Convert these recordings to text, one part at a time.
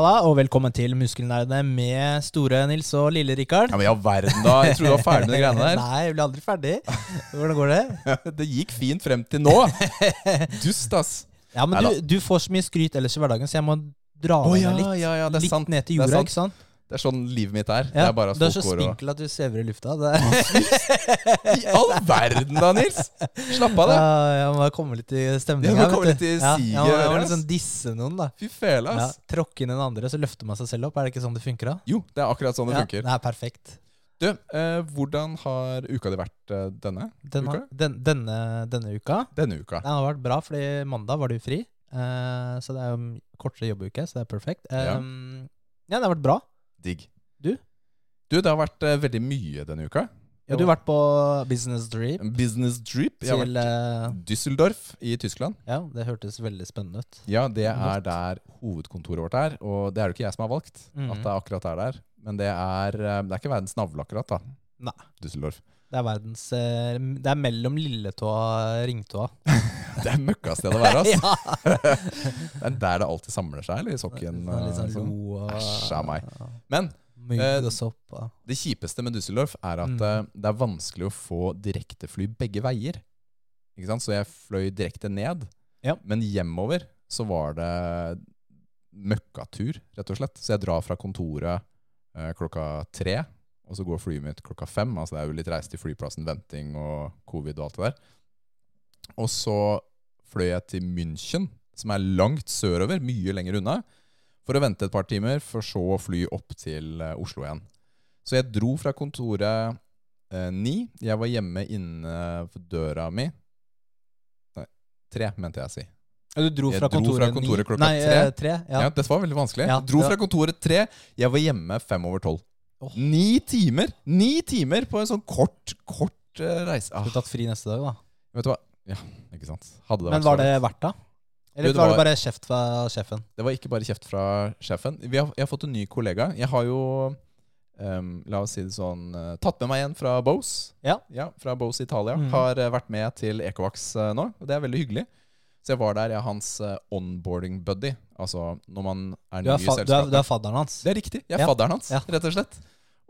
Halla, og velkommen til Muskelnerdene med store Nils og lille Rikard. Ja, Men i all verden, da. Jeg trodde du var ferdig med de greiene der. Nei, jeg blir aldri ferdig. Hvordan går det? Det gikk fint frem til nå. Dust, ass. Ja, men du, du får så mye skryt ellers i hverdagen, så jeg må dra oh, ja, litt. ja, ja, litt sant. ned til jorda, ikke sant? Det er sånn livet mitt er. Det er du er så spinkel at du svever i lufta. I all verden da, Nils! Slapp av, ja, det. jeg må komme litt i Ja, stemninga. komme litt i Ja, siget, ja, jeg må ass. liksom disse noen, da. Fy fele, Ja. Tråkke inn en andre, så løfter man seg selv opp. Er det ikke sånn det funker, da? Jo, det er akkurat sånn det Ja, funker. det er perfekt. Du, eh, hvordan har uka di vært eh, denne Denne, uka? den, denne, denne uka Denne uka. Den har vært bra, fordi mandag var du fri. eh, så det er jo kortere jobbuke, så det er perfekt. Ja. Ja, det har vært bra. Digg. Du? Du, det har vært eh, veldig mye denne uka. Ja, du har vært på business trip Business Drip. Jeg har til vært eh, Düsseldorf i Tyskland. Ja, det hørtes veldig spennende ut. Ja, det er Godt. der hovedkontoret vårt er. Og det er det ikke jeg som har valgt. Mhm. At det akkurat er der. Men det er, eh, det er ikke verdens navle, akkurat. da Nei. Düsseldorf. Det er verdens eh, Det er mellom lilletåa og ringtåa. Det er møkkasted å være, altså! Det er der det alltid samler seg, eller i sokken. Sånn, eh, og Æsj av meg. Men Eh, det kjipeste med Düsseldorf er at Mm. eh, det er vanskelig å få direktefly begge veier. Ikke sant? Så jeg fløy direkte ned. Ja. Men hjemover så var det møkkatur, rett og slett. Så jeg drar fra kontoret eh, klokka tre, og så går flyet mitt klokka fem. Altså det er jo litt reise til flyplassen, venting og covid og alt det der. Og så fløy jeg til München, som er langt sørover, mye lenger unna, for å vente et par timer, for så å fly opp til eh, Oslo igjen. Så jeg dro fra kontoret eh, ni. Jeg var hjemme inne for døra mi Nei, tre, mente jeg å si. Du dro fra dro fra kontoret ni- klokka Nei, tre. eh, tre ja. Ja, Dette var veldig vanskelig. Ja, dro fra kontoret tre. Jeg var hjemme fem over tolv. Åh. Ni timer! Ni timer på en sånn kort, kort uh, reise. Ah, Du tatt fri neste dag, da. vet du hva? Ja, ikke sant. Hadde det Men vært var så det verdt det? Eller Du, det var det bare kjeft fra sjefen? Det var ikke bare kjeft fra sjefen. Vi har, jeg har fått en ny kollega. Jeg har jo, Um, la oss si det sånn, uh, tatt med meg en fra Bose. Ja. fra Bose Italia. Mm. Har uh, vært med til Ecovax uh, nå, og det er veldig hyggelig. Så jeg var der, jeg er hans eh, onboarding buddy. Altså når man er ny i selskapet. du er, du er fadderen hans? Det er riktig. Jeg er Ja. fadderen hans, Ja. rett og slett.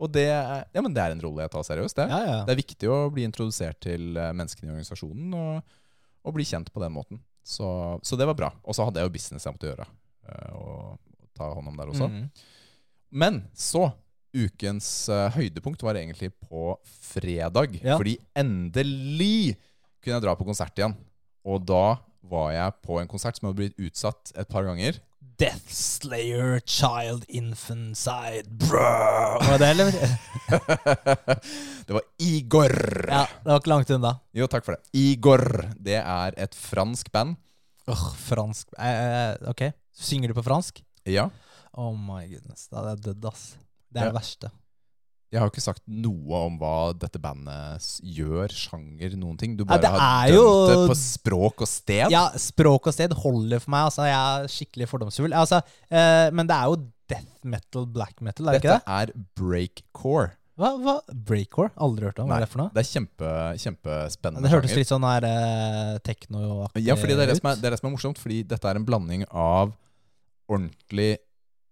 Og det er, ja, men det er en rolle jeg tar seriøst. Det. Ja, ja. det er viktig å bli introdusert til eh, menneskene i organisasjonen og, og bli kjent på den måten. Så, så det var bra. Og så hadde jeg jo business jeg måtte gjøre. eh, Og, ta hånd om der også. Mhm. Men så Ukens uh, høydepunkt var egentlig på fredag. Ja. Fordi endelig kunne jeg dra på konsert igjen. Og da var jeg på en konsert som hadde blitt utsatt et par ganger. Death Slayer Child Infantside Brrr. Var det det, eller? det var Igor. Ja, det var ikke langt unna. Jo, takk for det. Igor. Det er et fransk band. Åh, fransk eh, Ok, synger du på fransk? Ja. Oh my goodness, da hadde jeg dødd, ass. Det er Ja. det verste. Jeg har jo ikke sagt noe om hva dette bandet gjør, sjanger, noen ting. Du bare ja, har dømt jo- det på språk og sted. Ja, språk og sted holder for meg. Altså, jeg er skikkelig fordomsfull. Altså, eh, men det er jo death metal, black metal, er det Dette ikke det? Dette er breakcore. Hva, hva? Breakcore? Aldri hørt om. Hva er det for noe? Det er kjempe, kjempespennende Det hørtes litt sånn her eh, tekno-aktig Ja, fordi det er det, er, det er det som er morsomt, fordi dette er en blanding av ordentlig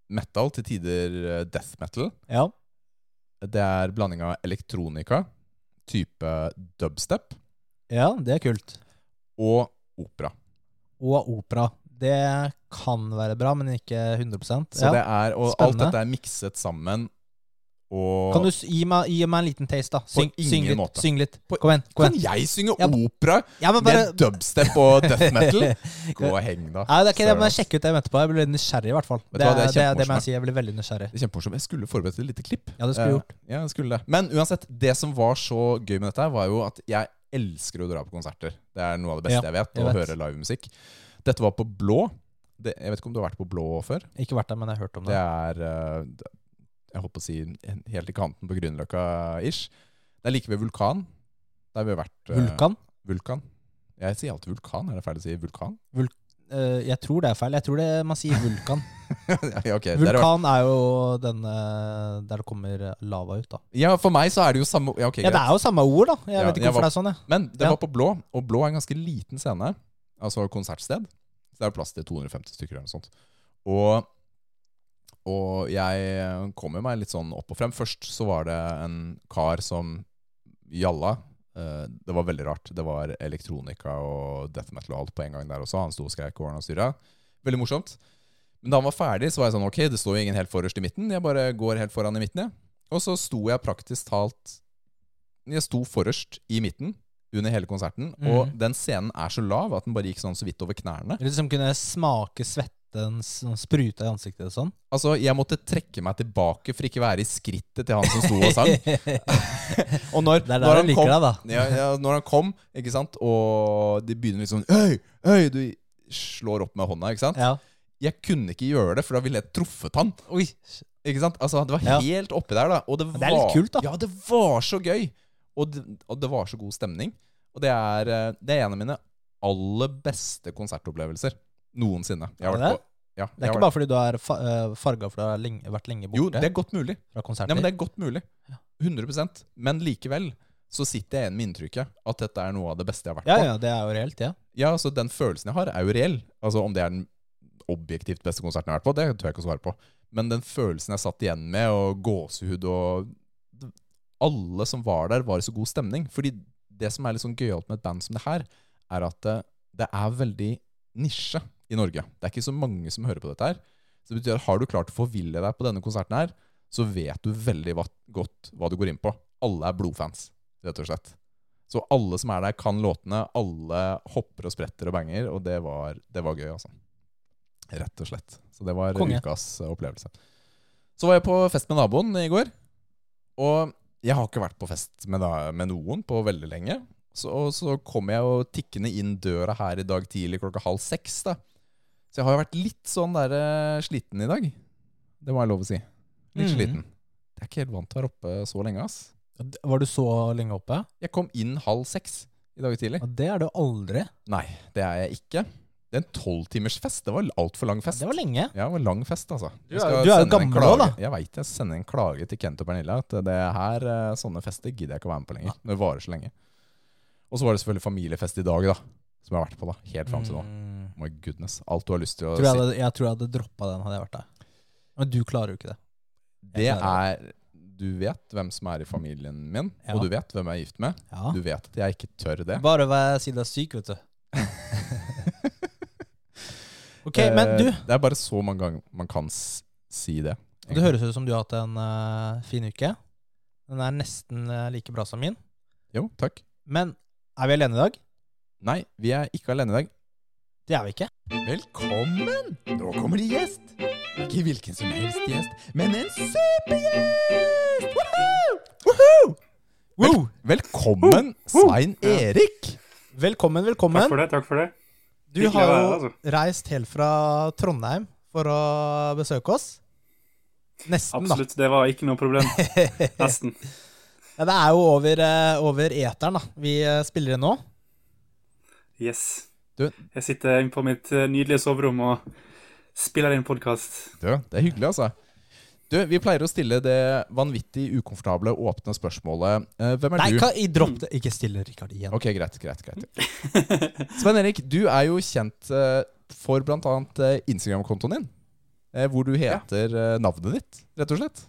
metal, til tider eh, death metal. Ja. Det er blanding av elektronika, type dubstep, ja, det er kult. og opera. Og opera. Det kan være bra, men ikke 100 Så ja. det er, og alt dette er mikset sammen, og Kan du gi meg, gi meg en liten taste, da? Syng, syng litt. Syng litt. Kom igjen. Kom Kan jeg synge Ja, opera Ja, bare med dubstep og death metal? Gå og heng, da. Nei, det er ikke det, men ass. sjekke ut det etterpå. Jeg blir nysgjerrig, i hvert fall. Det, det det, det, må jeg si. Jeg blir veldig nysgjerrig. Det er kjempemorsomt. Jeg skulle forberedt et lite klipp. Ja, det skulle Eh, gjort. Ja, det skulle det. Men uansett, det som var så gøy med dette, var jo at jeg elsker å dra på konserter. Det er noe av det beste Ja, jeg vet, jeg å høre livemusikk. Dette var på Blå. Det, jeg vet ikke om du har vært på Blå før? Ikke vært der, men jeg har hørt om Det det. er det- Jeg håper å si helt i kanten på Grünerløkka-ish. Det er like ved Vulkan. Der vi har vært. eh, Vulkan? Vulkan. Jeg sier alltid vulkan. Er det feil å si vulkan? Eh, jeg tror det er feil. Jeg tror det man sier vulkan. ja, ok. Der har vært- vulkan er jo den eh, der det kommer lava ut, da. ja, for meg så er det jo samme Ja, okay, Ja, det er jo samme ord, da. Jeg Ja, vet ikke hvorfor var- det er sånn, jeg. Men det var på Blå, og Blå er en ganske liten scene. Altså konsertsted. Så det er plass til 250 stykker eller noe sånt. Og Og jeg kom jo meg litt sånn opp og frem. Først så var det en kar som gjalla. Eh, Det var veldig rart. Det var elektronika og death metal og alt på en gang der også. Han sto og skreik og ordna styra. Veldig morsomt. Men da han var ferdig, så var jeg sånn Ok, det står jo ingen helt forrest i midten. Jeg bare går helt foran i midten, jeg. Og så sto jeg praktisk talt Jeg sto forrest i midten under hele konserten. Og Mhm. den scenen er så lav at den bare gikk sånn så vidt over knærne. Litt som kunne smake som spruta i ansiktet og sånn. Altså, jeg måtte trekke meg tilbake for ikke være i skrittet til han som sto og sang. Og når, Det er når han liker kom, deg, da. ja, ja, når han kom, ikke sant, og de begynner liksom Øy, hei, du slår opp med hånda, ikke sant? Ja. Jeg kunne ikke gjøre det, for da ville jeg truffet han. Oi. Ikke sant? Altså, det var Ja. helt oppi der, da. Og det, det er litt kult, da. Ja, det var så gøy. Og det, og det var så god stemning. Og det er, eh, det er en av mine aller beste konsertopplevelser noensinne. Jeg har vært på ja, Det er ikke bare fordi du er eh, farga for du har lenge, vært lenge borte? Jo, det er godt mulig. Ja, men det er godt mulig. 100 Men likevel så sitter jeg igjen med inntrykket at dette er noe av det beste jeg har vært ja, på. ja, det er jo reelt, ja. Ja, altså Den følelsen jeg har, er jo reell. Altså Om det er den objektivt beste konserten jeg har vært på, det tør jeg ikke å svare på. Men den følelsen jeg satt igjen med, og gåsehud og Alle som var der, var i så god stemning. Fordi det som er litt sånn gøyalt med et band som det her, er at det, det er veldig nisje i Norge. Det er ikke så mange som hører på dette her. Så det betyr at har du klart å forville deg på denne konserten her, så vet du veldig godt hva du går inn på. Alle er blodfans, rett og slett. Så alle som er der, kan låtene. Alle hopper og spretter og banger, og det var, det var gøy, altså. Rett og slett. Så det var Konge. ukas eh, opplevelse. Så var jeg på fest med naboen i går. Og jeg har ikke vært på fest med, da, med noen på veldig lenge. Så, så kom jeg jo tikkende inn døra her i dag tidlig klokka halv seks. da. Så jeg har jo vært litt sånn der uh, sliten i dag. Det må jeg lov å si. Litt mm. sliten. Jeg er ikke helt vant til å være oppe så lenge, ass. Var du så lenge oppe? Jeg kom inn halv seks i dag tidlig. Ja, det er du aldri. Nei, det er jeg ikke. Det er en tolvtimersfest. Det var altfor lang fest. Det var lenge. Ja, det var lang fest, altså. Du er- du er jo gammel òg, da. Jeg veit jeg sender en klage til Kent og Pernille at det her, eh, sånne fester gidder jeg ikke å være med på lenger. Når det varer så lenge. Og så var det selvfølgelig familiefest i dag, da. Som jeg har vært på, da. Helt fram til nå. Mm. My goodness. Alt du har lyst til å Tror jeg, si. hadde, jeg tror jeg hadde droppa den, hadde jeg vært der. Men du klarer jo ikke det. Det er Du vet hvem som er i familien min, Ja. og du vet hvem jeg er gift med. Ja. Du vet at jeg ikke tør det. Bare vær si du er syk, vet du. ok, Eh, men du, Det er bare så mange ganger man kan si det. det høres ut som du har hatt en uh, fin uke. Den er nesten uh, like bra som min. Jo, takk. Men er vi alene i dag? Nei, vi er ikke alene i dag. Det er vi ikke. Velkommen! Nå kommer det gjest. Ikke hvilken som helst gjest, men en supergjest! Woohoo! Woohoo! Vel velkommen, Svein Erik. Velkommen, velkommen. Takk for det. takk for det. Du Hyggelig har jo altså. reist helt fra Trondheim for å besøke oss. Nesten, Absolutt. Det var ikke noe problem. Nesten. Ja, det er jo over, eh, over eteren da. vi eh, spiller inn nå. Yes. Du- Jeg sitter inne på mitt eh, nydelige soverom og spiller inn podkast. Du, det er hyggelig, altså. Du, Vi pleier å stille det vanvittig ukomfortable åpne spørsmålet eh, Hvem er Nei, du? Nei, i dropp det. Ikke stille Rikard igjen. Ok, greit, greit, greit. Svein Erik, du er jo kjent eh, for bl.a. Uh, Instagram-kontoen din. eh, hvor du heter eh, navnet ditt, rett og slett.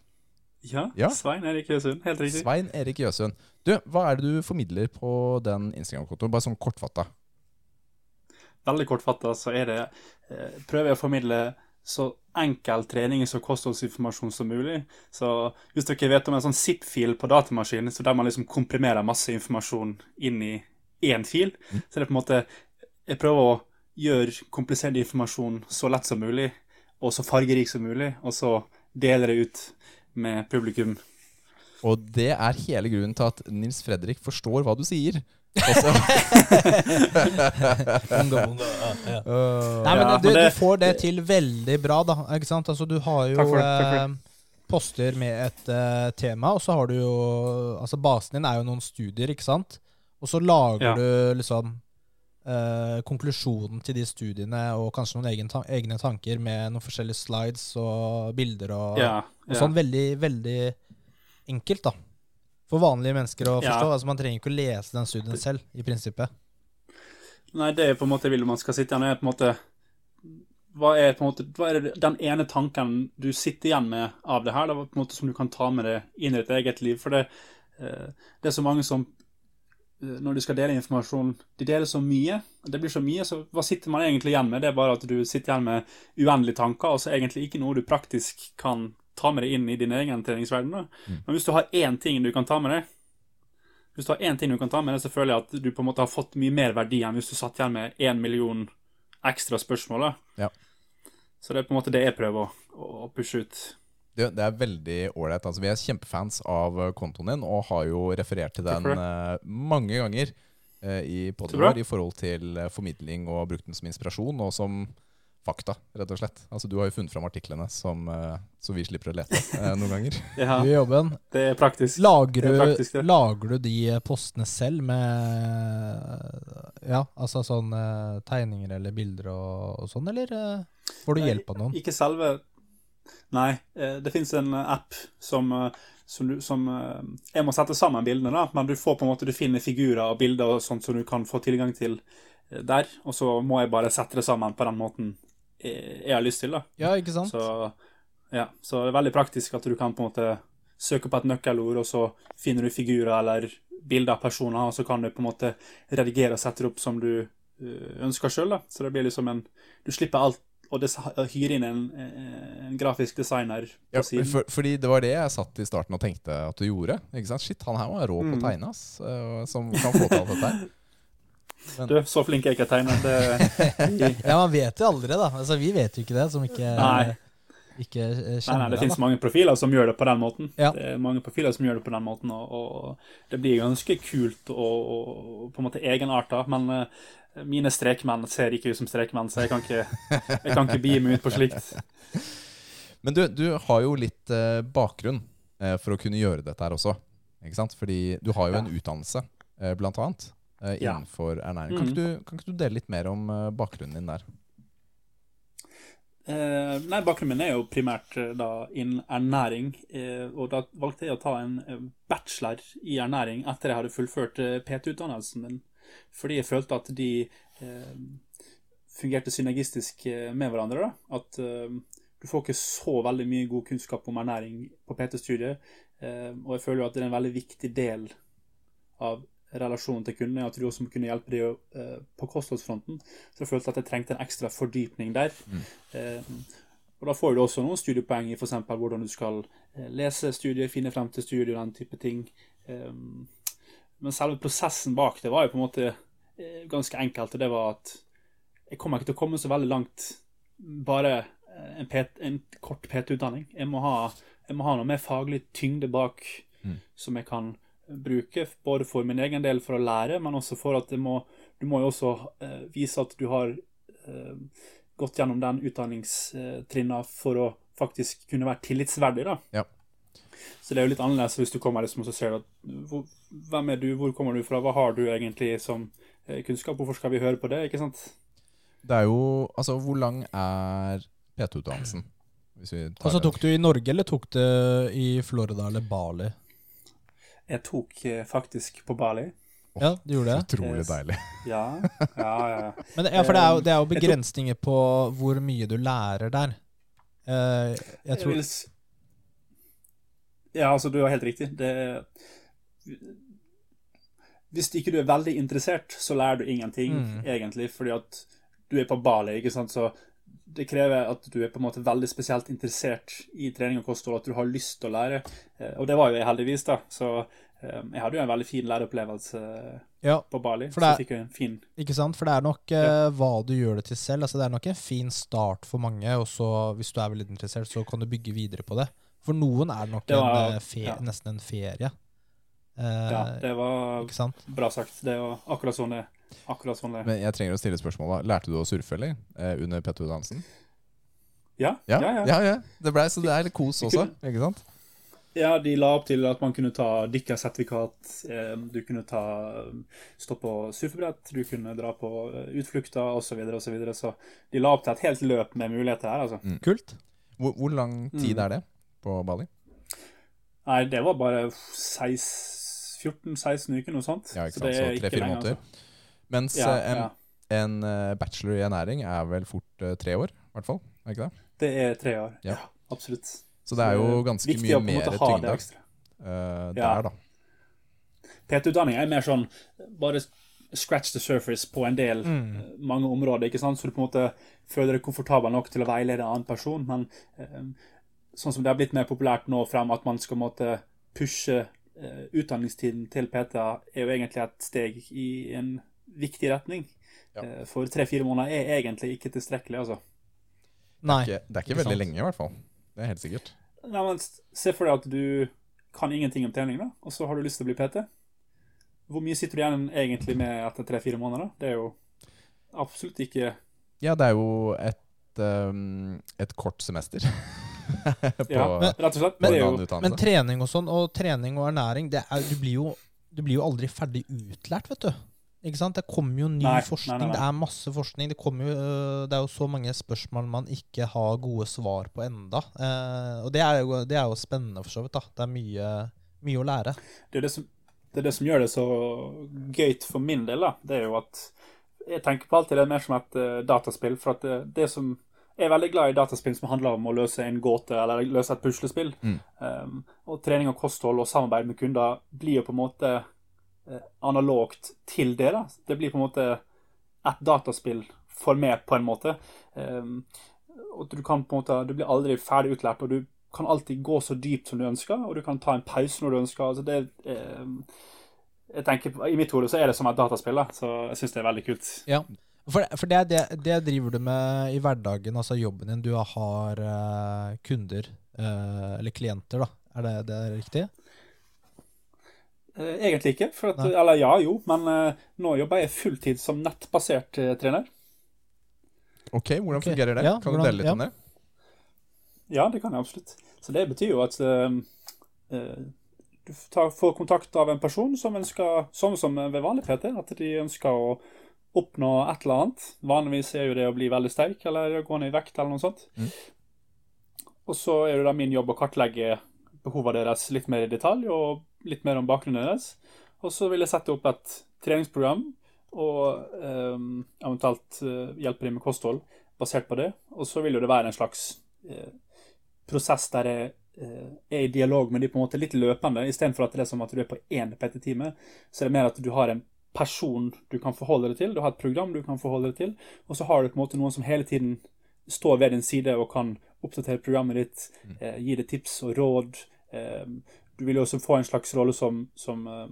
Ja, Ja. Svein Erik Jøsund. Helt riktig. Svein Erik Jøsund. Du, hva er det du formidler på den Instagram-kontoen? Bare sånn kortfatta. Veldig kortfatta så er det eh, Prøver jeg å formidle så enkel trening og kostholdsinformasjon som mulig. Så hvis dere vet om en sånn zip-fil på datamaskinen, så der man liksom komprimerer masse informasjon inn i én fil, så er det på en måte Jeg prøver å gjøre komplisert informasjon så lett som mulig, og så fargerik som mulig, og så deler det ut med publikum. Og det er hele grunnen til at Nils Fredrik forstår hva du sier. Også, Unga, unga, ja, ja. Nei, men Ja, du, men det- du får det til veldig bra, da. Ikke sant? Altså, du har jo Takk for det, takk for eh, poster med et eh, tema, og så har du jo Altså, basen din er jo noen studier, ikke sant? Og så lager Ja. du liksom eh, konklusjonen til de studiene, og kanskje noen egen ta egne tanker med noen forskjellige slides og bilder og, Ja, og sånn. Veldig, veldig enkelt, da. For vanlige mennesker å Ja. forstå. Altså, man trenger ikke å lese den studien selv, i prinsippet. Nei, det er på en måte jeg vil man skal sitte igjen med. på en måte hva er på en måte, hva er det, den ene tanken du sitter igjen med av det her, da, på en måte som du kan ta med deg inn i ditt eget liv? For det, eh, det er så mange som eh, når du skal dele informasjon, de deler så mye. Det blir så mye, så hva sitter man egentlig igjen med? Det er bare at du sitter igjen med uendelige tanker, og så egentlig ikke noe du praktisk kan ta med deg inn i din egen treningsverden. Da. Men hvis du har én ting du kan ta med deg, hvis du har én ting du kan ta med deg, så føler jeg at du på en måte har fått mye mer verdi enn hvis du satt igjen med én million ekstra spørsmål. Da. Ja. Så det er på en måte det jeg prøver å, å pushe ut. Det, det er veldig ålreit. Altså, vi er kjempefans av eh, kontoen din og har jo referert til den eh, mange ganger eh, i vår i forhold til formidling og brukt den som inspirasjon og som fakta, rett og slett. Altså, du har jo funnet fram artiklene som, eh, så vi slipper å lete eh, noen ganger. Ja, gjør jobben. det er praktisk. Lager Det er du, praktisk, lager du de postene selv med Ja, altså sånn eh, tegninger eller bilder og, og sånn, eller eh, får du hjelp av noen? Ikke selve Nei, eh, det fins en eh, app som, eh, som, du, som eh, Jeg må sette sammen bildene, da, men du får på en måte, du finner figurer og bilder og sånt som du kan få tilgang til eh, der. Og så må jeg bare sette det sammen på den måten jeg, jeg har lyst til. da. Ja, ikke sant? Så, ja, så det er veldig praktisk at du kan på en måte søke på et nøkkelord, og så finner du figurer eller bilder av personer, og så kan du på en måte redigere og sette det opp som du eh, ønsker sjøl. Så det blir liksom en Du slipper alt og hyre inn en, en grafisk designer på Ja, siden. for, fordi det var det jeg satt i starten og tenkte at du gjorde. Ikke sant? Shit, han her var rå på å Mm. tegne, ass. eh, Som kan få til alt dette her. Du, så flink er jeg ikke til å tegne. Det, Ja, man vet jo aldri, da. Altså, vi vet jo ikke det, som ikke, Nei. ikke kjenner nei, nei, det Det finnes mange profiler som gjør det på den måten. Ja. Det er mange profiler som gjør det på den måten, og, og det blir ganske kult og, og på en måte egenarta. Men uh, mine strekmenn ser ikke ut som strekmenn, så jeg kan ikke, jeg kan ikke begi meg ut på slikt. Men du, du har jo litt uh, bakgrunn uh, for å kunne gjøre dette her også. Ikke sant? Fordi du har jo Ja. en utdannelse, eh, blant annet, Ja. innenfor ernæring. Kan, Mhm. ikke du, kan ikke du dele litt mer om uh, bakgrunnen din der? Eh, nei, bakgrunnen min er jo primært eh, da innen ernæring, eh, og da valgte jeg å ta en bachelor i ernæring etter jeg hadde fullført eh, PT-utdannelsen min, fordi jeg følte at de fungerte synergistisk med hverandre. da, At du får ikke så veldig mye god kunnskap om ernæring på PT-studiet, og jeg føler jo at det er en veldig viktig del av relasjonen til kundene, at du også må kunne hjelpe dem eh, på kostholdsfronten. Så jeg følte at jeg trengte en ekstra fordypning der. Mm. og da får du også noen studiepoeng i f.eks. hvordan du skal eh, lese studier, finne frem til studier, den type ting. Eh, men selve prosessen bak det var jo på en måte eh, ganske enkelt. og Det var at jeg kommer ikke til å komme så veldig langt bare eh, en, PT en kort PT-utdanning. Jeg, jeg må ha noe mer faglig tyngde bak Mm. som jeg kan bruke, både for min egen del for å lære, men også for at det må, du må jo også eh, vise at du har eh, gått gjennom den utdanningstrinna for å faktisk kunne være tillitsverdig. da. Ja. Så det er jo litt annerledes hvis du kommer liksom og så ser du at hvor, Hvem er du, hvor kommer du fra, hva har du egentlig som eh, kunnskap, hvorfor skal vi høre på det? ikke sant? Det er jo Altså, hvor lang er PT-utdannelsen? Altså Og så tok du i Norge, eller tok du i Florida eller Bali? Jeg tok eh, faktisk på Bali. Ja, du gjorde det. Utrolig deilig. Ja, ja, ja. ja. Men det, ja, for det er, jo, det er jo Jeg begrensninger på hvor mye du lærer der. Eh, jeg Jeg tror vil Ja, altså, du har helt riktig. Det Hvis ikke du er veldig interessert, så lærer du ingenting, Mm. egentlig, fordi at du er på Bali, ikke sant, så det krever at du er på en måte veldig spesielt interessert i trening og kosthold, at du har lyst til å lære. Eh, Og det var jo jeg heldigvis, da. Så eh, jeg hadde jo en veldig fin læreopplevelse Ja, på Bali. For Så det er- jeg fikk jo en fin ikke sant? For det er nok ja. hva du gjør det til selv. Altså, det er nok en fin start for mange, og så hvis du er veldig interessert, så kan du bygge videre på det. For noen er det nok Det var- en, eh, ja. nesten en ferie. Eh, Ja, det var bra sagt. Det var akkurat sånn det Akkurat sånn det Men jeg trenger å stille spørsmål. da Lærte du å surfe, eller? Eh, under PT-utdannelsen? Ja, Ja, ja. ja. ja, ja. Det ble, så det er litt kos også, ikke sant? Ja, de la opp til at man kunne ta dykkersertifikat, eh, du kunne ta, stå på surfebrett, du kunne dra på eh, utflukter osv. Så, videre, og så, videre. så de la opp til et helt løp med muligheter her, altså. Kult. Hvor, hvor lang tid Mm. er det på Bali? Nei, det var bare 14-16 uker, noe sånt. Ja, ikke Så sant? det Så tre-fire lenge, måneder. altså. Mens Ja, eh, en, ja. En eh, bachelor i ernæring er vel fort eh, tre år, i hvert fall. Er ikke det? Det er tre år. Ja. Absolutt. Så det er jo ganske er mye mer tyngde uh, der, da. PT-utdanning er mer sånn bare scratch the surface på en del Mm. mange områder, ikke sant? så du på en måte føler deg komfortabel nok til å veilede en annen person. Men eh, sånn som det har blitt mer populært nå frem, at man skal måtte pushe eh, utdanningstiden til PT, er jo egentlig et steg i en viktig retning. Ja. Eh, for tre-fire måneder er egentlig ikke tilstrekkelig, altså. Nei. Ikke, det er ikke Ikke veldig sant. lenge, i hvert fall. Det er helt sikkert. Nei, men Se for deg at du kan ingenting om trening, da, og så har du lyst til å bli PT. Hvor mye sitter du igjen egentlig med etter tre-fire måneder? da? Det er jo absolutt ikke Ja, det er jo et, um, et kort semester på, Ja, Men- rett og slett. Men, Det er jo Men trening og sånn, og trening og ernæring, det er, du, blir jo, du blir jo aldri ferdig utlært, vet du. Ikke sant? Det kommer jo ny Nei, forskning, nei, nei. det er masse forskning. Det, jo, øh, det er jo så mange spørsmål man ikke har gode svar på enda. Eh, og det er, jo, det er jo spennende, for så vidt. da. Det er mye, mye å lære. det, er det, som, det er det som gjør det så gøy for min del. da. Det er jo at jeg tenker på alltid det mer som et uh, dataspill. For at det, det som jeg er veldig glad i dataspill som handler om å løse en gåte eller løse et puslespill. Mm. Um, og trening og kosthold og samarbeid med kunder blir jo på en måte analogt til det. da. Det blir på en måte et dataspill for meg, på en måte. Um, og du kan på en måte, du blir aldri ferdig utlært, og du kan alltid gå så dypt som du ønsker, og du kan ta en pause når du ønsker. altså det um, jeg tenker, I mitt hode så er det som et dataspill, da, så jeg syns det er veldig kult. Ja. For, for det, det, det driver du med i hverdagen, altså jobben din. Du har uh, kunder, uh, eller klienter, da. Er det, det er riktig? Eh, Egentlig ikke. For at, eller ja, jo, men eh, nå jobber jeg fulltid som nettbasert eh, trener. Ok, hvordan okay. fungerer det? ja, kan du dele litt ja. om det? Ja, det kan jeg absolutt. Så det betyr jo at uh, eh, du tar, får kontakt av en person som ønsker, sånn som ved vanlig PT, at de ønsker å oppnå et eller annet. Vanligvis er jo det å bli veldig sterk eller gå ned i vekt eller noe sånt. Mm. Og så er det da min jobb å kartlegge behovene deres litt mer i detalj, og litt mer om bakgrunnen deres. Og så vil jeg sette opp et treningsprogram, og eh, eventuelt hjelpe dem med kosthold basert på det. Og så vil jo det være en slags eh, prosess der jeg eh, er i dialog med de på en måte litt løpende, istedenfor at det er som at du er på én PT-time. Så er det mer at du har en person du kan forholde deg til, du har et program du kan forholde deg til, og så har du på en måte noen som hele tiden står ved din side og kan oppdatere programmet ditt, eh, gi deg tips og råd. Eh, du vil jo også få en slags rolle som, som, eh,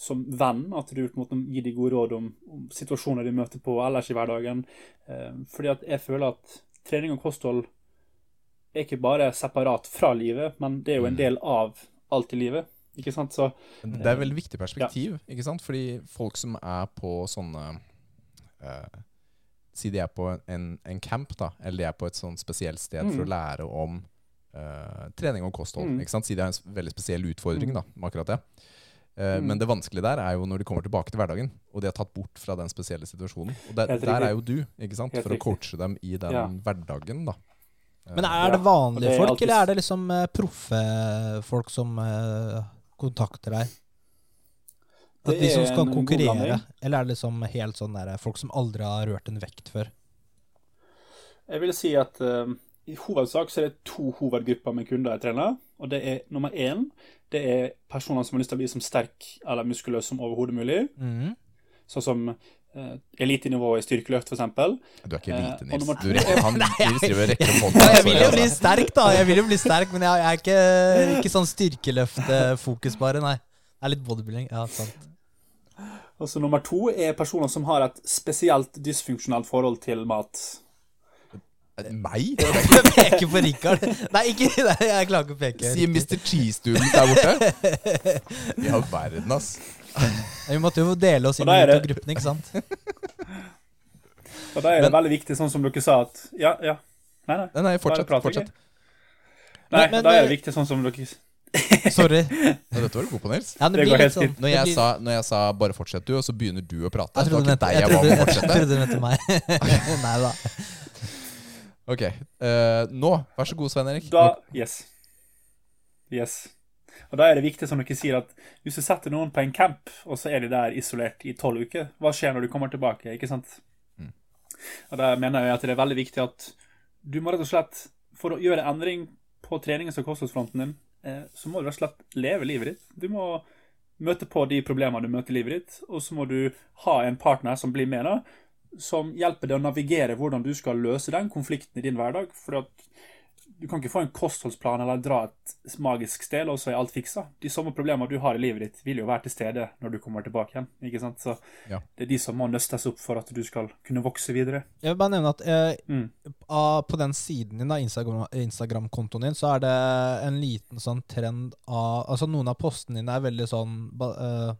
som venn, at du på gir de gode råd om, om situasjoner de møter på ellers i hverdagen. Eh, fordi at jeg føler at trening og kosthold er ikke bare separat fra livet, men det er jo en Mm. del av alt i livet. Ikke sant? Så Det er et veldig viktig perspektiv, ikke sant? Fordi folk som er på sånne eh, Si de er på en, en camp, da, eller de er på et sånn spesielt sted for Mm. å lære om uh, trening og kosthold. Mm. ikke sant? Si de har en veldig spesiell utfordring Mm. da, med akkurat det. Uh, Mm. Men det vanskelige der er jo når de kommer tilbake til hverdagen, og de er tatt bort fra den spesielle situasjonen. Og der, der er jo du, ikke sant? Helt for å coache dem i den Ja. hverdagen, da. Eh, Men er det vanlige vanlige det er folk, alltid- eller er det liksom uh, proffe folk som uh, kontakter deg? At de som skal konkurrere, eller er det liksom helt sånn der, folk som aldri har rørt en vekt før? jeg vil si at uh, i hovedsak så er det to hovedgrupper med kunder jeg trener. Og det er nummer én det er personer som har lyst til å bli som sterk eller muskuløs som overhodet mulig. Mm. Sånn som uh, elitenivå i styrkeløft, f.eks. Du er ikke Eh, elite, Nils. Uh, Du rekker, han Nils driver og rekker opp hånda. Jeg vil jo bli altså. sterk, da. Jeg vil jo bli sterk, Men jeg, jeg er ikke, ikke sånn styrkeløftfokus, bare. Nei. Det er litt bodybuilding. Ja, sant. Og så nummer to er personer som har et spesielt dysfunksjonelt forhold til mat. Meg? Jeg peker på Rikard. Nei, ikke nei, Jeg klarer ikke å peke. Sier Mr. Cheese-duden der borte. I all verden, ass. Vi måtte jo dele oss inn i det- gruppene, ikke sant? Og da er det Men- veldig viktig, sånn som dere sa at Ja, ja. Nei, nei. Nei, nei, fortsett. Fortsett. Nei, Men- men- da er det viktig, sånn som dere Sorry. Ja, dette var du god på, Nils. Ja, det Det blir går litt helt sånn. Når jeg, blir- sa, når jeg sa 'bare fortsett du', og så begynner du å prate Jeg trodde du mente, deg jeg trodde, jeg trodde du mente meg. Nei da. Ok, Uh, nå, vær så god, Svein Erik. Da Yes. Yes. Og da er det viktig, som dere sier, at hvis du setter noen på en camp, og så er de der isolert i tolv uker, hva skjer når du kommer tilbake? ikke sant? Og Da mener jeg at det er veldig viktig at du må rett og slett, for å gjøre endring på trenings- og kostholdsfronten din, så må du rett og slett leve livet ditt. Du må møte på de problemene du møter i livet ditt, og så må du ha en partner som blir med deg, som hjelper deg å navigere hvordan du skal løse den konflikten i din hverdag. For at du kan ikke få en kostholdsplan eller dra et magisk sted, og så er alt fiksa. De samme problemene du har i livet ditt, vil jo være til stede når du kommer tilbake igjen. ikke sant? Så Ja. det er de som må nøstes opp for at du skal kunne vokse videre. Jeg vil bare nevne at eh, Mm. på den siden din, Instagram- Instagram-kontoen din, så er det en liten sånn trend av Altså noen av postene dine er veldig sånn ba, eh,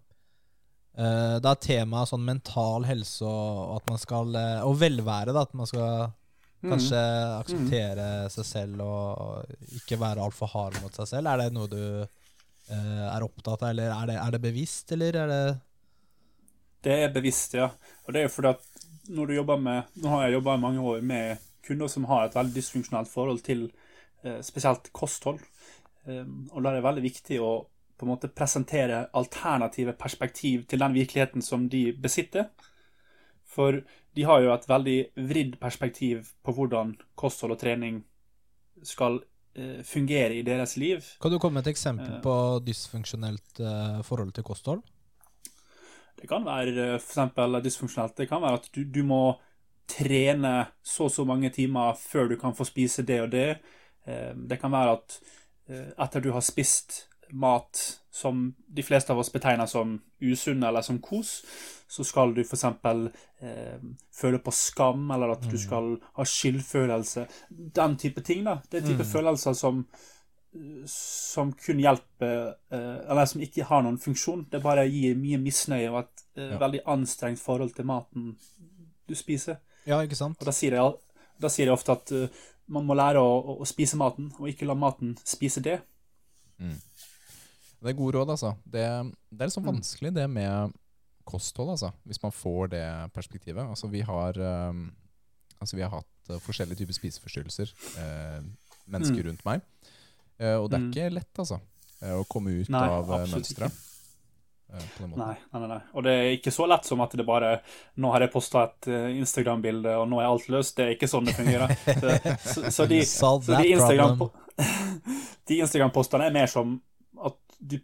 eh, Det er temaet sånn mental helse og at man skal eh, Og velvære, da. At man skal Mm. kanskje akseptere seg selv og ikke være altfor hard mot seg selv. Er det noe du eh, er opptatt av, eller er det, er det bevisst, eller er det Det er bevisst, ja. Og det er fordi at når du jobber med Nå har jeg jobba i mange år med kunder som har et veldig dysfunksjonelt forhold til eh, spesielt kosthold. Um, og da er det veldig viktig å på en måte presentere alternative perspektiv til den virkeligheten som de besitter. For de har jo et veldig vridd perspektiv på hvordan kosthold og trening skal eh, fungere i deres liv. Kan du komme med et eksempel Eh. på dysfunksjonelt eh, forhold til kosthold? Det kan være f.eks. dysfunksjonelt. Det kan være at du, du må trene så og så mange timer før du kan få spise det og det. Eh, Det kan være at eh, etter du har spist mat som de fleste av oss betegner som usunn eller som kos, så skal du f.eks. Eh, føle på skam, eller at du skal ha skyldfølelse. Den type ting. da. Det er type Mm. følelser som som kun hjelper eh, Eller som ikke har noen funksjon. Det bare gir mye misnøye og et eh, Ja. veldig anstrengt forhold til maten du spiser. Ja, ikke sant? Og da sier jeg, da sier jeg ofte at uh, man må lære å, å, å spise maten, og ikke la maten spise det. Det er gode råd, altså. Det, det er sånn Mm. vanskelig det med kosthold, altså. Hvis man får det perspektivet. Altså, vi har, um, altså, vi har hatt uh, forskjellige typer spiseforstyrrelser, uh, mennesker Mm. rundt meg. Uh, og det er Mm. ikke lett, altså, å komme ut Nei, av mønsteret. Nei, nei, nei. Og det er ikke så lett som at det bare Nå har jeg posta et Instagram-bilde, og nå er alt løst. Det er ikke sånn det fungerer. Så, så, så de, Så de Instagram-postene Instagram-postene er mer som at du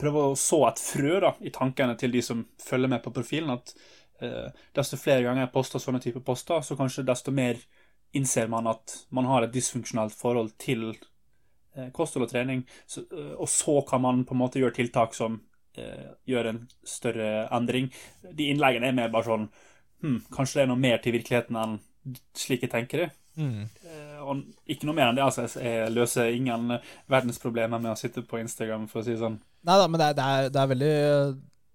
prøver å så et frø da, i tankene til de som følger med på profilen. At eh, desto flere ganger jeg poster sånne typer poster, så kanskje desto mer innser man at man har et dysfunksjonelt forhold til eh, kosthold og trening. Så, eh, og så kan man på en måte gjøre tiltak som eh, gjør en større endring. De innleggene er mer bare sånn hm, Kanskje det er noe mer til virkeligheten enn slik jeg tenker det. Mm. Eh, Og ikke noe mer enn det. altså Jeg løser ingen verdensproblemer med å sitte på Instagram, for å si det sånn. Nei da, men det er, det, er, det er veldig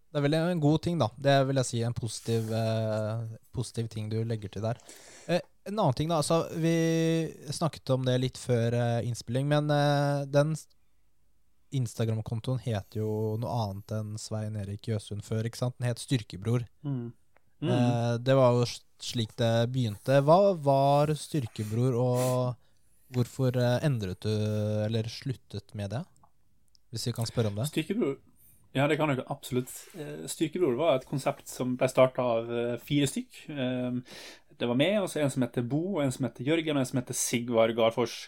Det er veldig en god ting, da. Det vil jeg si en positiv, eh, positiv ting du legger til der. Eh, en annen ting, da. Altså, vi snakket om det litt før eh, innspilling, men eh, den Instagram-kontoen heter jo noe annet enn Svein Erik Jøsund før, ikke sant? Den het Styrkebror. Mm. Eh, det var jo slik det begynte. Hva var Styrkebror, og hvorfor eh, endret du, eller sluttet med det? Hvis vi kan spørre om det. Styrkebror Ja, det kan jeg absolutt. Eh, Styrkebror var et konsept som ble starta av eh, fire stykk. Det var meg, en som heter Bo, en som heter Jørgen, og en som heter Sigvard Garfors.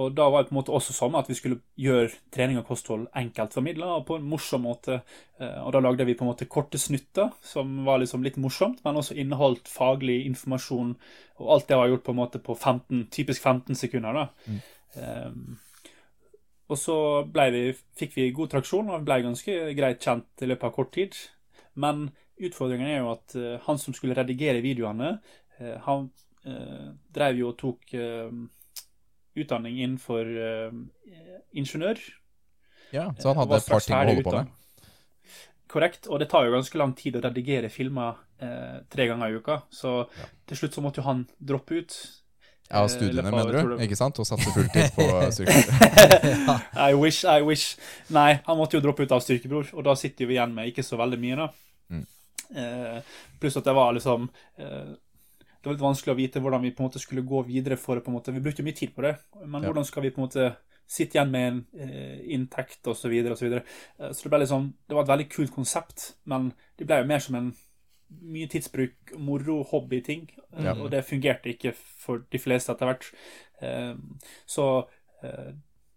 Og da var det på en måte også sånn at vi skulle gjøre trening og kosthold enkelt formidla og på en morsom måte. Eh, Og da lagde vi på en måte korte snutter som var liksom litt morsomt, men også inneholdt faglig informasjon. Og alt det var gjort på en måte på 15, typisk 15 sekunder. da. Eh, og så vi, fikk vi god traksjon og ble ganske greit kjent i løpet av kort tid. Men utfordringen er jo at eh, han som skulle redigere videoene, han eh, drev jo og tok eh, utdanning innenfor uh, ingeniør. Ja, så han Eh, hadde et par ting å holde på med. Korrekt. Og det tar jo ganske lang tid å redigere filmer uh, tre ganger i uka. Så Ja. til slutt så måtte jo han droppe ut. Ja, studiene, av- mener du? det- Ikke sant? Og satse fulltid på styrkebror. I wish, I wish. Nei, han måtte jo droppe ut av Styrkebror, og da sitter vi igjen med ikke så veldig mye, da. Mm. Uh, pluss at det var liksom eh, Det var litt vanskelig å vite hvordan vi på en måte skulle gå videre for det. på en måte Vi brukte mye tid på det, men hvordan skal vi på en måte sitte igjen med en eh, inntekt osv. Så, videre. og så det ble liksom Det var et veldig kult konsept, men det ble jo mer som en mye tidsbruk, moro, hobbyting. eh, Ja. Og det fungerte ikke for de fleste etter hvert. Eh, så eh,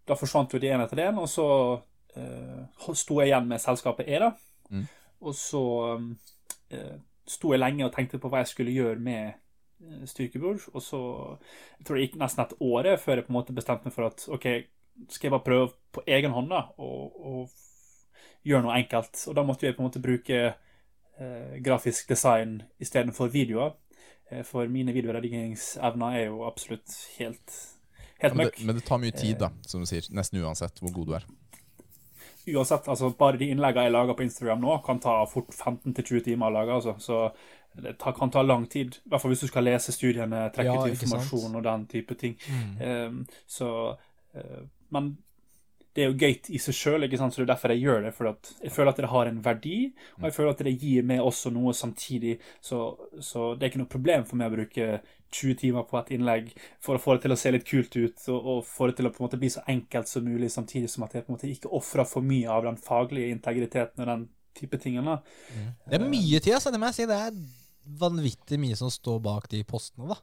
da forsvant jo det ene etter det og så eh, sto jeg igjen med selskapet EDA. Mm. Og så eh, sto jeg lenge og tenkte på hva jeg skulle gjøre med eh, styrkebord. Og så jeg tror det gikk nesten et år før jeg på en måte bestemte meg for at OK, skal jeg bare prøve på egen hånd da, og, og gjøre noe enkelt. Og da måtte jeg på en måte bruke eh, grafisk design istedenfor videoer. Eh, for mine videoredigeringsevner er jo absolutt helt, helt Men møkk. det, men det tar mye tid, da, som du sier. Nesten uansett hvor god du er. Uansett, altså bare de innleggene jeg lager på Instagram nå, kan ta fort 15-20 timer å lage. Altså. Så det kan ta lang tid. I hvert fall hvis du skal lese studiene, trekke Ja, sant. informasjon og den type ting. Mm. Um, så uh, Men det er jo gøy i seg sjøl, så det er derfor jeg gjør det. For jeg føler at det har en verdi, og jeg føler at det gir meg også noe samtidig. Så, så det er ikke noe problem for meg å bruke 20 timer på et innlegg for å få det til å se litt kult ut, og, og få det til å på en måte bli så enkelt som mulig, samtidig som at jeg på en måte ikke ofrer for mye av den faglige integriteten og den type tingene. Det er mye tid, altså. Det må jeg si. Det er vanvittig mye som står bak de postene, da.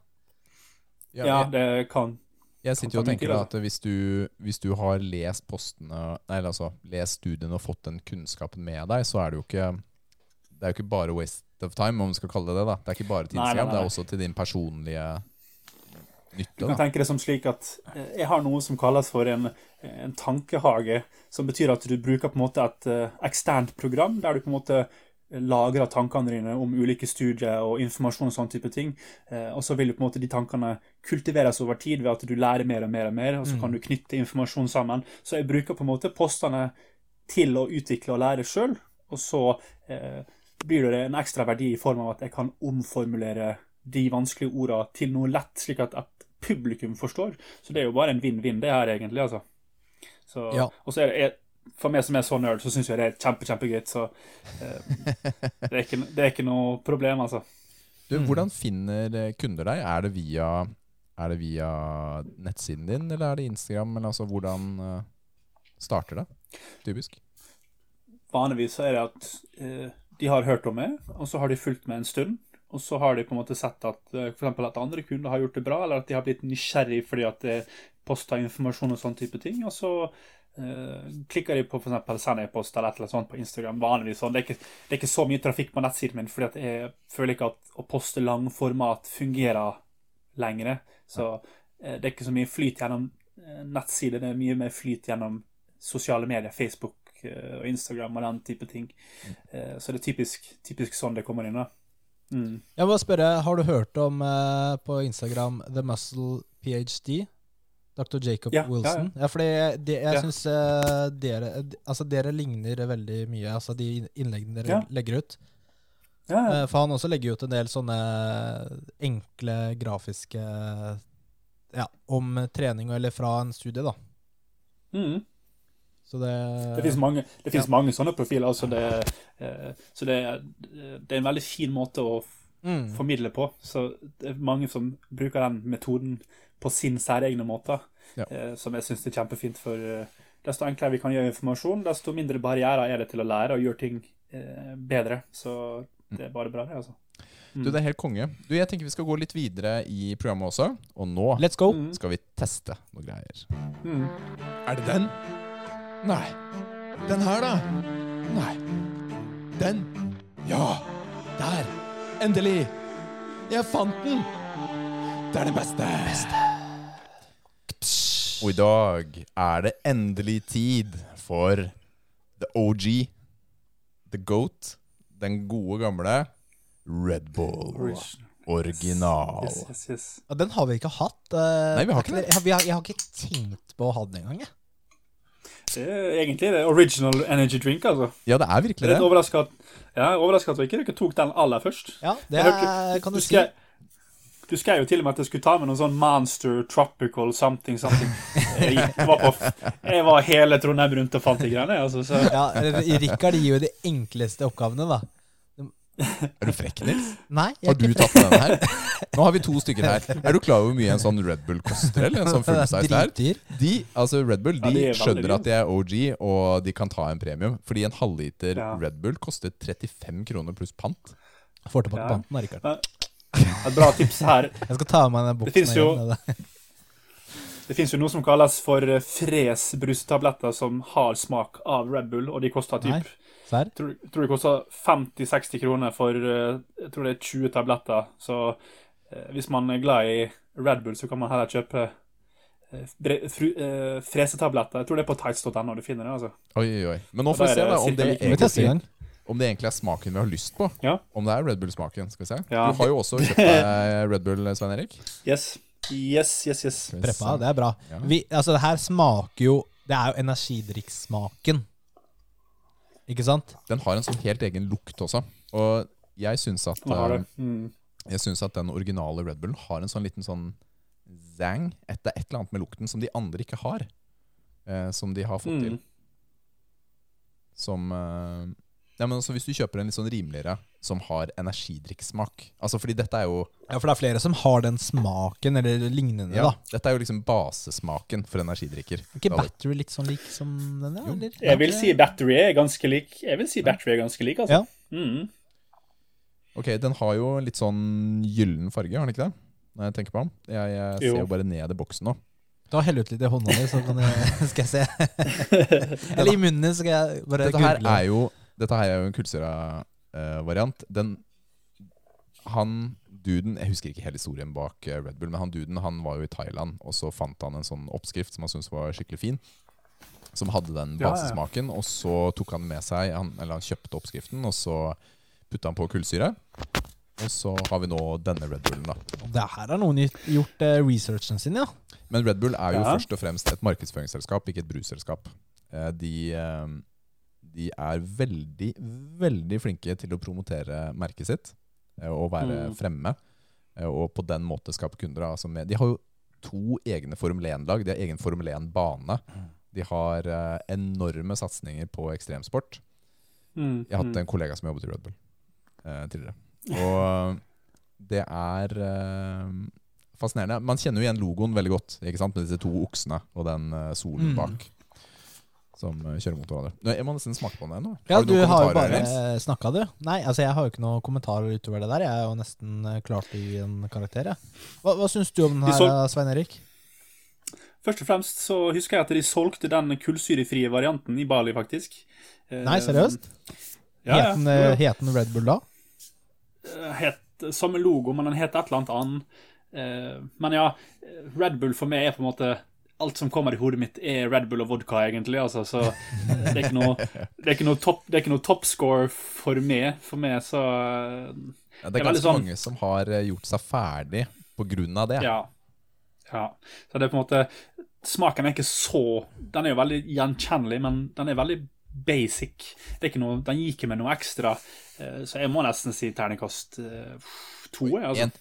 Ja, Ja, det kan jeg sitter jo og tenker at hvis du, hvis du har lest postene Nei, eller altså lest studiene og fått den kunnskapen med deg, så er det jo ikke Det er jo ikke bare waste of time, om vi skal kalle det det. da Det er ikke bare Instagram, det er også til din personlige nytte. Du kan da tenke det som slik at eh, jeg har noe som kalles for en, en tankehage, som betyr at du bruker på en måte et eh, eksternt program, der du på en måte lagrer tankene dine om ulike studier og informasjon og sånn type ting. Eh, og så vil på en måte de tankene kultiveres over tid ved at du lærer mer og mer og mer, og så kan du knytte informasjon sammen. Så jeg bruker på en måte postene til å utvikle og lære sjøl, og så eh, blir det en ekstra verdi i form av at jeg kan omformulere de vanskelige ordene til noe lett, slik at et publikum forstår. Så det er jo bare en vinn-vinn, det her, egentlig. altså. Så, Ja. Og så er det, for meg som er så nerd, så syns jeg det er kjempe, kjempegøy. Så eh, det, er ikke, det er ikke noe problem, altså. Du, Mm. Hvordan finner eh, kunder deg? Er det via, er det via nettsiden din, eller er det Instagram? Eller altså, hvordan eh, starter det? Typisk. Vanligvis er det at eh, de har hørt om meg, og så har de fulgt med en stund. Og så har de på en måte sett at f.eks. at andre kunder har gjort det bra, eller at de har blitt nysgjerrig fordi at det posta informasjon og sånn type ting. Og så klikker de på for eksempel send e-post eller et eller annet sånt på Instagram. vanligvis sånn. Det er, ikke, det er ikke så mye trafikk på nettsiden min, fordi jeg føler ikke at å poste langformat fungerer lenger. Så eh, det er ikke så mye flyt gjennom eh, nettsider, det er mye mer flyt gjennom sosiale medier, Facebook eh, og Instagram og den type ting. Eh, Så det er typisk, typisk sånn det kommer inn. da. Mm. Jeg må spørre, Har du hørt om eh, på Instagram The Muscle PhD? Dr. Jacob Ja, ja, ja. Wilson. Ja, fordi det, jeg Ja. syns dere Altså dere ligner veldig mye, altså de innleggene dere Ja. legger ut. Ja, ja. Eh, For han også legger ut en del sånne enkle grafiske Ja, om trening eller fra en studie, da. Mm. Så det Det finnes mange, Ja. mange sånne profiler. Altså det, uh, så det, det er en veldig fin måte å mm. formidle på. Så det er mange som bruker den metoden på sin særegne måte, Ja. eh, som jeg syns er kjempefint. For eh, desto enklere vi kan gjøre informasjon, desto mindre barrierer er det til å lære og gjøre ting eh, bedre. Så det er bare bra, det, altså. Du, det er helt konge. Du, Jeg tenker vi skal gå litt videre i programmet også. Og nå Let's go! Mm. skal vi teste noe greier. Mm. Er det den? Nei. Den her, da? Nei. Den? Ja. Der. Endelig. Jeg fant den. Det er det beste. Og i dag er det endelig tid for the OG, the GOAT, den gode gamle Red Bull. Original. Yes, yes, yes. Ja, den har vi ikke hatt. eh, Nei, vi har er ikke det. Jeg, har- jeg har ikke tenkt på å ha den engang. Det er egentlig det original energy drink, altså. Ja, det er virkelig det. Jeg det. overraska at, ja, at vi ikke tok den aller først. Ja, det er, hørte- er, kan du si. skrev, du skrev jo til og med at jeg skulle ta med noen sånn Monster Tropical something something. Jeg, var, på, jeg var hele Trondheim rundt og fant de greiene. Altså, så. Ja, Rikard gir jo de enkleste oppgavene, da. Er du frekk, Nils? Nei, Har du tatt med den her? Nå har vi to stykker her. Er du klar over hvor mye en sånn Red Bull koster? Eller en sånn full her? De, altså Red Bull Ja, de er skjønner at de er OG, og de kan ta en premium. Fordi en halvliter Ja. Red Bull koster 35 kroner pluss pant. Får tilbake Ja. banten Rikard. Et bra tips her. Jeg skal ta med meg den boksen. finnes jo- det. Det jo noe som kalles for Fres brustabletter som har smak av Red Bull, og de koster typ Nei, tror, tror de koster 50-60 kroner for eh, jeg tror det er 20 tabletter. Så eh, hvis man er glad i Red Bull, så kan man heller kjøpe eh, bre- fru, eh, fresetabletter. Jeg tror det er på tights.no du finner det. altså. Oi, oi, oi. Men nå får vi se da, om det, er egentlig? Om det egentlig er smaken vi har lyst på. Ja. Om det er Red Bull-smaken. Skal vi se. Ja. Du har jo også kjøpt deg Red Bull, Svein Erik. Yes. Yes, yes, yes. Preppa, det er bra. Ja. Vi, altså, det her smaker jo Det er jo energidrikksmaken. Ikke sant? Den har en sånn helt egen lukt også. Og jeg syns at, eh, Mm. jeg synes at den originale Red Bullen har en sånn liten sånn zang. Et, det er et eller annet med lukten som de andre ikke har. Eh, som de har fått til. Mm. Som eh, ja, men altså Hvis du kjøper en litt sånn rimeligere som har energidrikksmak Altså fordi dette er jo Ja, For det er flere som har den smaken, eller lignende, ja, da. Dette er jo liksom basesmaken for energidrikker. Er ikke Da- Battery litt sånn lik som den, ja? Eller? Jeg vil si battery er ganske lik. Jeg vil si battery er ganske lik, altså. Ja. Mm. Ok, Den har jo litt sånn gyllen farge, har den ikke det? Når jeg tenker på den. Jeg, jeg ser Jo. bare ned i boksen nå. Da heller ut litt i hånda di, så kan jeg, skal jeg se. Eller i munnen, så skal jeg bare Dette her er jo, dette her er jo en Kulsøra-variant. Den Han duden Jeg husker ikke hele historien bak eh, Red Bull, men han duden han var jo i Thailand, og så fant han en sånn oppskrift som han syntes var skikkelig fin. Som hadde den Ja, ja. og så tok han med seg han, Eller han kjøpte oppskriften, og så putta han på kullsyre. Og så har vi nå denne Red Bullen, da. Det her har noen gjort eh, researchen sin, ja. Men Red Bull er jo Ja. først og fremst et markedsføringsselskap, ikke et brusselskap. Eh, De, eh, de er veldig, veldig flinke til å promotere merket sitt eh, og være Mm. fremme. eh, Og på den måte skape kunder. Altså med, de har jo to egne Formel 1-lag. De har egen Formel 1-bane. De har eh, enorme satsinger på ekstremsport. Mm. Jeg hatt mm. en kollega som jobbet i Red Bull eh, tidligere. Og det er eh, fascinerende. Man kjenner jo igjen logoen veldig godt, ikke sant? med disse to oksene og den solen Mm. bak. Som eh, kjører motorradio. Jeg må nesten smake på den ennå. Ja, du har jo bare snakka, du. Nei, altså jeg har jo ikke noen kommentarer utover det der. Jeg er jo nesten klart klar til å gi en karakter, jeg. Hva, hva syns du om den her, så- Svein Erik? Først og fremst så husker jeg at de solgte den kullsyrefrie varianten i Bali, faktisk. Eh, Nei, seriøst? Ja, ja. Het den, eh, Red Bull da? Eh, Het samme logo, men den het et eller annet annet. Eh, Men ja, Red Bull for meg er på en måte Alt som kommer i hodet mitt, er Red Bull og vodka, egentlig. Altså, så det er ikke noe, det ikke noe, topp, det ikke noe toppscore for meg. For meg så eh, Ja, det er ganske sånn- mange som har eh, gjort seg ferdig på grunn av det. Ja. ja. Så det er på en måte Smaken er ikke så Den er jo veldig gjenkjennelig, men den er veldig basic. Det er ikke noe, den gir ikke meg noe ekstra. Eh, Så jeg må nesten si terningkast to. jeg, Altså.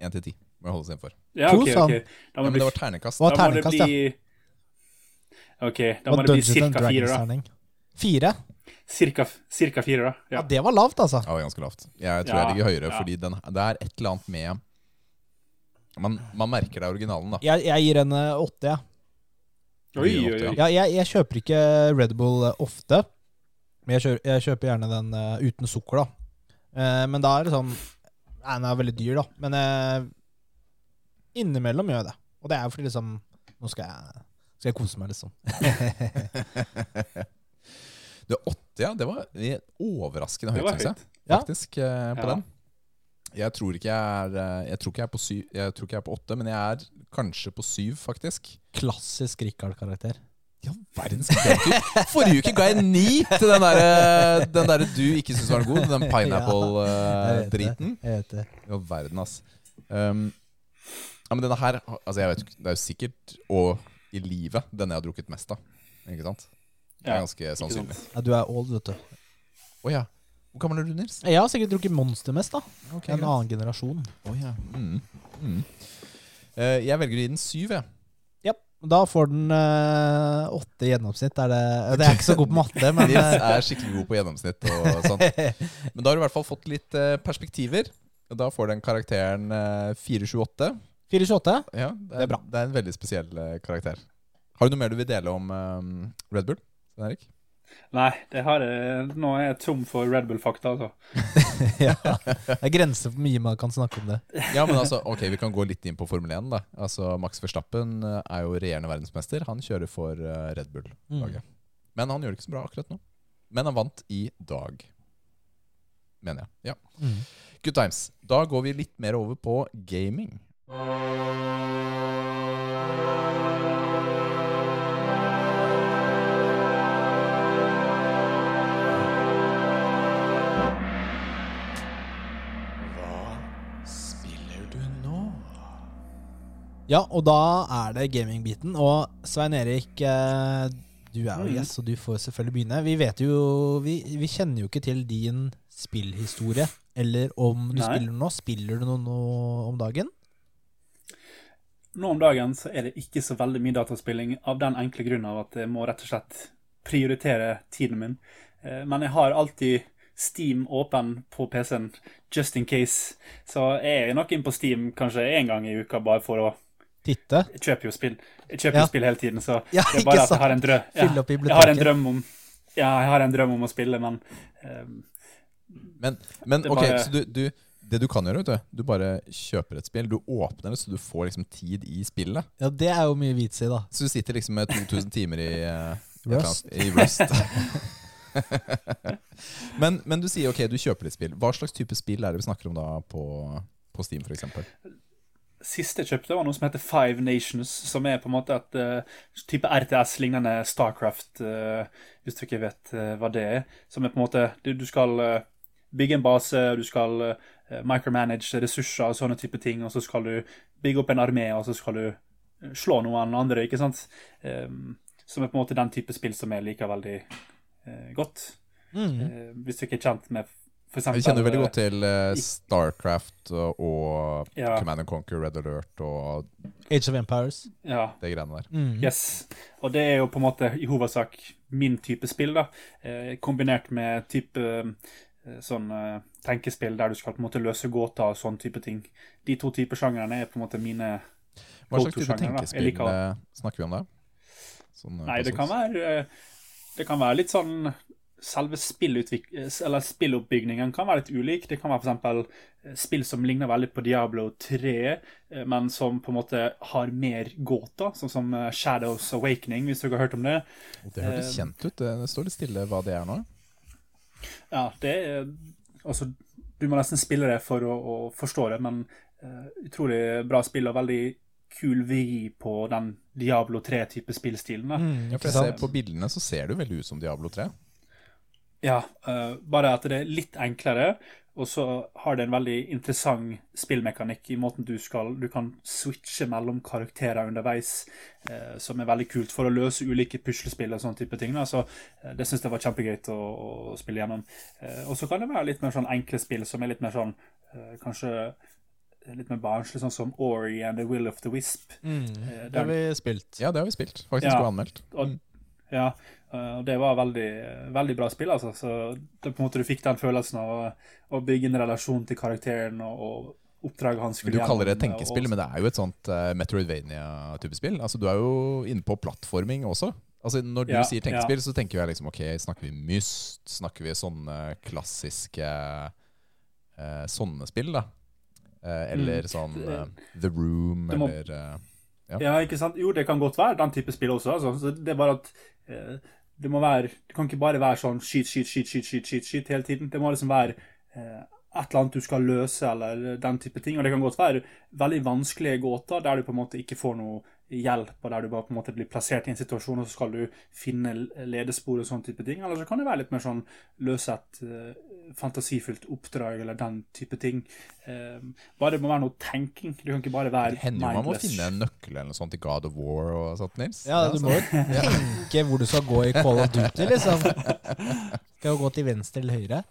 Én til ti. En må jeg holde seg innenfor. Ja, To, ok, sa han. ok. Da Ja, må men det det bli, var ternekast, Hva da må det terningkast, ja? bli OK, da Og må det bli Dungeons and cirka fire, da. Fire? Cirka, cirka fire, da. Ja, Ja. det var lavt, altså. Ja, det var ganske lavt. Jeg tror Ja, jeg ligger høyere, ja. fordi den, det er et eller annet med Man, man merker det er originalen, da. Jeg, jeg gir en eh, åtte, jeg. Oi, oi, oi. Ja, jeg, jeg kjøper ikke Red Bull eh, ofte. Men jeg kjøper, jeg kjøper gjerne den eh, uten sukker, da. Eh, men da er det sånn Nei, Den er veldig dyr, da. Men eh, innimellom gjør jeg det. Og det er jo fordi liksom Nå skal jeg, skal jeg kose meg, liksom. du, åtte, ja. Det var overraskende høyt, syns jeg. Faktisk, Ja. Eh, på Ja. den. Jeg tror ikke jeg er eh, Jeg tror ikke jeg er på syv Jeg tror ikke jeg er på åtte, men jeg er kanskje på syv, faktisk. Klassisk Rikard-karakter. Ja, verdens kreatur. Forrige uke ga jeg ni til den derre den der du ikke syntes var god. Den pineapple-driten. det, Jeg vet det. Ja, verden, ass. Um, ja, men denne her Altså, jeg vet ikke Det er jo sikkert Og i livet denne jeg har drukket mest av. Ikke sant? Det er ganske sannsynlig. Ja, du er old, vet du. Å ja. Hvor gammel er du, Nils? Jeg har sikkert drukket Monster mest, da. okay, En greit. annen generasjon. Oh, ja. Mm. Mm. Uh, jeg velger å gi den syv, jeg. Da får den eh, åtte i gjennomsnitt. Er det, det er ikke så god på matte, men Nils eh, er skikkelig god på gjennomsnitt og sånt. Men da har du i hvert fall fått litt perspektiver. Da får den karakteren eh, 428. 428? Ja, det Det er bra. Det er en veldig spesiell eh, karakter. Har du noe mer du vil dele om um, Red Bull? Erik? Nei, det har jeg, nå er jeg tom for Red Bull-fakta, altså. ja. Det er grenser for mye man kan snakke om det. Ja, men altså, ok, Vi kan gå litt inn på Formel 1. da Altså, Max Verstappen eh, er jo regjerende verdensmester. Han kjører for Red Bull-laget. Mm. Men han gjør det ikke så bra akkurat nå. Men han vant i dag. Mener jeg. Ja. Mm. Good times. Da går vi litt mer over på gaming. Hva spiller du nå? Ja, og da er det gamingbiten. Og Svein Erik, eh, du er jo Mm. gjest, så du får selvfølgelig begynne. Vi vet jo Vi, vi kjenner jo ikke til din spillhistorie, eller om du Nei. spiller nå. Spiller du noe nå om dagen? Nå om dagen så er det ikke så veldig mye dataspilling, av den enkle grunn av at jeg må rett og slett prioritere tiden min. Eh, Men jeg har alltid Steam åpen på PC-en, just in case. Så jeg er nok inn på Steam kanskje én gang i uka bare for å Titte? Jeg kjøper jo spill, jeg kjøper Ja. spill hele tiden, så Ja, det er bare at jeg har en drøm. Ja, Fylle opp jeg har en drøm om Ja, jeg har en drøm om å spille, men um, Men, men bare... ok, så du, du, det du kan gjøre, vet du, du bare kjøper et spill. Du åpner det, så du får liksom tid i spillet. Ja, det er jo mye vits i, da. Så du sitter liksom med 2000 timer i uh, Rust. I Rust. men, men du sier ok, du kjøper litt spill. Hva slags type spill er det vi snakker om da på, på Steam, f.eks.? siste jeg kjøpte, var noe som heter Five Nations, som er på en måte et uh, type RTS-lignende Starcraft, uh, hvis du ikke vet eh, hva det er. Som er på en måte Du, du skal eh, bygge en base, du skal eh, micromanage ressurser og sånne type ting, og så skal du bygge opp en armé, og så skal du eh, slå noen andre, ikke sant? Um, som er på en måte den type spill som jeg liker veldig eh, godt. Mm. Eh, hvis du ikke er kjent med eksempel Vi kjenner veldig eh, godt til eh, Starcraft og, Ja. Command and Conquer, Red Alert og Age of Empires. Ja, det greiene der. Mm. Yes. Og det er jo på en måte i hovedsak min type spill, da. Eh, kombinert med type eh, sånn eh, tenkespill der du skal på en måte løse gåter og sånn type ting. De to typer sjangrene er på en måte mine Hva slags type. Tenkespill liker- snakker vi om da? Sånn, eh, Nei, det kan være Det kan være litt sånn Selve spilloppbygningen kan være litt ulik. Det kan være f.eks. spill som ligner veldig på Diablo 3, eh, men som på en måte har mer gåter, sånn som Shadows Awakening, hvis dere har hørt om det. Det hørtes kjent ut. Det, det står litt stille hva det er nå. Ja, det er Altså, du må nesten spille det for å, å forstå det, men uh, utrolig bra spill og veldig kul vri på den Diablo 3-type spillstilen. Mm, Ja, for jeg ser? På bildene så ser det veldig ut som Diablo 3. Ja, uh, bare at det er litt enklere, og så har det en veldig interessant spillmekanikk i måten du skal Du kan switche mellom karakterer underveis, eh, som er veldig kult for å løse ulike puslespill og sånne type ting. Da. Så eh, det syns jeg var kjempegøy å, å spille gjennom. Eh, og så kan det være litt mer sånn enkle spill som er litt mer sånn eh, Kanskje litt mer barnslig, sånn som Ori and The Will of the Wisp. Mm. Eh, Det har vi spilt. Ja, det har vi spilt. Faktisk Ja. og anmeldt. Og, ja, eh, og det var veldig, veldig bra spill, altså. Så det på en måte du fikk den følelsen av å, å bygge en relasjon til karakteren og, og oppdraget han skulle gjennom. Du kaller det tenkespill, og- men det er jo et sånt uh, Metroidvania-type spill. Altså, Du er jo inne på plattforming også. Altså, Når du Ja, sier tenkespill, så tenker jeg liksom ok, snakker vi Myst? Snakker vi sånne klassiske uh, sånne spill, da? Uh, eller Mm. sånn eh, The Room, må- eller eh, Ja. Ja, ikke sant? Jo, det kan godt være den type spill også. Altså. Så det er bare at eh, det må være Det kan ikke bare være sånn skyt, skyt, skyt, skyt, skyt, skyt, skyt hele tiden. Det må liksom være eh, et eller annet du skal løse, eller den type ting. Og det kan godt være veldig vanskelige gåter der du på en måte ikke får noe hjelp, og der du bare på en måte blir plassert i en situasjon, og så skal du finne ledespor og sånn type ting. Eller så kan det være litt mer sånn løse et eh, fantasifullt oppdrag, eller den type ting. Eh, bare det må være noe tenking. Du kan ikke bare være Det hender jo man må finne en nøkkel eller noe sånt i God of War og sånt, Nils. Ja, du må jo tenke hvor du skal gå i Call of Duty, liksom. Skal jo gå til venstre eller høyre.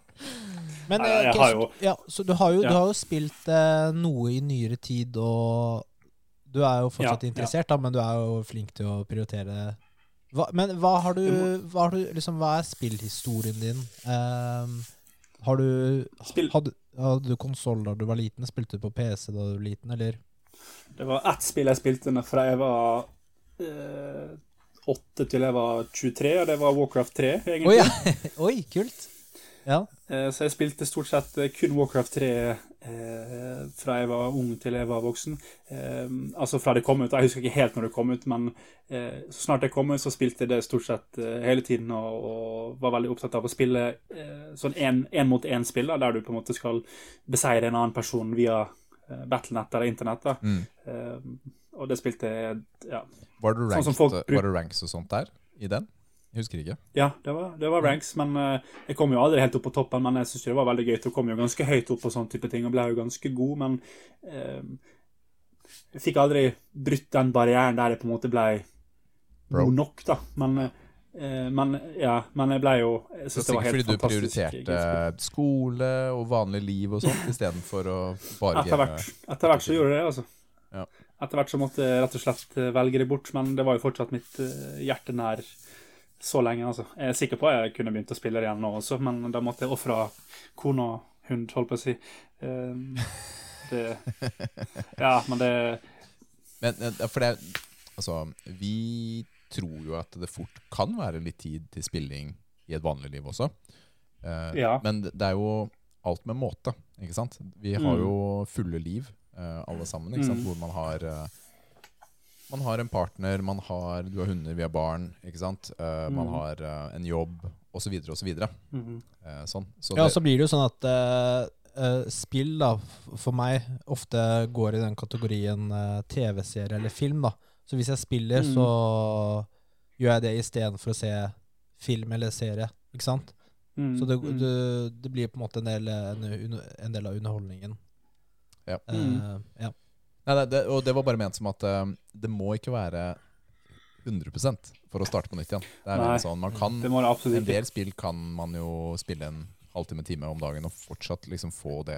Men Nei, eh, jeg ok, har jo- ja, så du har jo, Ja. du har jo spilt eh, noe i nyere tid, og du er jo fortsatt Ja, ja. interessert, da, men du er jo flink til å prioritere hva, Men hva har du, hva, har du liksom, hva er spillhistorien din? Ehm, har du Hadde, hadde du konsoll da du var liten? Spilte du på PC da du var liten, eller? Det var ett spill jeg spilte fra jeg var eh, 8 til jeg var 23, og det var Warcraft 3, Oi, ja. Oi, kult. Ja. Eh, Så jeg spilte stort sett eh, kun Warcraft 3 eh, fra jeg var ung til jeg var voksen. Altså fra det kom ut. Jeg husker ikke helt når det kom ut, men eh, så snart det kom ut, så spilte jeg det stort sett hele tiden og, og var veldig opptatt av å spille eh, sånn én mot én-spill, der du på en måte skal beseire en annen person via Battlenet eller internett. da. Mm. Og det spilte jeg ja. Var det Sånn som folk var det ranks og sånt der i den? Jeg husker ikke. Ja, det var, det var ranks, men uh, jeg kom jo aldri helt opp på toppen. Men jeg syns det var veldig gøy. Jeg kom jo ganske høyt opp på sånne type ting, og ble jo ganske god, men uh, jeg fikk aldri brutt den barrieren der jeg på en måte ble Bro. nok, da. Men, uh, men ja, men jeg ble jo Jeg Så syns det var sikkert helt fordi du fantastisk. prioriterte skole og vanlig liv og sånt istedenfor å bare Etter hvert, etter hvert så gjorde jeg det, altså. Ja. Etter hvert så måtte jeg rett og slett velge det bort, men det var jo fortsatt mitt hjerte nær så lenge, altså. Jeg er sikker på at jeg kunne begynt å spille det igjen nå også, men da måtte jeg ofre kone og hund, holdt på å si. Um, det Ja, men det Men eh, for det Altså, vi tror jo at det fort kan være litt tid til spilling i et vanlig liv også. Uh, Ja. Men det er jo alt med måte, ikke sant? Vi har Mm. jo fulle liv, uh, alle sammen, ikke sant? Mm. Hvor man har eh, Man har en partner, man har, du har hunder, vi har barn, ikke sant? Eh, Man Mm. har uh, en jobb, osv., osv. mhm. uh, sånn. Så Ja, så blir det jo sånn at eh, eh, spill da, for meg ofte går i den kategorien TV-serie eller film. da. Så hvis jeg spiller, Mm. så gjør jeg det istedenfor å se film eller serie. Ikke sant? Mm, Så det, mm. det, det blir på en måte en del, en, en del av underholdningen. Ja. Mm. ja. Nei, nei, det, og det var bare ment som at uh, det må ikke være 100 for å starte på nytt igjen. Det er Nei. sånn, man kan Det må det absolutt En del spill kan man jo spille en halvtime, time om dagen og fortsatt liksom få det,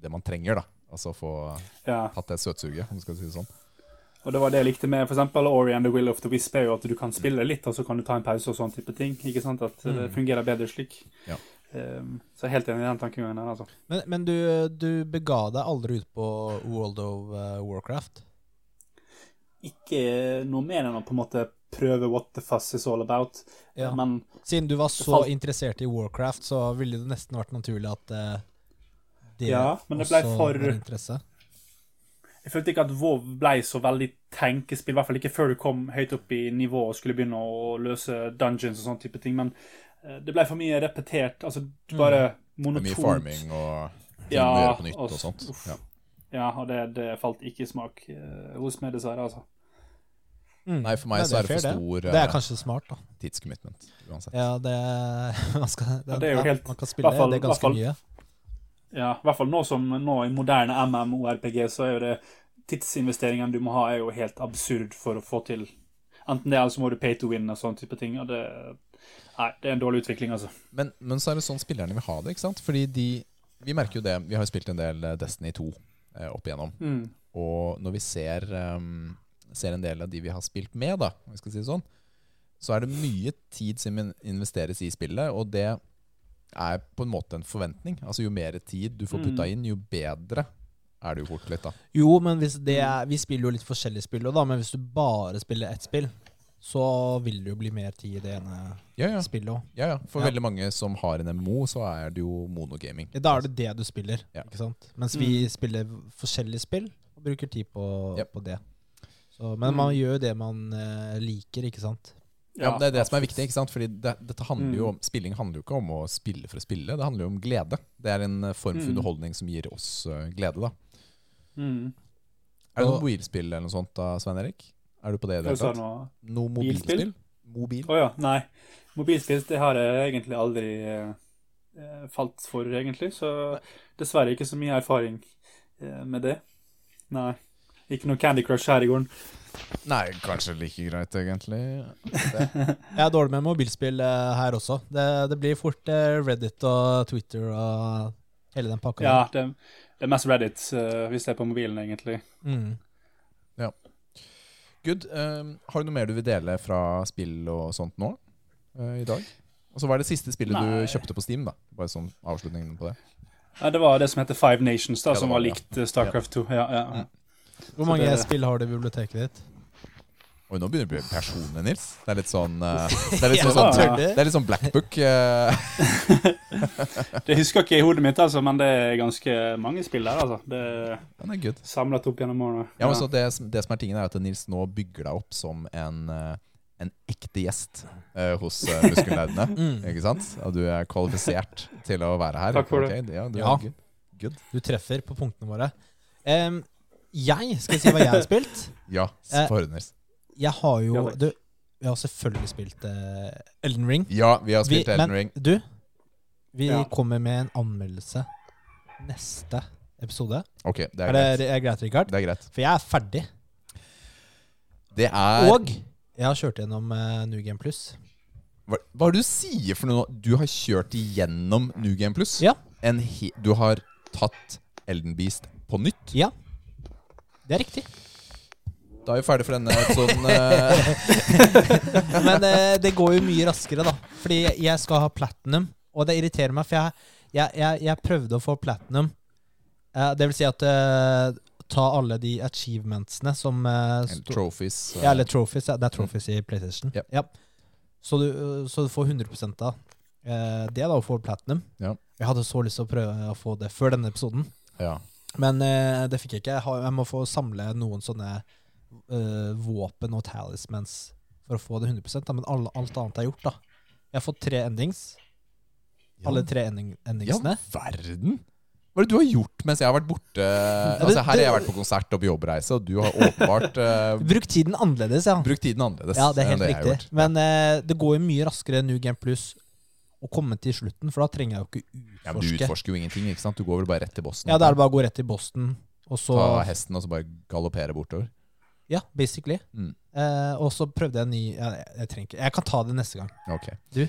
det man trenger. da Altså få Ja. tatt det søtsuget, om du skal si det sånn. Og det var det jeg likte med for eksempel Ori and the Will of the Wisp, er jo at du kan spille litt, og så kan du ta en pause og sånn type ting. Ikke sant? At det Mm. fungerer bedre slik. Ja. Um, så jeg er helt enig i den tankegangen her, altså. Men, men du, du bega deg aldri ut på World of eh, Warcraft? Ikke noe mer enn å på en måte prøve what the fuss is all about. Ja. Men Siden du var så falt- interessert i Warcraft, så ville det nesten vært naturlig at eh, det Ja, men det ble også for- var interesse. jeg følte ikke at WoW ble så veldig tenkespill, i hvert fall ikke før du kom høyt opp i nivå og skulle begynne å løse dungeons og sånn type ting. Men det ble for mye repetert. Altså, bare Det er monotont. mye farming og Ja, gjøre på nytt og- og sånt. uff. Ja. Ja, og det, det falt ikke i smak eh, hos meg, dessverre. altså. Mm. Nei, for meg Nei, så er det for stor Det er eh, kanskje smart, da. tidscommitment uansett. Ja, det man, skal, Ja, det er jo helt- man kan spille fall, det er ganske fall, mye. Ja, i hvert fall nå som nå i moderne MMORPG, så er jo det tidsinvesteringen du må ha, er jo helt absurd for å få til Enten det, eller så må du pay to win og sånne type ting. Og det Nei, det er en dårlig utvikling, altså. Men, men så er det sånn spillerne vil ha det, ikke sant? Fordi de Vi merker jo det. Vi har jo spilt en del eh, Destiny 2 eh, opp igjennom. Mm. Og når vi ser, um, ser en del av de vi har spilt med, da, om vi skal si det sånn, så er det mye tid som investeres i spillet, og det er på en måte en forventning. Altså Jo mer tid du får putta Mm. inn, jo bedre er det jo fort litt, da Jo, men hvis det er, vi spiller jo litt forskjellige spill, da, men hvis du bare spiller ett spill, så vil det jo bli mer tid i det ene Ja, ja. spillet òg. ja, ja. For Ja. veldig mange som har en MMO, så er det jo monogaming. Da er det det du spiller, Ja. ikke sant? Mens vi Mm. spiller forskjellige spill og bruker tid på, på det. Så, men Mm. man gjør det man eh, liker, ikke sant? Ja, Det er det som er viktig. ikke sant? Fordi det, dette handler jo Mm. om, Spilling handler jo ikke om å spille for å spille, det handler jo om glede. Det er en eh, form for Mm. underholdning som gir oss eh, glede. da Mm. Er det noe mobilspill eller noe sånt da, Svein Erik? Er du på det i det hele tatt? Noe, Noe Bilspill? mobilspill? Mobil? Å ja, nei. Mobilspill det har jeg egentlig aldri eh, falt for, egentlig. Så dessverre ikke så mye erfaring eh, med det. Nei. Ikke noe Candy Crush her i gården. Nei, kanskje like greit, egentlig. Jeg er dårlig med mobilspill eh, her også. Det, det blir fort eh, Reddit og Twitter og hele den pakka. Ja, det, det er mest Reddit eh, hvis det er på mobilen, egentlig. Mm. Good. Um, har du noe mer du vil dele fra spill og sånt nå Uh, i dag? Og så Hva er det siste spillet Nei. du kjøpte på Steam, da. Bare sånn avslutningen på det. Ja, det var det som heter Five Nations, da, Ja, var, som var likt eh, Starcraft 2. Ja, ja. Mm. Hvor mange det- spill har du i biblioteket ditt? Oi, nå begynner det å bli personlig, Nils. Det er litt sånn eh, Det er litt Ja, sånn, ja. sånn, det er litt sånn blackbook. Eh. Det husker ikke i hodet mitt, altså, men det er ganske mange spill der, altså. Det Den er good. samlet opp gjennom årene. Ja, men så det, det som er tingen, er at Nils nå bygger deg opp som en, eh, en ekte gjest eh, hos uh, Muskelnerdene. Mm. Ikke sant? Og du er kvalifisert til å være her. Takk for det. Ja, du Ja. good. good. Du treffer på punktene våre. Um, jeg skal si hva jeg har spilt. Ja, høre, Nils. Jeg har jo du, Vi har selvfølgelig spilt uh, Elden Ring. Ja, vi har spilt Vi- Elden men Ring. Du, vi Ja. kommer med en anmeldelse neste episode. Ok, det er, Er greit. det er greit, Richard? Det er greit. For jeg er ferdig. Det er Og jeg har kjørt gjennom uh, New Game Plus. hva, hva er det du sier for noe? Du har kjørt igjennom New Game Plus? Ja. En he du har tatt Elden Beast på nytt? Ja, det er riktig. Da er vi ferdig for denne episoden. eh. Men eh, det går jo mye raskere, da. Fordi jeg skal ha platinum, og det irriterer meg, for jeg, jeg, jeg, jeg prøvde å få platinum. Eh, det vil si at eh, ta alle de achievementsene som eh, sto- trophies. eh. Ja, eller trophies. Ja. Det er trophies i PlayStation. Yep. Ja. Så, du, så du får 100 av eh, det da, å få platinum. Ja. Jeg hadde så lyst til å prøve å få det før denne episoden, ja. men eh, det fikk jeg ikke. Jeg, har, jeg må få samle noen sånne eh, våpen og talismans for å få det 100 da, men alle, alt annet er gjort. da. Jeg har fått tre endings. Alle tre ending, Ja, verden! Hva er det du har gjort mens jeg har vært borte? Altså, her har jeg vært på konsert og på jobbreise, og du har åpenbart uh, Bruk tiden annerledes, ja. brukt tiden annerledes. Ja, det er helt riktig. Men uh, det går jo mye raskere enn New Game Plus å komme til slutten, for da trenger jeg jo ikke utforske. Ja, men Du utforsker jo ingenting. ikke sant? Du går vel bare rett til Boston? Ja, da er det bare å gå rett til Boston, og så Ta hesten og så bare galoppere bortover. Ja, basically. Mm. Eh, og så prøvde jeg en ny ja, jeg, jeg trenger ikke Jeg kan ta det neste gang. Ok. Du?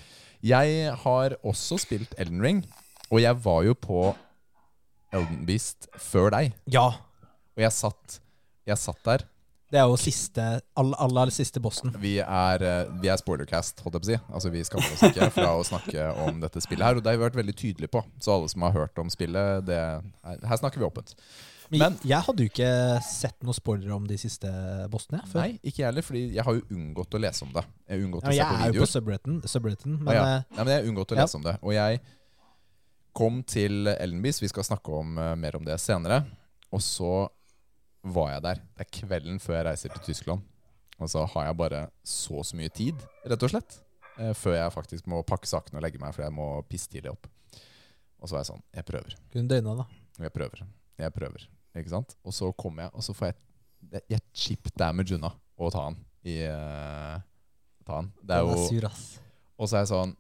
Jeg har også spilt Elden Ring, og jeg var jo på Elden Beast før deg. Ja. Og jeg satt, jeg satt der. Det er jo siste aller, aller siste bossen. Vi er, eh, vi er spoilercast, holdt jeg på å si. Altså Vi skammer oss ikke fra å snakke om dette spillet her. Og det har vi vært veldig tydelige på. Så alle som har hørt om spillet, det, her, her snakker vi åpent. Men, Men- jeg hadde jo ikke sett noen spoilere om de siste bossene. jeg, Før. Nei, ikke jeg heller, fordi jeg har jo unngått å lese om det. Jeg har unngått Ja, å se jeg er jo på subretten, men ja, ja. ja, men jeg har unngått å Ja. lese om det. Og jeg kom til Ellenbys, vi skal snakke om uh, mer om det senere. Og så var jeg der. Det er kvelden før jeg reiser til Tyskland. Og så har jeg bare så så mye tid, rett og slett. uh, før jeg faktisk må pakke sakene og legge meg, for jeg må pisse tidlig opp. Og så var jeg sånn Jeg prøver. kunne døgna, da. Jeg prøver. Jeg prøver. Ikke sant? Og så kommer jeg, og så får jeg Jeg chip damage unna å ta han i uh, Ta han. Det er jo sur, ass. Og så er jeg sånn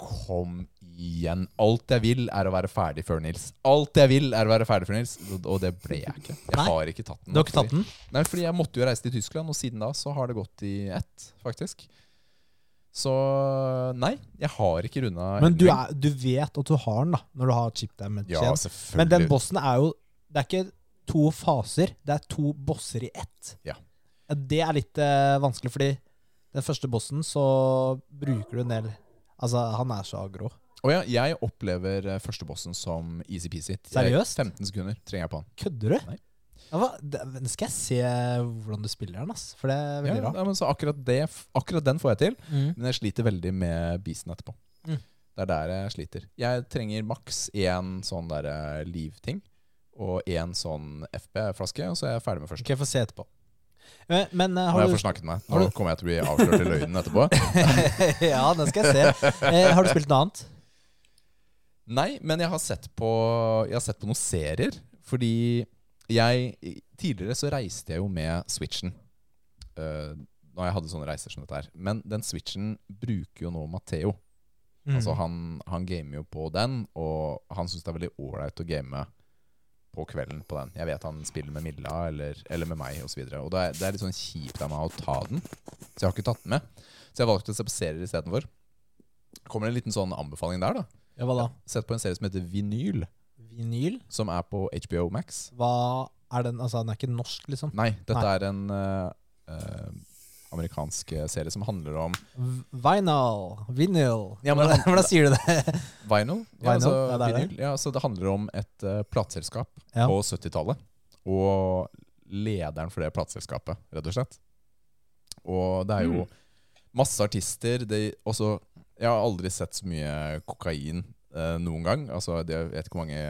Kom igjen. Alt jeg vil, er å være ferdig før Nils. Alt jeg vil, er å være ferdig før Nils. Og- Og det ble jeg ikke. Jeg Nei. har ikke tatt den. Du har ikke tatt den? Nei, fordi jeg måtte jo reise til Tyskland, og siden da så har det gått i ett, faktisk. Så nei, jeg har ikke runda Men du, er, du vet at du har den, da, når du har chip damage Ja, selvfølgelig. Men den bossen er jo Det er ikke to faser, det er to bosser i ett. Ja. Det er litt eh, vanskelig, fordi den første bossen så bruker du en del Altså, han er så aggro. Oh ja, jeg opplever eh, førstebossen som easy-peasy. Seriøst? 15 sekunder trenger jeg på han. Kødder du? Nei. Ja, hva? Det, men skal jeg se hvordan du spiller den, ass? For det er Ja, veldig rart. ja, men så akkurat, det, akkurat den får jeg til, Mm. men jeg sliter veldig med beasten etterpå. Mm. Det er der jeg sliter. Jeg trenger maks én sånn der eh, liv-ting og én sånn FB-flaske, og så er jeg ferdig med første. Ok, jeg får se etterpå. Men, men har Nå har jeg forsnakket meg. Nå kommer jeg til å bli avslørt i løgnen etterpå. Ja, den skal jeg se. Eh, har du spilt noe annet? Nei, men jeg har sett på, jeg har sett på noen serier. Fordi jeg Tidligere så reiste jeg jo med Switchen. Uh, når jeg hadde sånne reiser som dette her. Men den Switchen bruker jo nå Matheo. Mm. Altså han, han gamer jo på den, og han syns det er veldig ålreit å game på kvelden på den. Jeg vet han spiller med Milla eller, eller med meg osv. Og, så og det, er, det er litt sånn kjipt av meg å ta den, så jeg har ikke tatt den med. Så jeg valgte å se på serier istedenfor. Kommer det en liten sånn anbefaling der, da. Ja, hva da? Sett på en serie som heter Vinyl, Vinyl? som er på HBO Max. Hva er den? Altså, den er ikke norsk, liksom? Nei, dette Nei. er en uh, eh, amerikansk serie som handler om Vinyl. Vinyl. Ja, men- hvordan, hvordan sier du det? Vinyl. Ja, altså, ja, det vinyl. Ja, så det handler om et uh, plateselskap Ja. på 70-tallet. Og lederen for det plateselskapet, rett og slett. Og det er jo masse artister. Det, også, jeg har aldri sett så mye kokain uh, noen gang. Altså, det, jeg vet ikke hvor mange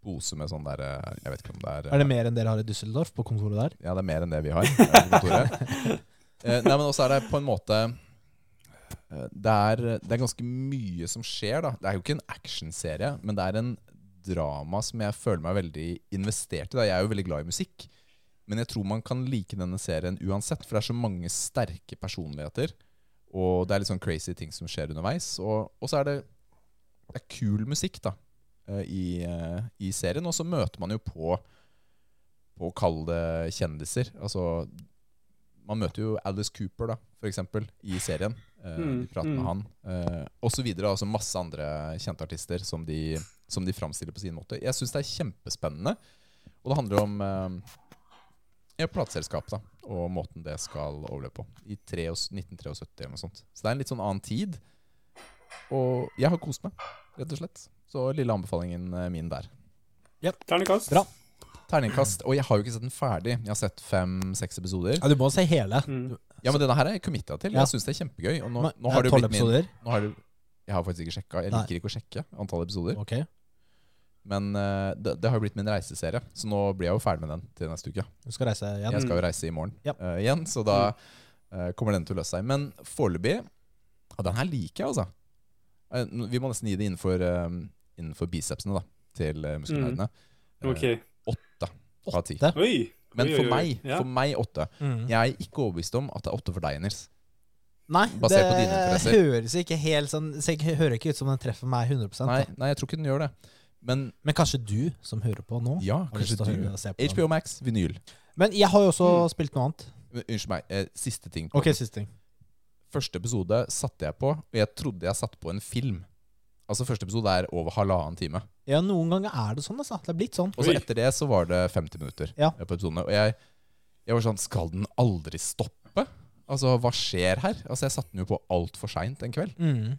pose med sånn der eh, Jeg vet ikke om det er Er det mer enn dere har i Düsseldorf, på kontoret der? Ja, det er mer enn det vi har. eh, på kontoret. Eh, nei, men også er det på en måte eh, det er, det er ganske mye som skjer, da. Det er jo ikke en actionserie, men det er en drama som jeg føler meg veldig investert i. Da. Jeg er jo veldig glad i musikk, men jeg tror man kan like denne serien uansett, for det er så mange sterke personligheter. Og det er litt sånn crazy ting som skjer underveis. Og, og så er det, det er kul musikk, da, eh, i, i serien. Og så møter man jo på på å kalle det kjendiser. Altså man møter jo Alice Cooper, da, eksempel, i serien. Eh, Mm, de prater med mm. han. Eh, og så videre. Altså masse andre kjente artister som de, som de framstiller på sin måte. Jeg syns det er kjempespennende. Og det handler om eh, ja, plateselskap da, og måten det skal overleve på. I 73 1973 eller noe sånt. Så det er en litt sånn annen tid. Og jeg har kost meg, rett og slett. Så lille anbefalingen eh, min der. Terningkast? Bra. Terningkast. Og jeg har jo ikke sett den ferdig. Jeg har sett fem-seks episoder. Ja, du må se hele. Mm. Ja, men denne her er jeg committa til. Ja. Jeg syns det er kjempegøy. Og nå, nå har det blitt min episoder. nå har du, Jeg har faktisk ikke sjekka. Jeg liker ikke å sjekke antall episoder. Ok. Men eh, det, det har jo blitt min reiseserie, så nå blir jeg jo ferdig med den til neste uke. Du skal reise igjen. Jeg skal jo reise i morgen Ja. uh, igjen, så da uh, kommer den til å løse seg. Men foreløpig ja, Den her liker jeg, altså. Uh, vi må nesten gi det innenfor, innenfor bicepsene da til uh, muskelnerdene. Eh, OK. Av ti. Men for meg, for meg åtte. Mm. Jeg er ikke overbevist om at det er åtte for deg, Nils. Nei, Basert det høres ikke helt sånn så Jeg hører ikke ut som den treffer meg 100 Nei, nei, jeg tror ikke den gjør det. Men Men kanskje du, som hører på nå, ja, kanskje du. HBO Max, vinyl. Men jeg har jo også Mm. spilt noe annet. Men Unnskyld meg. Eh, siste ting. på Ok, siste ting. Første episode satte jeg på, og jeg trodde jeg satte på en film. Altså Første episode er over halvannen time. Ja, noen ganger er det sånn, altså. Det er blitt sånn. Og så etter det så var det 50 minutter Ja. på episodene. Og jeg, jeg var sånn Skal den aldri stoppe? Altså, hva skjer her? Altså, Jeg satte den jo på altfor seint en kveld. Mm.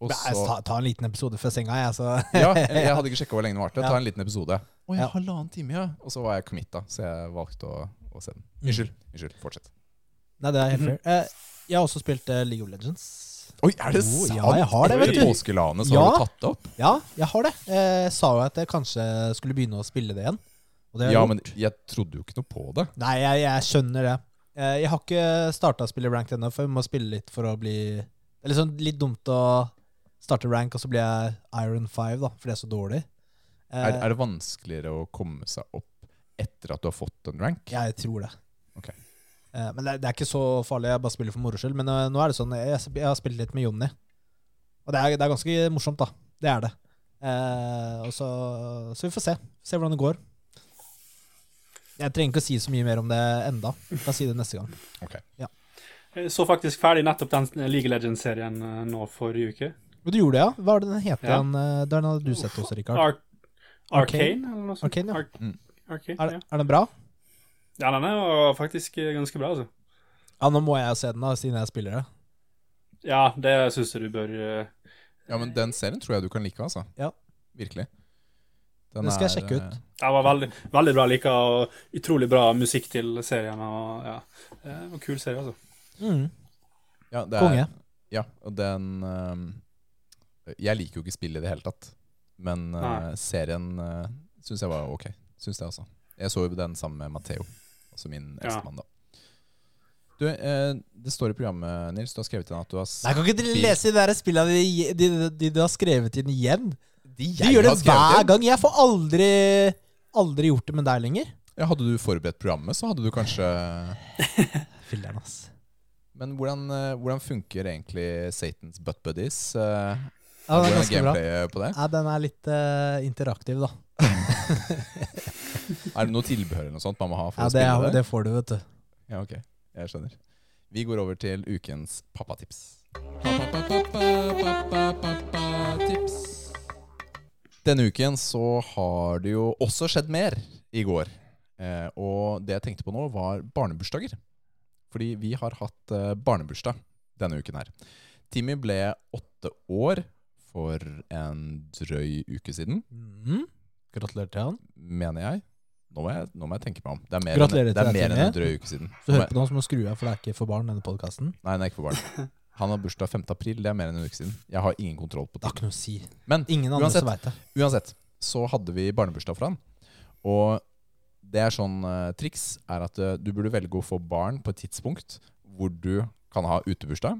Og Men, så ta, ta en liten episode før senga, jeg, så Ja, jeg, hadde ikke sjekka hvor lenge den varte. Ta en liten episode. Å ja, halvannen time, ja. Og så var jeg committa, så jeg valgte å, å se den. Unnskyld. Unnskyld. Fortsett. Nei, det er helt fair. Mm. Eh, jeg har også spilt eh, League of Legends. Oi, er det sant? ja, jeg har det, vet du. påskelanet så Ja. har du tatt det opp? Ja, jeg har det. Eh, Jeg sa jo at jeg kanskje skulle begynne å spille det igjen. Det Ja, men jeg trodde jo ikke noe på det. Nei, jeg, jeg skjønner det. Eh, Jeg har ikke starta å spille rank ennå, for jeg må spille litt for å bli Det er liksom litt dumt å starte rank, og så blir jeg Iron 5, da, for det er så dårlig. Eh, Er, er det vanskeligere å komme seg opp etter at du har fått en rank? Jeg tror det. Ok. Eh, Men det, det er ikke så farlig, jeg bare spiller for moro skyld. Men eh, nå er det sånn, jeg, jeg har spilt litt med Jonny. Og det er, det er ganske morsomt, da. Det er det. Eh, og så, så vi får se. Se hvordan det går. Jeg trenger ikke å si så mye mer om det enda. Jeg kan si det neste gang. Jeg så faktisk ferdig nettopp den League Legends-serien eh, nå forrige uke. Du gjorde det, ja? Hva er det den heter Ja. igjen? Eh, Den hadde du sett også, Rikard. Ar Arcane? Arcane, eller noe sånt. Arcane, ja. Ar Arcane, ja. Er, er den bra? Ja, den er faktisk eh, ganske bra, altså. Ja, nå må jeg se den, da, siden jeg spiller det. Ja, det syns jeg du bør uh... Ja, men den serien tror jeg du kan like, altså. Ja. Virkelig. Den Det skal jeg er, sjekke ut. eh, Den var veldig, veldig bra. lika, og utrolig bra musikk til serien. Og, ja. Det var en kul serie, altså. Mm. Ja, det er, Konge. Ja, og den uh, Jeg liker jo ikke spillet i det hele tatt, men uh, serien uh, syns jeg var ok. Syns det, altså. Jeg så jo den sammen med Matheo, altså min eldstemann, da. Du, eh, det står i programmet, Nils, du har skrevet inn at du har Nei, kan ikke dere lese de der spillene de, de, de du har skrevet inn igjen? De Du gjør det hver gang. Jeg får aldri Aldri gjort det med deg lenger. Ja, hadde du forberedt programmet, så hadde du kanskje Filler'n, ass. Men hvordan, eh, hvordan funker egentlig Satans Butt Buddies? Eh, Ja, den er ganske bra. på det? Ja, den er litt uh, interaktiv, da. Er det noe tilbehør eller noe sånt man må ha for Ja, å det, spille er, det? det får du, vet du. Ja, ok. Jeg skjønner. Vi går over til ukens pappatips. Tips. Denne uken så har det jo også skjedd mer i går. Eh, og det jeg tenkte på nå, var barnebursdager. Fordi vi har hatt eh, barnebursdag denne uken her. Timmy ble åtte år for en drøy uke siden, Mhm. Gratulerer til han. mener jeg. Nå må, jeg, nå må jeg tenke meg om. Det er mer, Gratulerer enn, det er mer enn en drøy uke siden. Så hør på nå, så må du skru av, for det er ikke for barn, denne podkasten. Nei, den er ikke for barn. Han har bursdag 5. april. Det er mer enn en uke siden. Jeg har ingen kontroll på Det har ting. ikke noe å si. Men Ingen andre uansett- som vet det. uansett, så hadde vi barnebursdag for han. Og det er sånn uh, triks er at uh, du burde velge å få barn på et tidspunkt hvor du kan ha utebursdag.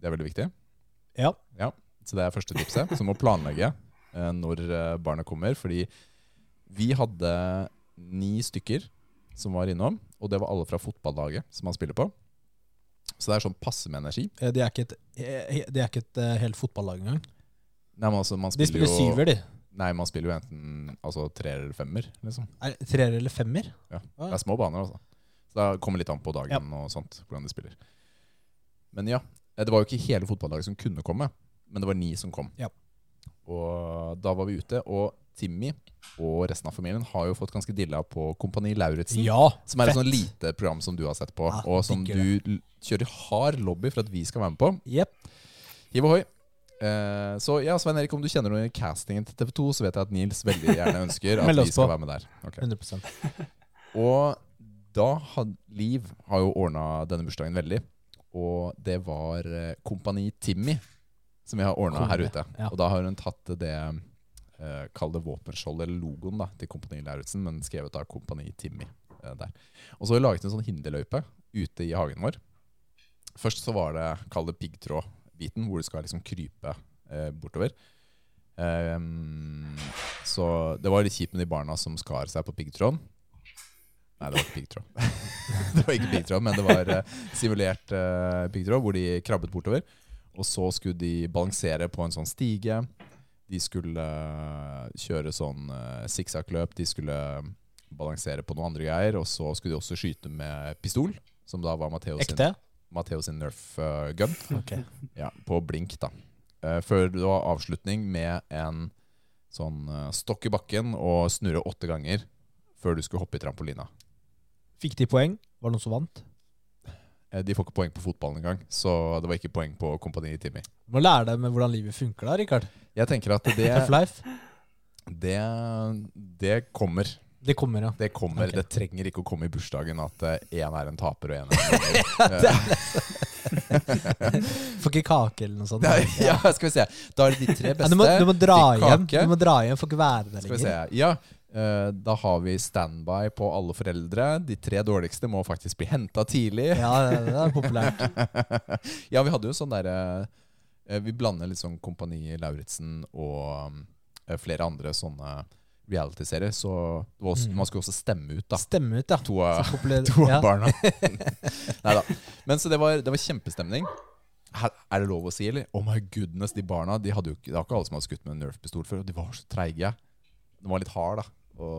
Det er veldig viktig. Ja. Så det er første tipset. Så må planlegge uh, når barnet kommer. Fordi vi hadde ni stykker som var innom, og det var alle fra fotballaget som han spiller på. Så det er sånn passe med energi. Det er ikke et, eh, de er ikke et eh, helt fotballag engang. Nei, men altså, man De spiller, spiller jo syver, de. Nei, man spiller jo enten altså, treer eller femmer. Liksom. Er Treer eller femmer? Ja. Det er små baner, altså. Så det kommer litt an på dagen og sånt, hvordan de spiller. Men ja, eh, det var jo ikke hele fotballaget som kunne komme, men det var ni som kom. Ja. Og da var vi ute, og Timmy og resten av familien har jo fått ganske dilla på Kompani Lauritzen. Ja! Som er et sånn lite program som du har sett på, Ja, og som du kjører hard lobby for at vi skal være med på. Yep. Hiv ohoi. Uh, så ja, Svein Erik, om du kjenner noe i castingen til TV 2, så vet jeg at Nils veldig gjerne ønsker at vi skal være med der. Okay. 100% Og da had, Liv har jo ordna denne bursdagen veldig. Og det var eh, Kompani Timmy som vi har ordna her ute. ja. Og da har hun tatt det eh, Kall det våpenskjoldet, eller logoen, da, til Kompani Lauritzen, men skrevet av Kompani Timmy eh, der. Og så har vi laget en sånn hinderløype ute i hagen vår. Først så var det, kall det piggtrådbiten, hvor du skal liksom krype eh, bortover. Um, så det var litt kjipt med de barna som skar seg på piggtråden. Nei, det var ikke piggtråd. det var ikke piggtråd, men det var uh, simulert uh, piggtråd, hvor de krabbet bortover. Og så skulle de balansere på en sånn stige. De skulle eh, kjøre sånn uh, sikksakkløp. De skulle balansere på noen andre greier. Og så skulle de også skyte med pistol, som da var Matteo sin, Matteo sin Nerf eh, gun. Okay. Ja, på blink, da. Eh, før det var avslutning med en sånn eh, stokk i bakken og snurre åtte ganger før du skulle hoppe i trampolina. Fikk de poeng? Var det noen som vant? Eh, de får ikke poeng på fotballen engang, så det var ikke poeng på Kompani Timmy. Du må lære deg med hvordan livet funker da, Rikard. Jeg tenker at det, det, det kommer. Det kommer, ja. Det kommer. Okay. Det trenger ikke å komme i bursdagen at én er en taper og én er en vinner. Eh, Får ikke kake eller noe sånt. Da. ja, skal vi se. Da er det de tre Ja, beste. du, må, du må dra hjem. Du må dra hjem, får ikke være der Skal vi se. Ja, eh, da har vi standby på alle foreldre. De tre dårligste må faktisk bli henta tidlig. Ja, det, er populært. ja, vi hadde jo sånn derre eh, Vi blander litt sånn Kompani Lauritzen og eh, flere andre sånne reality-serier. Så det var også, Mm. man skulle også stemme ut da Stemme ut, ja. to av, to av ja. barna. Nei da. Men så det var, det var kjempestemning. Her, er det lov å si, eller? Oh my goodness, de barna de hadde jo ikke, Det var ikke alle som hadde skutt med en Nerf-pistol før. og De var så treige. Den var litt hard da å,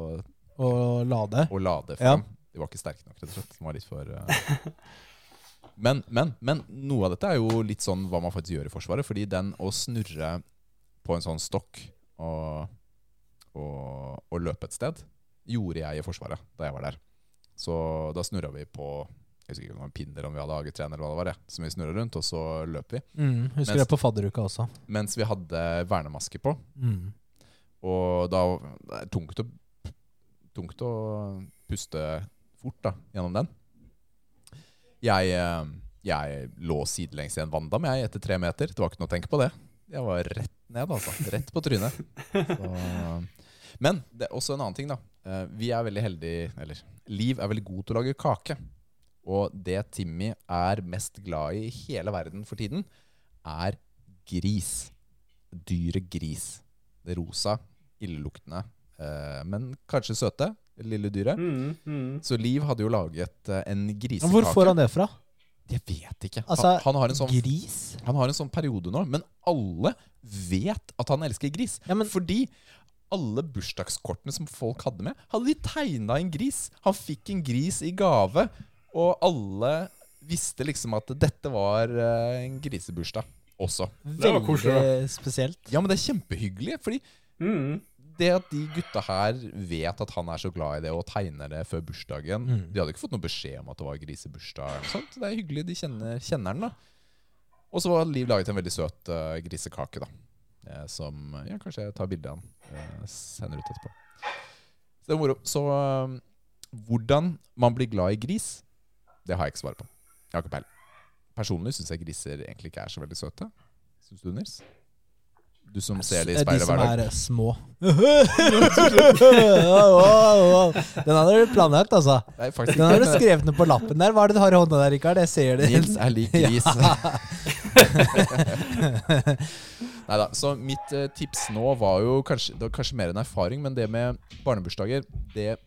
Og lade. å lade Ja. De var ikke sterke nok, rett og slett. De var litt for Uh... men, men, men noe av dette er jo litt sånn hva man faktisk gjør i Forsvaret. Fordi den å snurre på en sånn stokk og, og, og løpe et sted, gjorde jeg i Forsvaret da jeg var der. Så da snurra vi på jeg husker ikke om det var en eller om vi hadde AG3 eller hva det var, det, som vi snurra rundt, og så løp vi. Mm, husker Mens- det på fadderuka også. Mens vi hadde vernemaske på. Mm. Og da det er tungt å, tungt å puste fort da, gjennom den. Jeg, eh, jeg lå sidelengs i en vanndam jeg, etter tre meter. Det var ikke noe å tenke på det. Jeg var rett ned, altså. Rett på trynet. Så. Men det er også en annen ting, da. Eh, Vi er veldig heldige Eller Liv er veldig god til å lage kake. Og det Timmy er mest glad i i hele verden for tiden, er gris. Dyret gris. Det rosa, illeluktende, men kanskje søte lille dyret. Mm, mm. Så Liv hadde jo laget eh, en Men grisekake. Hvor får han det fra? Jeg vet ikke. Altså, han, han, har en sånn, Gris? han har en sånn periode nå, men alle vet at han elsker gris. Ja, men Fordi alle bursdagskortene som folk hadde med, hadde de tegna en gris. Han fikk en gris i gave, og alle visste liksom at dette var eh, en grisebursdag også. Det var koselig, veldig spesielt. Ja, men det er kjempehyggelig, fordi Mm. Det at de gutta her vet at han er så glad i det og tegner det før bursdagen Mm. De hadde ikke fått noe beskjed om at det var grisebursdag. eller sånt. Det er hyggelig, de kjenner, kjenner den. da Og så var Liv laget en veldig søt uh, grisekake, da. eh, som ja, Kanskje jeg tar bilde av den. eh, sender ut etterpå. Så det var moro. Så hvordan man blir glad i gris, det har jeg ikke svaret på. Jeg har ikke peiling. Personlig syns jeg griser egentlig ikke er så veldig søte. Syns du, Nils? Du som ser det i speilet hver dag. De som er eh, små. Den hadde du planlagt, altså. Nei, Den hadde du skrevet ned på lappen der. Hva er det du har i hånda der, Rikard? Jeg ser det. Nils er lik gris. Neida, Så mitt eh, tips nå var jo kanskje, det var kanskje mer en erfaring, men det med barnebursdager, det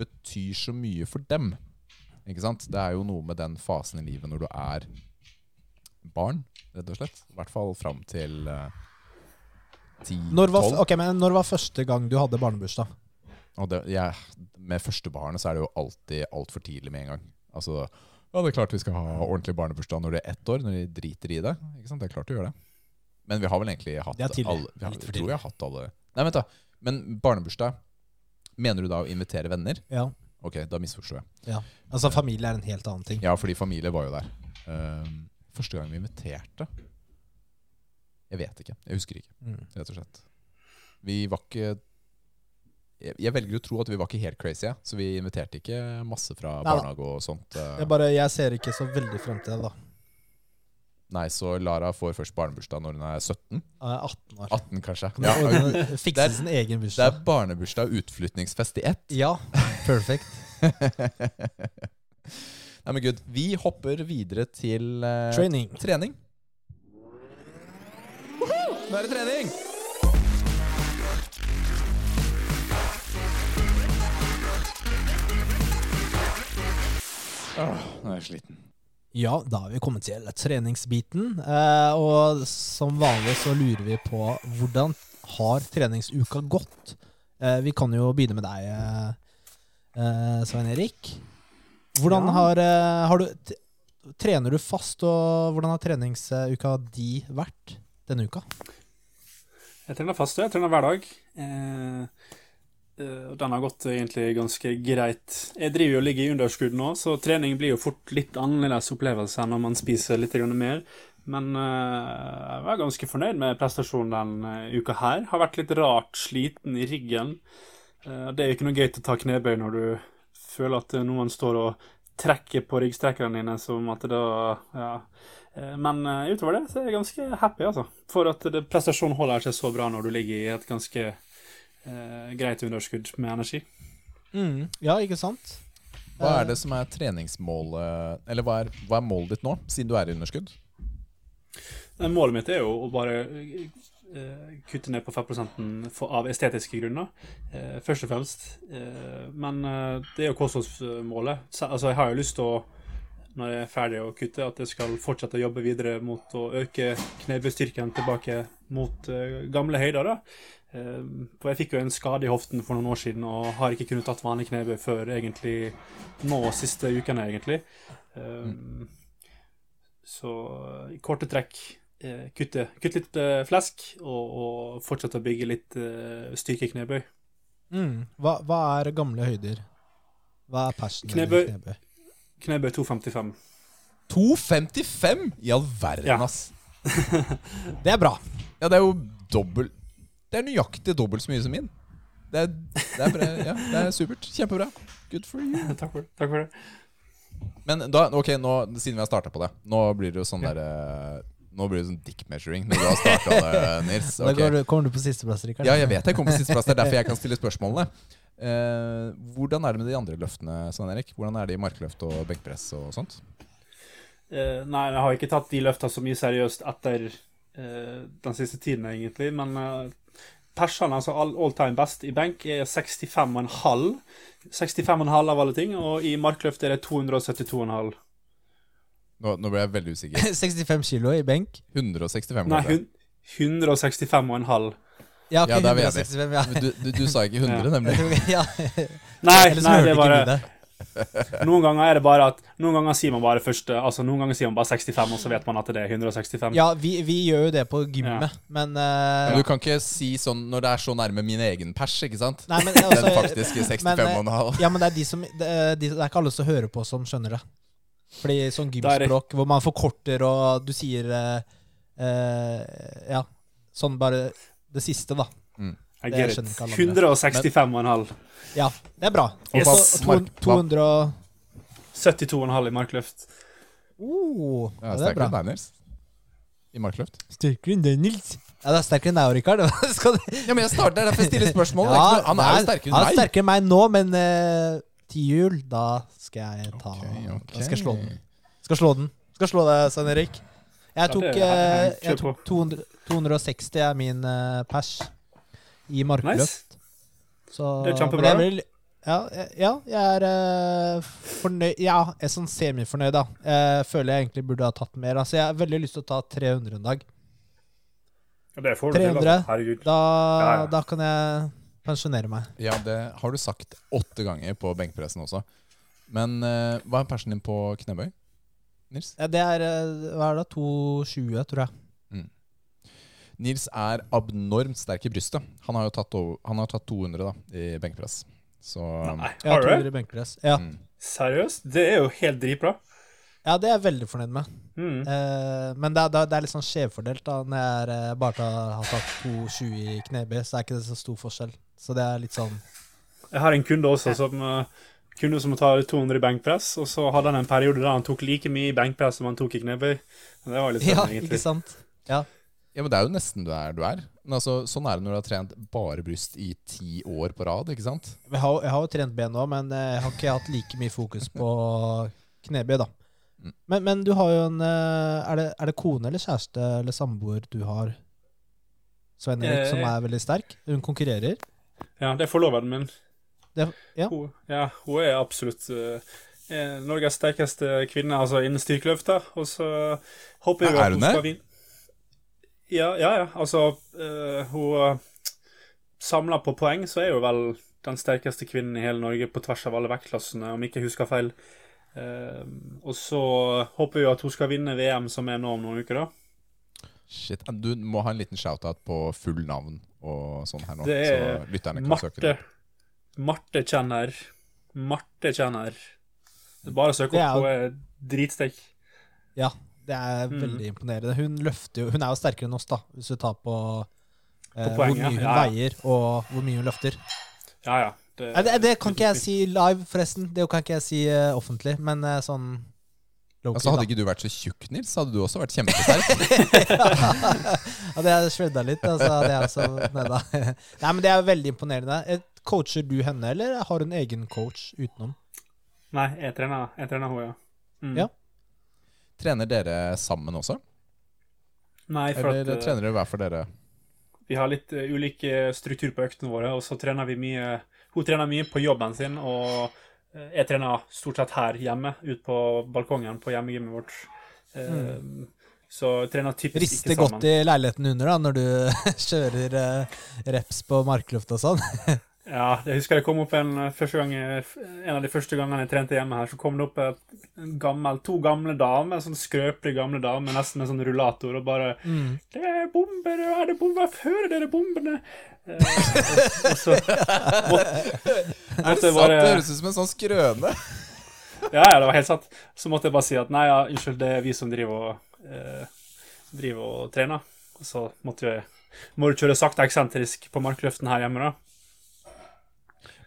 betyr så mye for dem. Ikke sant? Det er jo noe med den fasen i livet når du er barn, rett og slett. I hvert fall fram til uh, Når var, 10-12. ok, men når var første gang du hadde barnebursdag? Og det, jeg, med førstebarnet så er det jo alltid altfor tidlig med en gang. Altså, ja, det er klart vi skal ha ordentlig barnebursdag når de er ett år, når de driter i det. Ikke sant? Det er klart å gjøre det. Men vi har vel egentlig hatt alle vi har, tror vi har hatt alle Nei, vent da. Men barnebursdag, mener du da å invitere venner? Ja. Ok, da misforstår jeg. Ja. Altså, familie er en helt annen ting. Ja, fordi familie var jo der. Uh, første gang vi inviterte Jeg vet ikke. Jeg husker ikke, Mm. rett og slett. Vi var ikke jeg, jeg velger å tro at vi var ikke helt crazy, ja. så vi inviterte ikke masse fra barnehage og sånt. eh. Jeg, bare, jeg ser ikke så veldig frem til det, da. Nei, så Lara får først barnebursdag når hun er 17? Jeg er 18 år. 18, kanskje? Kan Ja, fikse sin egen bursdag. det er barnebursdag og utflytningsfest i ett. Ja, perfect. Nei, men gud. Vi hopper videre til uh, Training. trening. Nå er det trening! Åh, nå er jeg sliten. Ja, da har vi kommet til treningsbiten. Eh, og som vanlig så lurer vi på hvordan har treningsuka gått? Eh, vi kan jo begynne med deg, eh, eh, Svein Erik. Hvordan Ja. har, eh, har du Trener du fast, og hvordan har treningsuka di vært denne uka? Jeg trener fast, jeg trener hver dag. Eh, eh, og den har gått egentlig ganske greit. Jeg driver jo og ligger i underskudd nå, så trening blir jo fort litt annerledes opplevelse når man spiser litt mer. Men eh, jeg var ganske fornøyd med prestasjonen den eh, uka her. Har vært litt rart sliten i ryggen. Det er jo ikke noe gøy til å ta knebøy når du føler at noen står og trekker på ryggstrekkerne dine som at det da Ja. Eh, Men eh, utover det så er jeg ganske happy, altså. For at prestasjonen holder seg så bra når du ligger i et ganske eh, greit underskudd med energi. Ja, ikke sant? Hva Eh, er det som er treningsmålet Eller hva er, hva er målet ditt nå, siden du er i underskudd? Eh, Målet mitt er jo å bare eh, kutte ned på 5 for, av estetiske grunner, eh, først og fremst. Eh, men eh, det er jo kostholdsmålet. Altså, jeg har jo lyst til å, når jeg er ferdig å kutte, at jeg skal fortsette å jobbe videre mot å øke knebestyrken tilbake mot uh, gamle høyder. da. Uh, for jeg fikk jo en skade i hoften for noen år siden og har ikke kunnet tatt vanlig knebøy før egentlig nå siste ukene, egentlig. Eh, Så i korte trekk kutte, kutte litt flesk og, og fortsette å bygge litt styrke i Mm. Hva, hva er gamle høyder? Hva er persen? Knebøy. knebøy? Knebøy 255. 2,55! I all verden, Ja. ass. Det er bra. Ja, det er jo dobbelt Det er nøyaktig dobbelt så mye som min. Det er, det er, bra, ja, det er supert. Kjempebra. Good for you. takk, for, takk for det. Men da, ok, nå, siden vi har starta på det Nå blir det jo sånn derre Nå blir det sånn dick measuring når du har starta det, Nils. Da Ok. går, du- kommer du på sisteplass, Rikard. Ja, jeg vet jeg kommer på sisteplass. Det er derfor jeg kan stille spørsmålene. Eh, hvordan er det med de andre løftene, Svein Erik? Hvordan er det i markløft og benkpress og sånt? Eh, nei, jeg har ikke tatt de løfta så mye seriøst etter eh, den siste tiden, egentlig. Men eh, persene, altså all, all time best i benk, er 65,5. 65,5 av alle ting. Og i markløft er det 272,5. Nå, nå ble jeg veldig usikker. 65 kilo i benk. 165, Nei, kanskje? hun, 165,5. Ja, okay, Ja, da er vi enige. 165, ja. Du, du, du sa ikke 100, Ja. nemlig. Ja. Nei, nei, det er bare. Noen ganger er det bare at Noen ganger sier man bare første Altså, noen ganger sier man bare 65, og så vet man at det er 165. Ja, vi, vi gjør jo det på gymmet, men uh, Men du kan ikke si sånn når det er så nærme min egen pers, ikke sant? Nei, men altså, Den faktiske 65,5. Ja, men det er de som det er, de, det er ikke alle som hører på, som skjønner det. Fordi sånn er gymspråk hvor man forkorter og du sier uh, uh, Ja, sånn bare det siste, da. Jeg Det skjønner ikke alle 165,5. Ja, det er bra. Yes. Og så Mark- to- 200 og 72,5 i markløft. oh, Ja, Det er Sterkere bra. enn deg, Nils. I markløft. Sterkere enn deg, Nils. Ja, det er sterkere enn deg, Rikard. Ja, men jeg starter, er derfor jeg stiller spørsmål. Ja, han er jo sterkere Han enn er sterkere enn meg nå, men uh, til jul, da skal jeg ta okay, okay. Da skal jeg slå den. Skal slå den. Skal slå deg, Svein Erik. Jeg tok, eh, jeg tok 200, 260 er min eh, pers i markløft. Nice. Så, Det er men kjempebra. jeg vil- ja, jeg- ja, jeg er eh, fornøyd Ja, jeg er sånn semifornøyd, da. Jeg føler jeg egentlig burde ha tatt mer. Altså, jeg har veldig lyst til å ta 300 en dag. Ja, det får du til, 300. altså. Herregud. Da, Ja, ja. da kan jeg pensjonere meg. Ja, det har du sagt åtte ganger på benkpressen også. Men uh, hva er persen din på knebøy, Nils? Ja, det er eh, Hva er det? 220, tror jeg. Nils er abnormt sterk i brystet. Han har jo tatt, over, han har tatt 200 da, i benkpress. Så Nei, har har du det? 200 benkpress. Ja. mm. Seriøst? Det er jo helt dritbra. ja, det er jeg veldig fornøyd med. Mm. Eh, men det, er- det, er- litt sånn skjevfordelt. da Når jeg er, eh, bare tar, har tatt 2,20 i knebøy, så er ikke det så stor forskjell. Så det er litt sånn Jeg har en kunde også som uh, kunde som tar 200 i benkpress, og så hadde han en periode der han tok like mye i benkpress som han tok i knebøy. Det var litt Ja, egentlig. ikke sant? Ja. Ja, men det er jo nesten der du er. Men altså, sånn er det når du har trent bare bryst i ti år på rad, ikke sant? Jeg har, jeg har jo trent ben nå, men eh, jeg har ikke hatt like mye fokus på knebøy, da. Mm. Men, men du har jo en eh, er det, er det kone eller kjæreste eller samboer du har, Svein Erik, som Eh. er veldig sterk? Hun konkurrerer? Ja, det er forloveden min. Det, ja. Hun, ja, hun er absolutt uh, Norges sterkeste kvinne altså innen styrkeløfter. Og så håper jeg at hun skal vinne. Ja, ja, ja. Altså, uh, hun Samla på poeng så er hun vel den sterkeste kvinnen i hele Norge på tvers av alle vektklassene, om ikke jeg husker feil. Uh, og så håper vi at hun skal vinne VM, som er nå om noen uker, da. Shit, Du må ha en liten shout-out på full navn og sånn her nå. Det er så lytterne kan søke Marte det. Marte Kjenner. Marte Kjenner. Det er bare å søke opp. Hun er dritsterk. Ja, det er Mm. veldig imponerende. Hun løfter jo Hun er jo sterkere enn oss, da, hvis du tar på, eh, På poeng, hvor mye hun Ja, ja. veier, og hvor mye hun løfter. Ja, ja. Det, Nei, det, det kan ikke jeg si live, forresten. Det kan ikke jeg si uh, offentlig, men uh, sånn Altså, hadde ikke du vært så tjukk, Nils, hadde du også vært kjempesterk. Hadde jeg shredda litt, og så hadde jeg også nedda. Nei, men det er veldig imponerende. Coacher du henne, eller har hun egen coach utenom? Nei, jeg trener, jeg trener henne, ja. Mm. Ja. Trener dere sammen også? Nei, for Eller at eh, trener dere hver for dere? vi har litt eh, ulik struktur på øktene våre, og så trener vi mye Hun trener mye på jobben sin, og eh, jeg trener stort sett her hjemme, ute på balkongen på hjemmegymmet vårt. Mm. Så trener typisk Rister ikke sammen. godt i leiligheten under da, når du kjører reps på markluft og sånn. Ja, jeg husker det kom opp en eh, gang En av de første gangene jeg trente hjemme her, så kom det opp et, gammel, to gamle damer, sånn skrøpelige gamle damer, nesten med sånn rullator, og bare Mm. 'Det er bomber, og er det bomber? Fører dere bombene?' Eh, og, og så måtte, måtte det jeg bare Det høres ut som en sånn skrøne. Ja, ja, det var helt sant. Så måtte jeg bare si at nei, ja, unnskyld, det er vi som driver og, eh, driver og trener. Og så måtte jeg må du kjøre sakte eksentrisk på markløften her hjemme, da.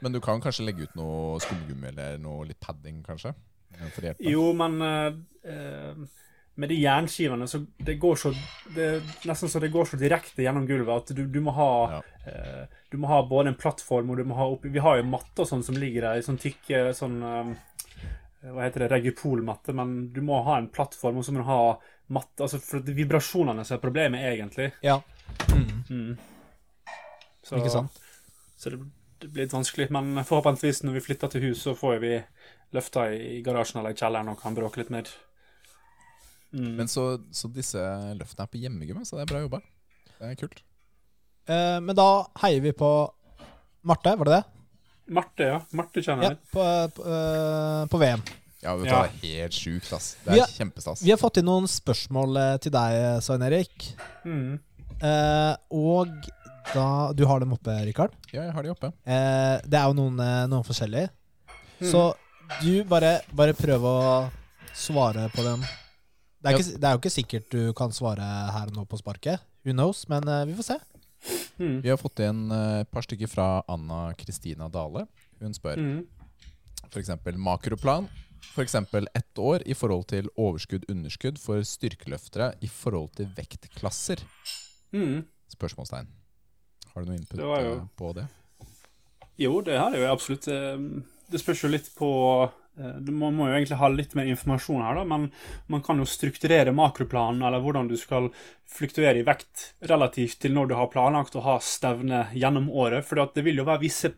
Men du kan kanskje legge ut noe skumgummi eller noe litt padding, kanskje? For. Jo, men eh, eh, med de jernskivene så det går så Det nesten så det går så direkte gjennom gulvet at du, du må ha Ja. eh, Du må ha både en plattform og du må ha oppi Vi har jo matte og sånn som ligger der, sånn tykke sånn eh, Hva heter det, regipolmatte, men du må ha en plattform, og så må du ha matte Altså, for det er vibrasjonene som er problemet, egentlig. Ja. Mm. Mm. Så, Ikke sant? Så det, litt vanskelig. Men forhåpentligvis når vi flytter til hus, så får vi løfta i, garasjen eller i kjelleren og kan bråke litt mer. Mm. Men så, så disse løftene er på hjemmegymmet, så det er bra jobba. Det er kult. Eh, men da heier vi på Marte, var det det? Marte, ja. Marte kjenner Ja, jeg. på, på, eh, på VM. Ja, vet du Ja. Det er helt sjukt, ass. Det Vi er har- kjempestas. Vi har fått inn noen spørsmål eh, til deg, Svein Erik. Mm. Eh, og da Du har dem oppe, Rikard. Ja, jeg har de oppe. Eh, det er jo noen, eh, noen forskjellige. Mm. Så du bare, bare prøv å svare på dem. Det er, Ja. ikke, det er jo ikke sikkert du kan svare her og nå på sparket. Who knows? Men eh, vi får se. Mm. Vi har fått inn eh, et par stykker fra Anna Kristina Dale. Hun spør Mm. f.eks. makroplan. F.eks. ett år i forhold til overskudd-underskudd for styrkeløftere i forhold til vektklasser? Mm. Spørsmålstegn. Har du noe input Det jo- eh, på det? Jo, det har jeg jo absolutt. Eh, Det spørs jo litt på eh, Man må jo egentlig ha litt mer informasjon her, da, men man kan jo strukturere makroplanen, eller hvordan du skal fluktuere i vekt relativt til når du har planlagt å ha stevne gjennom året. For det vil jo være visse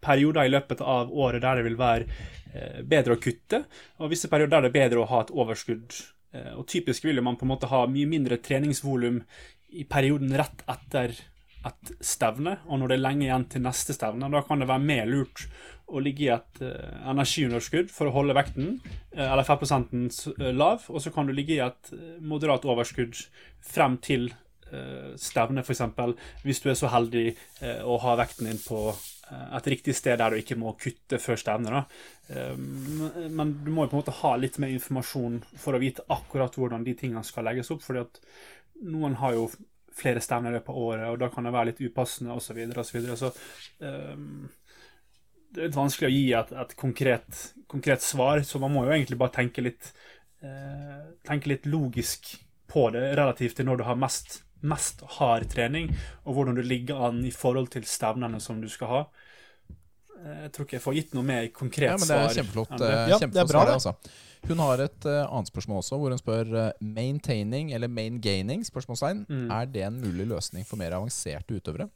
perioder i løpet av året der det vil være bedre å kutte, og visse perioder der det er bedre å ha et overskudd. Og typisk vil man på en måte ha mye mindre treningsvolum i perioden rett etter et stevne, og når det er lenge igjen til neste stevne, da kan det være mer lurt å ligge i et eh, energiunderskudd for å holde vekten, eh, eller fettprosenten s- eh, lav, og så kan du ligge i et moderat overskudd frem til stevne, f.eks., hvis du er så heldig å ha vekten din på et riktig sted der du ikke må kutte før stevne. da. Eh, men- men du må jo på en måte ha litt mer informasjon for å vite akkurat hvordan de tingene skal legges opp, fordi at noen har jo flere stevner i løpet av året, og da kan det være litt upassende osv. Så, videre, og så, videre. så um, det er litt vanskelig å gi et, et konkret, konkret svar, så man må jo egentlig bare tenke litt uh, tenke litt logisk på det relativt til når du har mest, mest hard trening, og hvordan du ligger an i forhold til stevnene som du skal ha. Eh, Jeg tror ikke jeg får gitt noe mer konkret svar. Ja, men Det er kjempeflott, Ja, det. eh, det er bra, svar, altså. Hun har et uh, annet spørsmål også, hvor hun spør uh, maintaining eller main gaining. spørsmålstegn. Mm. Er det en mulig løsning for mer avanserte utøvere?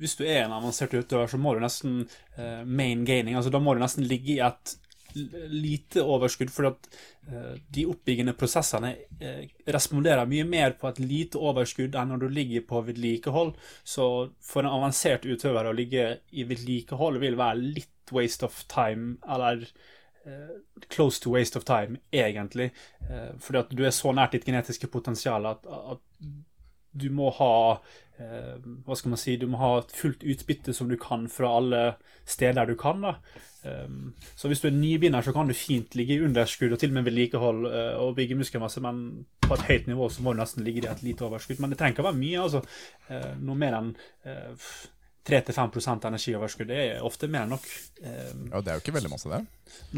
hvis du er en avansert utøver, så må du nesten uh, main gaining. altså Da må du nesten ligge i et lite overskudd, for at eh, de oppbyggende prosessene eh, responderer mye mer på et lite overskudd enn når du ligger på vedlikehold. Så for en avansert utøver å ligge i vedlikehold vil være litt waste of time, eller eh, close to waste of time, egentlig. Fordi at du er så nært ditt genetiske potensial at, at du må ha Hva skal man si Du må ha fullt utbytte som du kan fra alle steder du kan. da um, Så hvis du er nybegynner, så kan du fint ligge i underskudd og til og med vedlikehold uh, og bygge muskelmasse, men på et høyt nivå så må du nesten ligge i et lite overskudd. Men det trenger ikke å være mye. altså uh, Noe mer enn uh, 3-5 energioverskudd det er ofte mer enn nok. Um, Ja, Det er jo ikke veldig masse, det.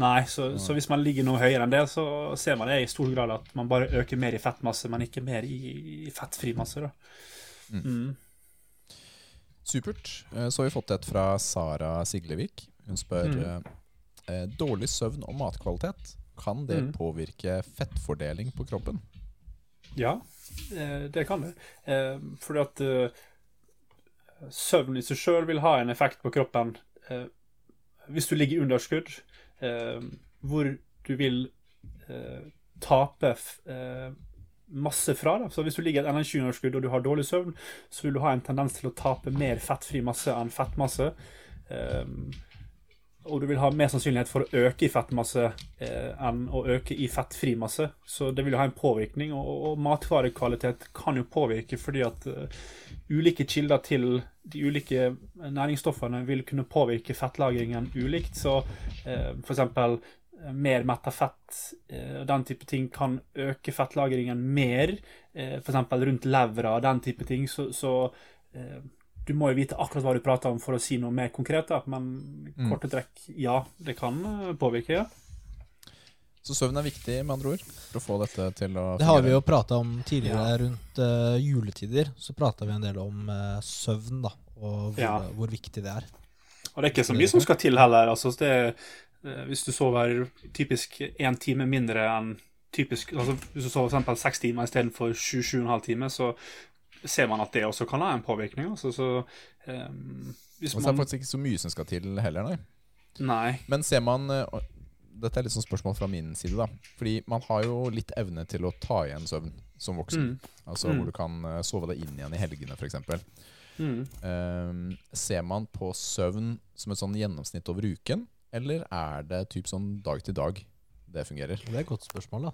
Nei, så, så hvis man ligger noe høyere enn det, så ser man det i stor grad at man bare øker mer i fettmasse, men ikke mer i, i fettfri masse. da. Mm. Supert. Eh, Så har vi fått et fra Sara Siglevik. Hun spør Mm. eh, eh, dårlig søvn og matkvalitet. Kan det Mm. påvirke fettfordeling på kroppen? Ja, eh, det kan det. Eh, Fordi at eh, søvn i seg sjøl vil ha en effekt på kroppen eh, hvis du ligger i underskudd, hvor du vil eh, tape eh, masse fra. Da. Så hvis du ligger i et energiunderskudd og du har dårlig søvn, så vil du ha en tendens til å tape mer fettfri masse enn fettmasse. Eh, og du vil ha mer sannsynlighet for å øke i fettmasse eh, enn å øke i fettfri masse. Så det vil jo ha en påvirkning. Og, og matvarekvalitet kan jo påvirke fordi at uh, ulike kilder til de ulike næringsstoffene vil kunne påvirke fettlagringen ulikt. Så eh, f.eks. mer metta fett eh, og den type ting kan øke fettlagringen mer. Eh, f.eks. rundt levra og den type ting. Så, så eh, du må jo vite akkurat hva du prater om for å si noe mer konkret, da. men Mm. korte trekk, ja, det kan eh, påvirke, ja. Så søvn er viktig, med andre ord, for å få dette til å Det har vi jo prata om tidligere Ja. rundt uh, juletider. Så prata vi en del om uh, søvn, da, og hvor, Ja. hvor viktig det er. Og det er ikke så mye som skal til heller. altså det, eh, Hvis du sover typisk én time mindre enn typisk altså Hvis du sover for eksempel seks timer istedenfor sju-sju og en halv time, så ser man at det også kan ha en påvirkning. altså så um, Hvis Og så er det faktisk ikke så mye som skal til heller, nei. Nei. Men ser man eh, og Dette er litt sånn spørsmål fra min side, da. Fordi man har jo litt evne til å ta igjen søvn som voksen. Mm. Altså Mm. hvor du kan eh, sove deg inn igjen i helgene, f.eks. Mm. Um, ser man på søvn som et sånn gjennomsnitt over uken, eller er det typ sånn dag til dag det fungerer? Det er et godt spørsmål, da.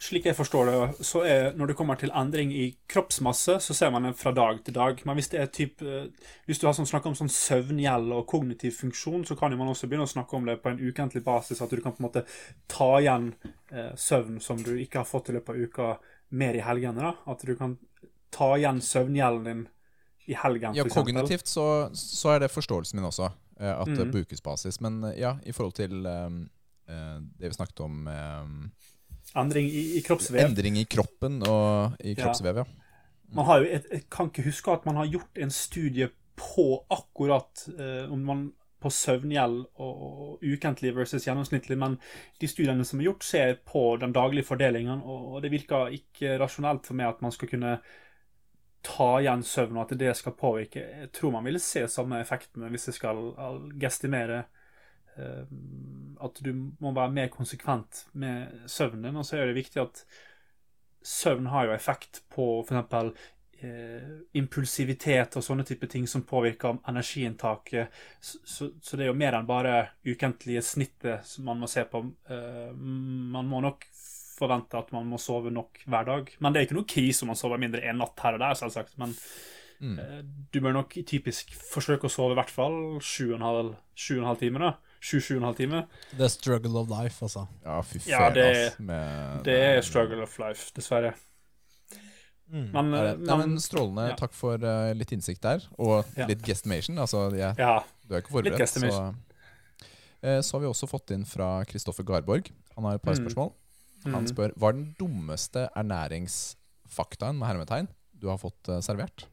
Slik jeg forstår det, så er når det kommer til endring i kroppsmasse, så ser man det fra dag til dag. Men hvis det er typ, eh, hvis du har sånn, snakket om sånn søvngjeld og kognitiv funksjon, så kan man også begynne å snakke om det på en ukentlig basis. At du kan på en måte ta igjen eh, søvn som du ikke har fått i løpet av uka, mer i helgene. da. At du kan ta igjen søvngjelden din i helgen, Ja, kognitivt så, så er det forståelsen min også, eh, at det brukes ukesbasis. Men eh, ja, i forhold til eh, det vi snakket om eh, Endring i, i kroppsvev. Endring i kroppen og i Ja. kroppsvev, ja. Man har jo et, jeg kan ikke huske at man har gjort en studie på akkurat eh, om man på søvngjeld og, og ukentlig versus gjennomsnittlig, men de studiene som er gjort, ser på den daglige fordelingen, og, og det virker ikke rasjonelt for meg at man skal kunne ta igjen søvn, og at det skal påvirke. Jeg tror man vil se samme effekten hvis jeg skal gestimere at du må være mer konsekvent med søvnen din, og så er det viktig at søvn har jo effekt på f.eks. Eh, impulsivitet og sånne type ting som påvirker energiinntaket. Så, så, så det er jo mer enn bare ukentlige snittet som man må se på. Eh, man må nok forvente at man må sove nok hver dag. Men det er ikke noe krise om man sover mindre en natt her og der, selvsagt. Men Mm. eh, du bør nok typisk forsøke å sove i hvert fall sju og en halv, sju og en halv time. da. Sju-sju og en. The struggle of life, altså. Ja, fy Ja, fæl, det- ass. Med, Det er struggle of life, dessverre. Mm. Men, eh, det- Nei, men men Strålende. ja. Takk for uh, litt innsikt der, og Ja. litt guestimation. Altså, jeg, ja. du er ikke Litt forberedt. Så. Eh, så har vi også fått inn fra Kristoffer Garborg. Han har et par Mm. spørsmål. Han Mm. spør hva er den dummeste ernæringsfaktaen med hermetegn du har fått uh, servert?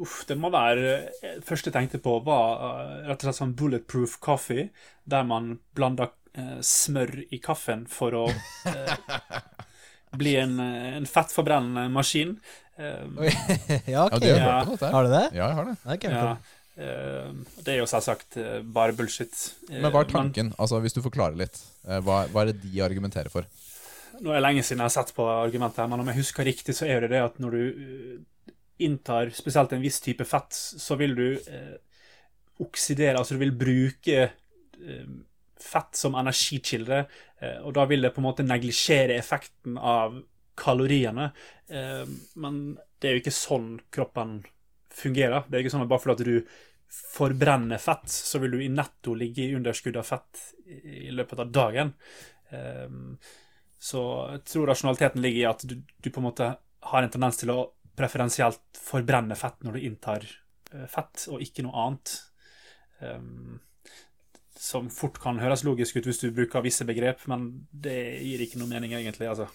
Uff, det må være Det første jeg tenkte på, var eh, rett og slett sånn bulletproof coffee, der man blander eh, smør i kaffen for å eh, bli en, eh, en fettforbrennende maskin. Eh, ja, ok. Ja, har Ja. hørt om? Har du det? Ja, jeg har det. Det er ja, Uh, det er jo selvsagt uh, bare bullshit. Uh, Men hva er tanken? Altså, Hvis du forklarer litt. eh, Hva, hva er det de argumenterer for? Nå er det lenge siden jeg har sett på argumentet, men om jeg husker riktig, så er det det at når du eh, inntar spesielt en viss type fett, så vil du eh, oksidere, altså du vil bruke eh, fett som energikilde, eh, og da vil det på en måte neglisjere effekten av kaloriene. Eh, men det er jo ikke sånn kroppen fungerer. Det er ikke sånn at bare fordi du forbrenner fett, så vil du i netto ligge i underskudd av fett i løpet av dagen. Eh, så jeg tror rasjonaliteten ligger i at du, du på en måte har en tendens til å preferensielt forbrenne fett når du inntar eh, fett, og ikke noe annet. Um, som fort kan høres logisk ut hvis du bruker visse begrep, men det gir ikke noe mening, egentlig. altså.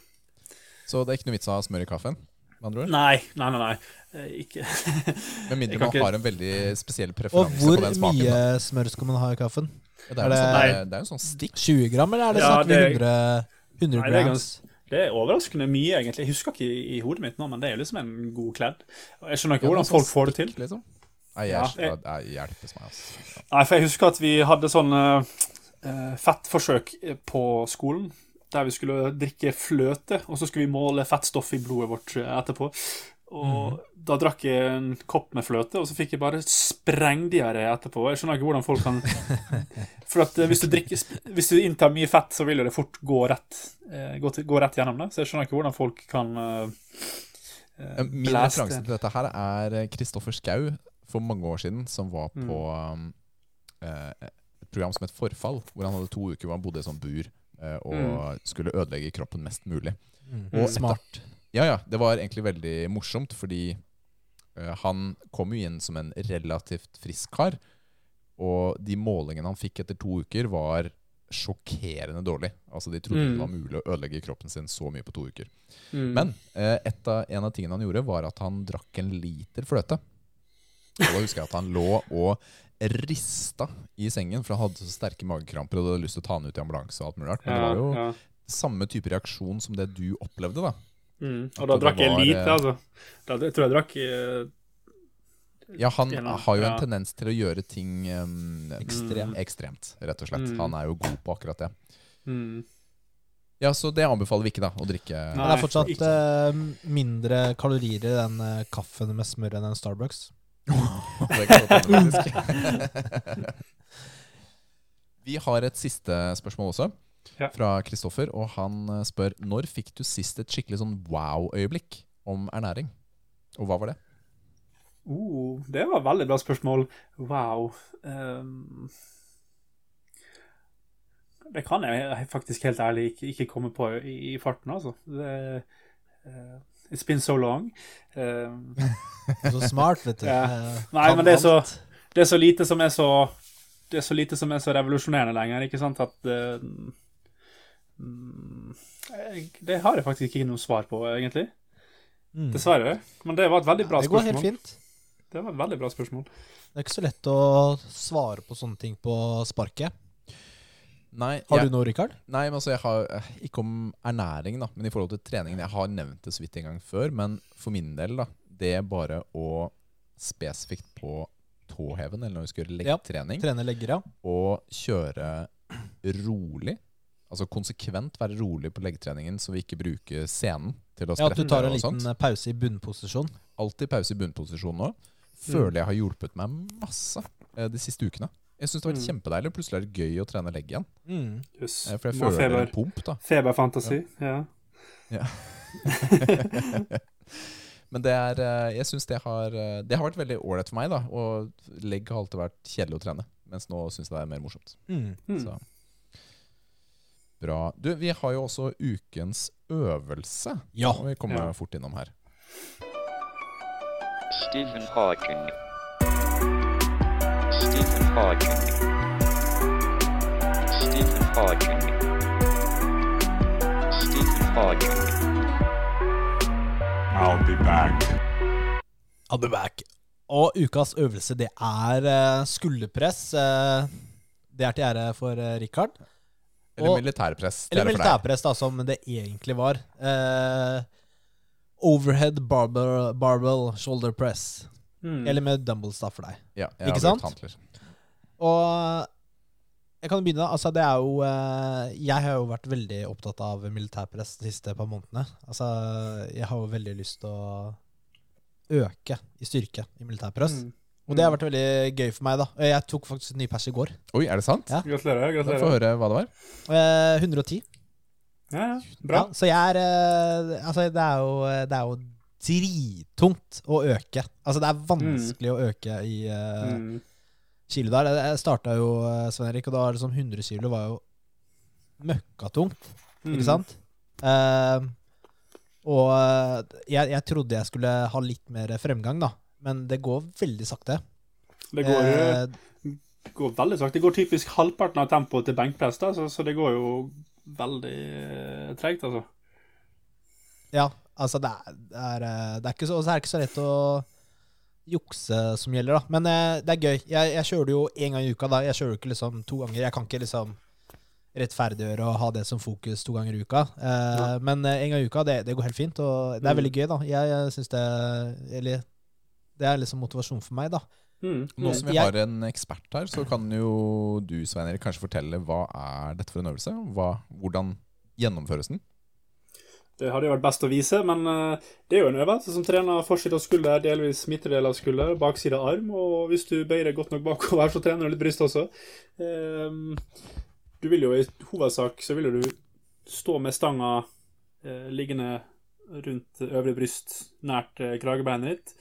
Så det er ikke noe vits å ha smør i kaffen? Med andre ord? Nei, nei, nei. nei. Eh, Ikke Med mindre man ikke- har en veldig spesiell Og preferanse på den smaken. Hvor mye da. smør skal man ha i kaffen? Ja, Det er, er jo sånn, det- det er jo sånn stikk. 20 gram, eller er det Ja, snakk om 100, 100, grams? Nei, det er grams? Det er overraskende mye, egentlig. Jeg husker ikke i, i hodet mitt nå, men det er jo liksom en god kledd. Jeg skjønner ikke Ja, hvordan folk får det til. Liksom. Nei, jeg, Ja, jeg- hjelpes meg, altså. Nei, for jeg husker at vi hadde sånn uh, fettforsøk på skolen. Der vi skulle drikke fløte, og så skulle vi måle fettstoff i blodet vårt eh, etterpå. Og da drakk jeg en kopp med fløte, og så fikk jeg bare sprengdiaré etterpå. Jeg skjønner ikke hvordan folk kan For at eh, hvis du, drikker, hvis du inntar mye fett, så vil jo det fort gå rett, eh, gå, til, gå rett gjennom det. Så jeg skjønner ikke hvordan folk kan uh, Min blæste- referanse til dette her er Kristoffer Schou for mange år siden, som var Mm. på mm. uh, et program som het Forfall, hvor han hadde to uker hvor han bodde i sånn bur uh, og Mm. skulle ødelegge kroppen mest mulig. Mm. Og Smart. Ja, ja, det var egentlig veldig morsomt, fordi uh, han kom jo inn som en relativt frisk kar, og de målingene han fikk etter to uker, var sjokkerende dårlig. Altså, De trodde Mm. det var mulig å ødelegge kroppen sin så mye på to uker. Mm. Men eh, et av, en av tingene han gjorde, var at han drakk en liter fløte. Og da husker jeg at han lå og rista i sengen, for han hadde så sterke magekramper og hadde lyst til å ta han ut i ambulanse. og alt mulig rart. Men det var jo ja. samme type reaksjon som det du opplevde. da. Mm. Og da drakk jeg lite, eh, altså. Da, jeg tror jeg drakk uh, Ja, han Gjennom- har jo en ja. tendens til å gjøre ting um, Ekstremt. ekstremt, rett og slett. Mm. Han er jo god på akkurat det. mm. Ja, Så det anbefaler vi ikke, da. Å drikke Nei. Men det er fortsatt ikke. eh, mindre kalorier i den eh, kaffen med smør enn en Starbucks. Det kan godt hende, faktisk. Vi har et siste spørsmål også, Ja. fra Kristoffer. Og han eh, spør når fikk du sist et skikkelig sånn wow-øyeblikk om ernæring? Og hva var det? Oh, det var et veldig bra spørsmål. Wow. Um, det kan jeg faktisk helt ærlig ikke, ikke komme på i, i farten, altså. Det, uh, It's been so long. Eh, Så smart, vet du. Ja. Eh, Nei, men det er så- det er så lite som er så Det er så lite som er så revolusjonerende lenger, ikke sant, at jeg- Det har jeg faktisk ikke noe svar på, egentlig. Mm. Dessverre. Men det var et veldig bra Det går helt spørsmål. fint. Det var et veldig bra spørsmål. Det er ikke så lett å svare på sånne ting på sparket. Nei, Har jeg, du noe, Rikard? nei, men altså jeg har eh, Ikke om ernæring, da, men i forhold til treningen. Jeg har nevnt det så vidt en gang før, men for min del, da Det er bare å spesifikt på tåheven, eller når vi skal gjøre Ja. Trene legger, ja. og kjøre rolig. Altså konsekvent være rolig på leggetreningen, så vi ikke bruker scenen til å Ja, At du tar en liten pause i bunnposisjon. Alltid pause i bunnposisjon nå. Føler jeg har hjulpet meg masse eh, de siste ukene. Jeg syns det har vært Mm. kjempedeilig. Plutselig er det gøy å trene legg igjen. Mm. Jøss. Eh, For jeg føler det er feber. en pump, da. Feberfantasi. Ja. Men det er eh, Jeg syns det har Det har vært veldig ålreit for meg, da. Og legg har alltid vært kjedelig å trene. Mens nå syns jeg det er mer morsomt. Mm. Mm. Så bra. Du, vi har jo også ukens øvelse. Ja. Og vi kommer Ja. fort innom her. Stephen Hawking. Stephen Hawking. Stephen Hawking. Stephen Hawking. I'll be back. I'll be back. Og ukas øvelse, det er eh, skulderpress. eh, det er til ære for Richard. Rikard. Eller Og- militærpress. Eller er militærpress, da, som det egentlig var. Eh, overhead barbell, barbell shoulder press. Mm. Eller med dumbbells, da, for deg. Ja, jeg Ikke sant? hantler. Og jeg kan begynne. da. Altså, det er jo eh, Jeg har jo vært veldig opptatt av militærpress de siste par månedene. Altså, jeg har jo veldig lyst til å øke i styrke i militærpress. Mm. Og det har vært veldig gøy for meg, da. Jeg tok faktisk en ny pers i går. Oi, er det sant? Ja. Gratulerer. Få gratulerer. høre hva det var. Eh, 110. Ja, ja. Bra. Ja, så jeg er eh, Altså, det er jo, det er jo drittungt å øke. Altså, det er vanskelig å øke i eh, Mm. kilo der. Jeg starta jo, eh, Svein Erik, og da var det sånn 100 kilo var jo møkkatungt, Mm. ikke sant? Eh, og eh, jeg, jeg trodde jeg skulle ha litt mer fremgang, da. Men det går veldig sakte. Det går, Eh, går veldig sakte. Det går typisk halvparten av tempoet til benkpress, så, så det går jo veldig eh, tregt, altså. ja, altså det er, det er, eh, det er ikke så, er ikke så lett å jukse som gjelder, da. Men eh, det er gøy. Jeg, jeg kjører det jo én gang i uka, da. Jeg kjører jo ikke liksom to ganger. Jeg kan ikke liksom rettferdiggjøre og ha det som fokus to ganger i uka. Eh, Ja. Men én gang i uka, det, det går helt fint. Og det er Mm. veldig gøy, da. Jeg, jeg synes det Eller det er liksom motivasjon for meg, da. Mm. Nå som vi har en ekspert her, så kan jo du Svein Erik, kanskje fortelle hva er dette for en øvelse? Hva, hvordan gjennomføres den? Det hadde jo vært best å vise, men eh, det er jo en øvelse som trener forside av skulder, delvis midtredel av skulder, bakside av arm, og hvis du bøyer deg godt nok bakover, så trener du litt bryst også. Ehm, du vil jo i hovedsak så vil du stå med stanga eh, liggende rundt øvre bryst, nært eh, kragebeinet ditt,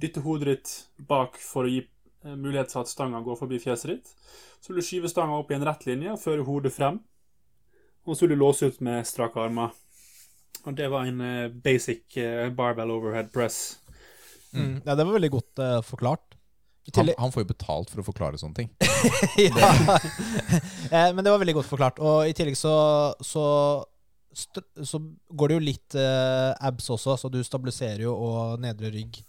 dytte hodet ditt bak for å gi eh, mulighet til at stanga går forbi fjeset ditt. Så vil du skyve stanga opp i en rett linje og føre hodet frem, og så vil du låse ut med strake armer. Og det var en eh, basic eh, barbell overhead press. Ja, det var veldig godt uh, forklart. Han, han får jo betalt for å forklare sånne ting. ja. eh, men det var veldig godt forklart. Og i tillegg så, så, så går det jo litt eh, abs også, så du stabiliserer jo og nedre rygg.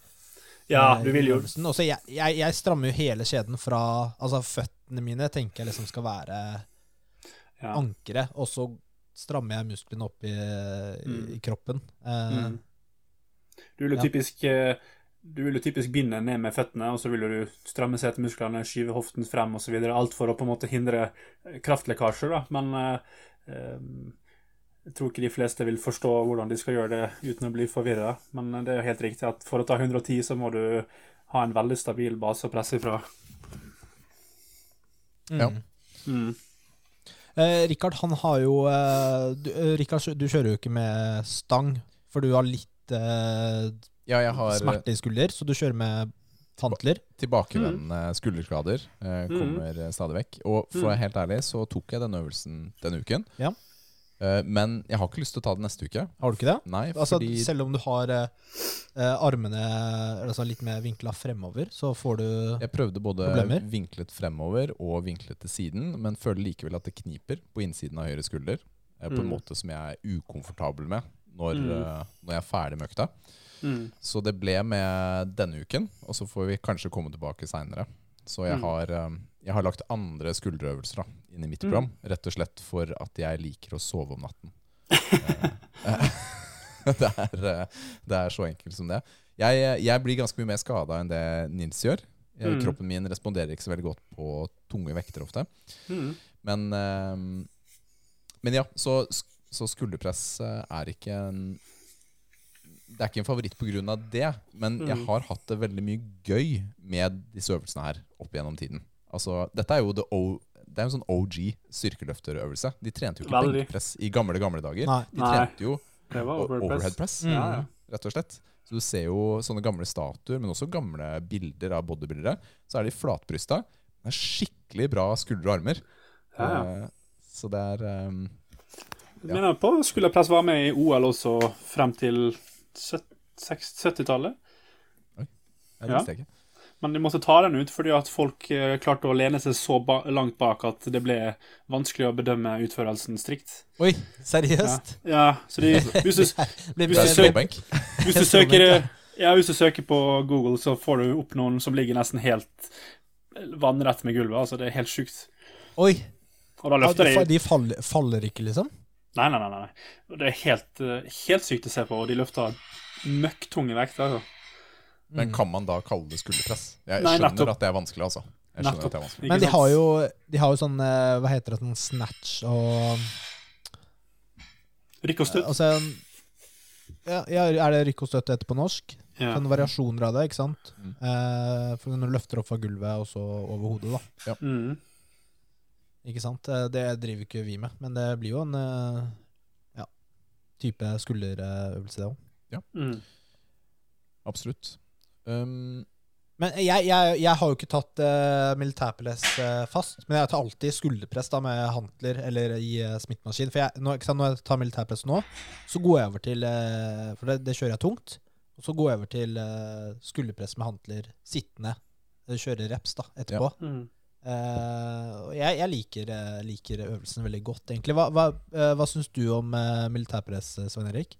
Ja, eh, du vil jo. Jeg, jeg, jeg strammer jo hele kjeden fra Altså føttene mine tenker jeg liksom skal være ja. ankeret, og så strammer jeg musklene opp i, i, Mm. i kroppen. Eh, mm. Du vil jo Ja. typisk eh, Du vil jo typisk binde ned med føttene, og så vil du stramme setemusklene, skyve hoften frem osv. Alt for å på en måte hindre eh, kraftlekkasjer, da. Men eh, jeg tror ikke de fleste vil forstå hvordan de skal gjøre det uten å bli forvirra. Men eh, det er jo helt riktig at for å ta 110, så må du ha en veldig stabil base å presse ifra. mm. Ja. Mm. Eh, Rikard, han har jo eh, du, eh, Rikard, du kjører jo ikke med stang, for du har litt eh, Ja, jeg har eh, smerte i skulder, så du kjører med tantler. tilbakevendende skulderskader. Eh, Mm. kommer mm. stadig vekk. Og for å Mm. være helt ærlig, så tok jeg den øvelsen denne uken. Ja. Eh, men jeg har ikke lyst til å ta det neste uke. Har du ikke det? Nei, Altså, fordi selv om du har eh, eh, armene altså litt mer vinkla fremover, så får du problemer? jeg prøvde både Problemer? vinklet fremover og vinklet til siden, men føler likevel at det kniper på innsiden av høyre skulder. eh, På en Mm. måte som jeg er ukomfortabel med når, Mm. uh, når jeg er ferdig med økta. Mm. Så det ble med denne uken, og så får vi kanskje komme tilbake seinere. Så jeg Mm. har, eh, jeg har lagt andre skulderøvelser da, inn i mitt program, rett og slett for at jeg liker å sove om natten. Eh, det, er, eh, det er så enkelt som det. Jeg, jeg blir ganske mye mer skada enn det Nils gjør. Jeg, Mm. Kroppen min responderer ikke så veldig godt på tunge vekter ofte. Mm. Men, eh, men ja, så, så skulderpress eh, er ikke en Det er ikke en favoritt pga. det, men jeg Mm. har hatt det veldig mye gøy med disse øvelsene her opp gjennom tiden. Altså, dette er jo the o, det er en sånn OG styrkeløfterøvelse. De trente jo ikke Veldig. benkpress i gamle, gamle dager. Nei. De trente jo Det overhead overhead press. Mm. Ja, ja. rett og slett. Så du ser jo sånne gamle statuer, men også gamle bilder av bodybuildere. Så er de flatbrysta. Det er skikkelig bra skuldre og armer. Ja, ja. Eh, Så det er um, Jeg mener på skulderpress var med i OL også frem til 70-tallet. Oi, Jeg Ja. ikke. Men de måtte ta den ut fordi at folk eh, klarte å lene seg så ba langt bak at det ble vanskelig å bedømme utførelsen strikt. Oi, seriøst? Ja, så de, hvis, du, Hvis du hvis, du søker, ja, hvis du søker på Google, så får du opp noen som ligger nesten helt vannrett med gulvet. Altså, det er helt sjukt. Oi, Og da løfter de, de de faller, faller ikke, liksom? Nei, nei, nei. nei. Det er helt, eh, helt sykt å se på, og de løfter møkktunge vekter. Altså. Men kan man da kalle det skulderpress? Jeg Nei, skjønner nettopp. at det er vanskelig, altså. Jeg skjønner Nettopp. at det er vanskelig. Men de har jo, de har jo sånn eh, Hva heter det? Sånn snatch og Rykk og støtt. Altså ja, ja, Er det rykk og støtt etter på norsk? Ja. Sånne variasjoner av det, ikke sant? Mm. Eh, for når du løfter opp fra gulvet og så over hodet, da. Mm. Ikke sant? Eh, Det driver ikke vi med, men det blir jo en eh, ja, type skulderøvelse, det òg. Mm. Absolutt. Um, Men jeg, jeg, jeg har jo ikke tatt uh, militærpress uh, fast, men jeg tar alltid skulderpress da med hantler eller i uh, smittemaskin. For jeg, når, sant, når jeg tar militærpress nå, så går jeg over til eh, For det, det kjører jeg tungt. Og så går jeg over til eh, skulderpress med hantler sittende. Kjøre reps da, etterpå. Mm. Eh, jeg, jeg liker, eh, liker øvelsen veldig godt, egentlig. Hva, hva, uh, syns du om eh, militærpress, eh, Svein Erik?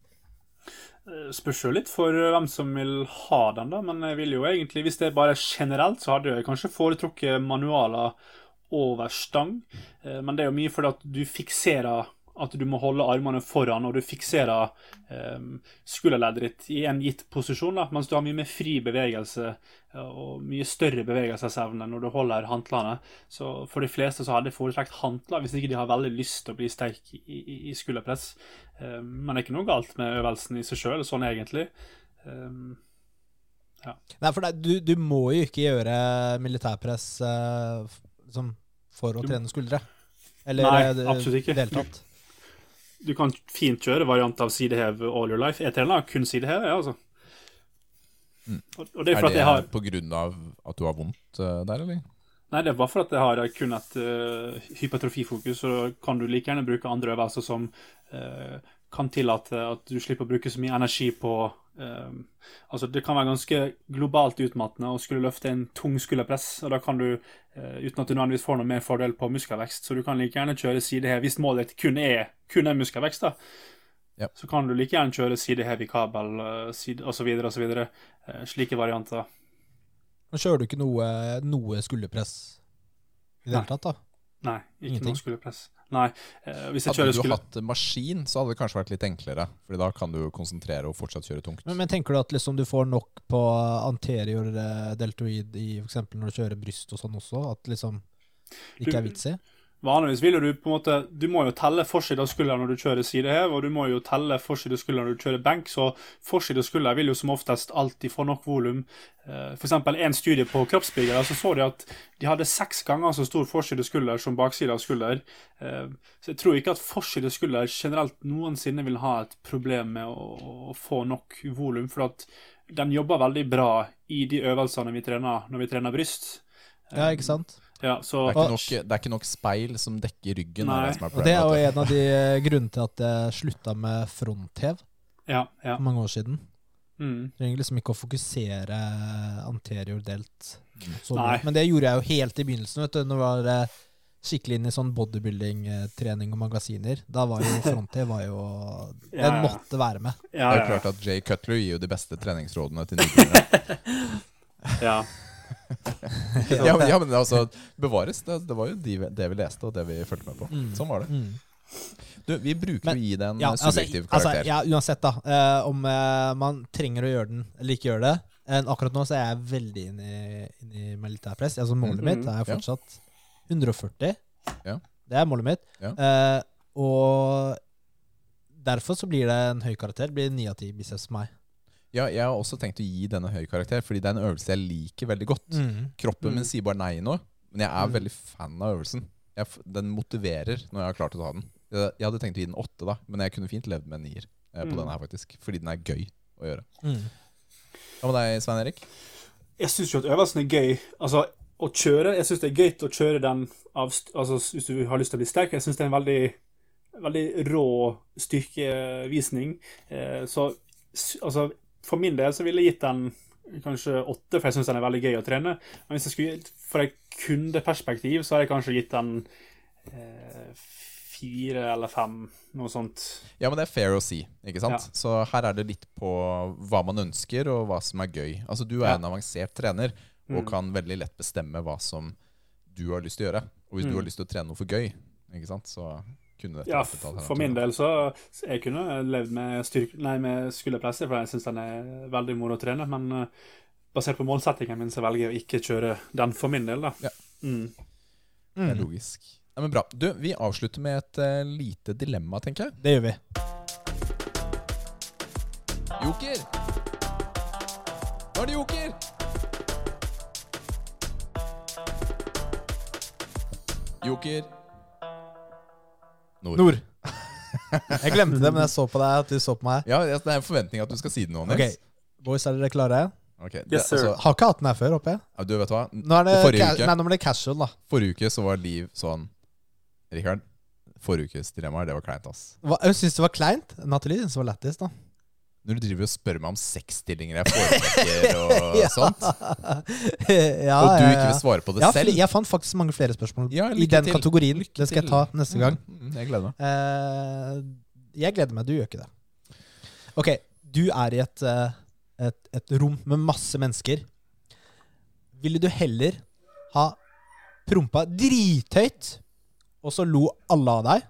Eh, Spørs jo litt for eh, hvem som vil ha den, da. Men jeg vil jo egentlig, hvis det er bare generelt, så hadde jeg kanskje foretrukket manualer over stang. Eh, Men det er jo mye fordi at du fikserer at du må holde armene foran, og du fikserer eh, skulderleddet ditt i en gitt posisjon, da, mens du har mye mer fri bevegelse eh, og mye større bevegelsesevne når du holder hantlene. Så for de fleste så hadde jeg foretrukket hantler hvis ikke de har veldig lyst til å bli sterk i, i, i skulderpress. Eh, men det er ikke noe galt med øvelsen i seg sjøl, sånn egentlig. Um, Nei, for det, du, du må jo ikke gjøre militærpress eh, liksom, for å Du- trene skuldre. Eller Nei, eh, absolutt ikke. deltatt. Du kan fint kjøre variant av sidehev all your life. Jeg har kun sidehev, jeg, altså. Mm. Og, og det er er det har på grunn av at du har vondt uh, der, eller? Nei, det er bare for at jeg har kun et uh, hypertrofifokus, så kan du like gjerne bruke andre øvelser som uh, kan tillate at du slipper å bruke så mye energi på eh, Altså, det kan være ganske globalt utmattende å skulle løfte en tung skulderpress, og da kan du, uh, uten at du nødvendigvis får noe mer fordel på muskelvekst, så du kan like gjerne kjøre sidehev hvis målet ditt kun er, kun er muskelvekst, da. Ja. Så kan du like gjerne kjøre sidehev i kabel uh, side, osv., osv. Uh, slike varianter. Men kjører du ikke noe, noe skulderpress i det hele tatt, da? Nei, ikke Ingenting. noe skulderpress. Nei. eh, hvis jeg Hadde kjører du skulle... hatt maskin, så hadde det kanskje vært litt enklere. Fordi da kan du konsentrere og fortsatt kjøre tungt. Men, men tenker du at liksom du får nok på anterior eh, deltoid i for eksempel når du kjører bryst og sånn også? At liksom ikke er Du- vits i? Vanligvis vil du på en måte Du må jo telle forside og skulder når du kjører sidehev, og du må jo telle forside og skulder når du kjører benk, så forside og skulder vil jo som oftest alltid få nok volum. F.eks. For eksempel en studie på kroppsbyggere, så så de at de hadde seks ganger så stor forside skulder som bakside av skulder. Eh, Så jeg tror ikke at forside skulder generelt noensinne vil ha et problem med å få nok volum, for at den jobber veldig bra i de øvelsene vi trener når vi trener bryst. Ja, ikke sant? Ja, så Det er, ikke nok, det er ikke nok speil som dekker ryggen. Nei. Det er Og det er jo en av de eh, grunnene til at jeg slutta med fronthev Ja, ja. for mange år siden. Mm. Trenger liksom ikke å fokusere anterior delt. mye. Men det gjorde jeg jo helt i begynnelsen. vet du, Når jeg var eh, skikkelig inn i sånn bodybuilding-trening og magasiner. Da var jo fronthev var jo Den Ja, ja. måtte være med. Ja, Det er jo klart at Jay Cutler gir jo de beste treningsrådene til nybegynnere. ja. ja, men, ja, men altså, bevares. Det, det var jo de, det vi leste, og det vi fulgte med på. Mm. Sånn var det. Mm. Du, vi bruker Men- å gi det en Ja, altså, subjektiv altså, karakter. ja, uansett, da. eh, om eh, man trenger å gjøre den eller ikke gjøre det. Eh, akkurat nå så er jeg veldig inne i, inn i militærpress. Altså, målet Mhm, mitt er ja. fortsatt 140. Ja. Det er målet mitt. Ja. Eh, og derfor så blir det en høy karakter. Det blir 9 av 10 biceps for meg. Ja, jeg har også tenkt å gi denne høy karakter, fordi det er en øvelse jeg liker veldig godt. Kroppen Mm. min sier bare nei nå, men jeg er Mm. veldig fan av øvelsen. Jeg, den motiverer når jeg har klart å ta den. Jeg, jeg hadde tenkt å gi den åtte, da, men jeg kunne fint levd med en nier eh, på Mm. denne her, faktisk. Fordi den er gøy å gjøre. Mm. Hva med deg, Svein Erik? Jeg syns jo at øvelsen er gøy. Altså, å kjøre Jeg syns det er gøy å kjøre den av Altså, hvis du har lyst til å bli sterk. Jeg syns det er en veldig Veldig rå styrkevisning. Eh, så altså, for min del så ville jeg gitt den kanskje åtte, for jeg syns den er veldig gøy å trene. Men hvis jeg skulle gitt- for et kundeperspektiv, så hadde jeg kanskje gitt den eh, fire eller fem, noe sånt. Ja, men det er fair å si, ikke sant? Ja. Så her er det litt på hva man ønsker, og hva som er gøy. Altså, du er Ja. en avansert trener, og Mm. kan veldig lett bestemme hva som du har lyst til å gjøre. Og hvis du Mm. har lyst til å trene noe for gøy, ikke sant, så kunne dette Ja, vært et alternativ. for min del så Jeg kunne levd med, styrk, nei, med skulderpresset, for jeg syns den er veldig moro å trene. Men eh, basert på målsettingen min, så velger jeg å ikke kjøre den for min del, da. Ja. Mm. Det er Mm. logisk. Ja, men bra. Du, vi avslutter med et uh, lite dilemma, tenker jeg. Det gjør vi. Joker! Nå er det joker! Joker. Nord. Nord. Jeg glemte det, men jeg så på deg at du så på meg. Ja, det er en forventning at du skal si det nå, Ok, Okay. Boys, er dere klare? Ok, det, Yes, sir. altså, Har ikke hatt den her før, håper jeg. ja, du vet hva? Nå er det, Forrige uke. Nei, nå blir det casual, da. Forrige uke så var Liv sånn Rikard, forrige ukes dilemmaer, det var kleint, ass. Hva, hun syntes det var kleint. Nathalie syntes det var lættis, da. Når du driver og spør meg om sexstillinger jeg foretrekker og Ja. sånt, ja, og du ikke vil svare på det selv jeg fant faktisk mange flere spørsmål i den til. kategorien. Lykke Det skal jeg ta neste gang. Mm, mm, jeg gleder meg. Uh, jeg gleder meg, du gjør ikke det. Ok, du er i et, eh, et, et rom med masse mennesker. Ville du heller ha prompa drithøyt, og så lo alle av deg?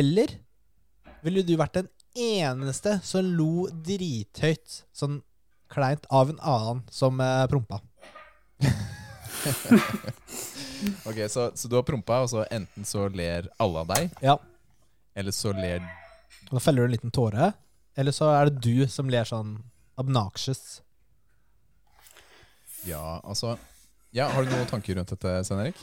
Eller ville du vært den eneste som lo drithøyt, sånn kleint, av en annen som eh, prompa? Ok, så, så du har prompa, og så enten så ler alle av deg, Ja. eller så ler Da feller du en liten tåre. Eller så er det du som ler sånn obnoxious. Ja, altså Ja, Har du noen tanker rundt dette, Svein Erik?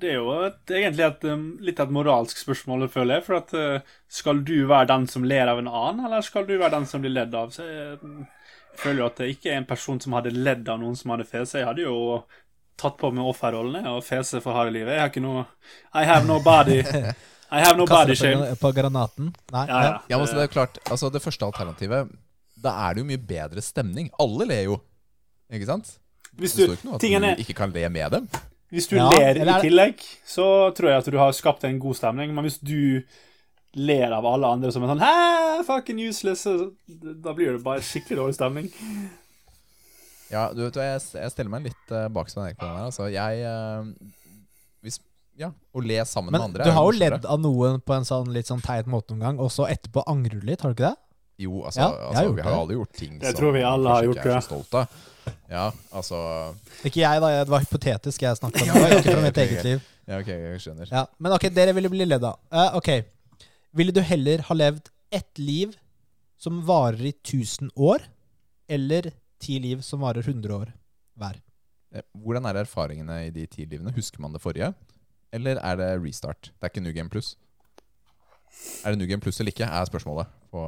Det er jo et, egentlig et, um, litt et moralsk spørsmål, føler jeg. For at uh, skal du være den som ler av en annen, eller skal du være den som blir ledd av? Så jeg, jeg føler jo at det ikke er en person som hadde ledd av noen som hadde fese. Jeg hadde jo tatt på meg offerrollene og fese for harde livet. Jeg har ikke noe I have no body. I have no body shame. det på, på granaten. Nei. Ja, ja. Ja, det er klart, altså Det første alternativet, da er det jo mye bedre stemning. Alle ler jo, ikke sant? Hvis Det du, står ikke noe at du ikke kan le med dem. Hvis du Ja, ler eller er i tillegg, så tror jeg at du har skapt en god stemning. Men hvis du ler av alle andre som er sånn Hæ, fucking useless, så da blir det bare skikkelig dårlig stemning. Ja, du vet hva, jeg, jeg stiller meg litt uh, bak Svein Erik på den her. Altså, jeg eh, hvis, Ja, å le sammen med andre. Men du har jo ledd av noen på en sånn litt sånn teit måte noen gang, og så etterpå angrer du litt, har du ikke det? Jo, altså, Ja, jeg har altså vi har jo alle gjort ting Det som tror vi alle har gjort, ikke er så stolt av. Ja, altså Ikke jeg, da. Det var hypotetisk jeg snakket om. Det var ikke fra mitt eget liv. Ja, ok, jeg skjønner. Ja, Men ok, dere ville bli ledd av. Uh, ok. Ville du heller ha levd ett liv som varer i 1000 år, eller ti liv som varer 100 år hver? Eh, Hvordan er erfaringene i de ti livene? Husker man det forrige? Eller er det restart? Det er ikke New Game Plus? Er det New Game Plus eller ikke, er spørsmålet. På,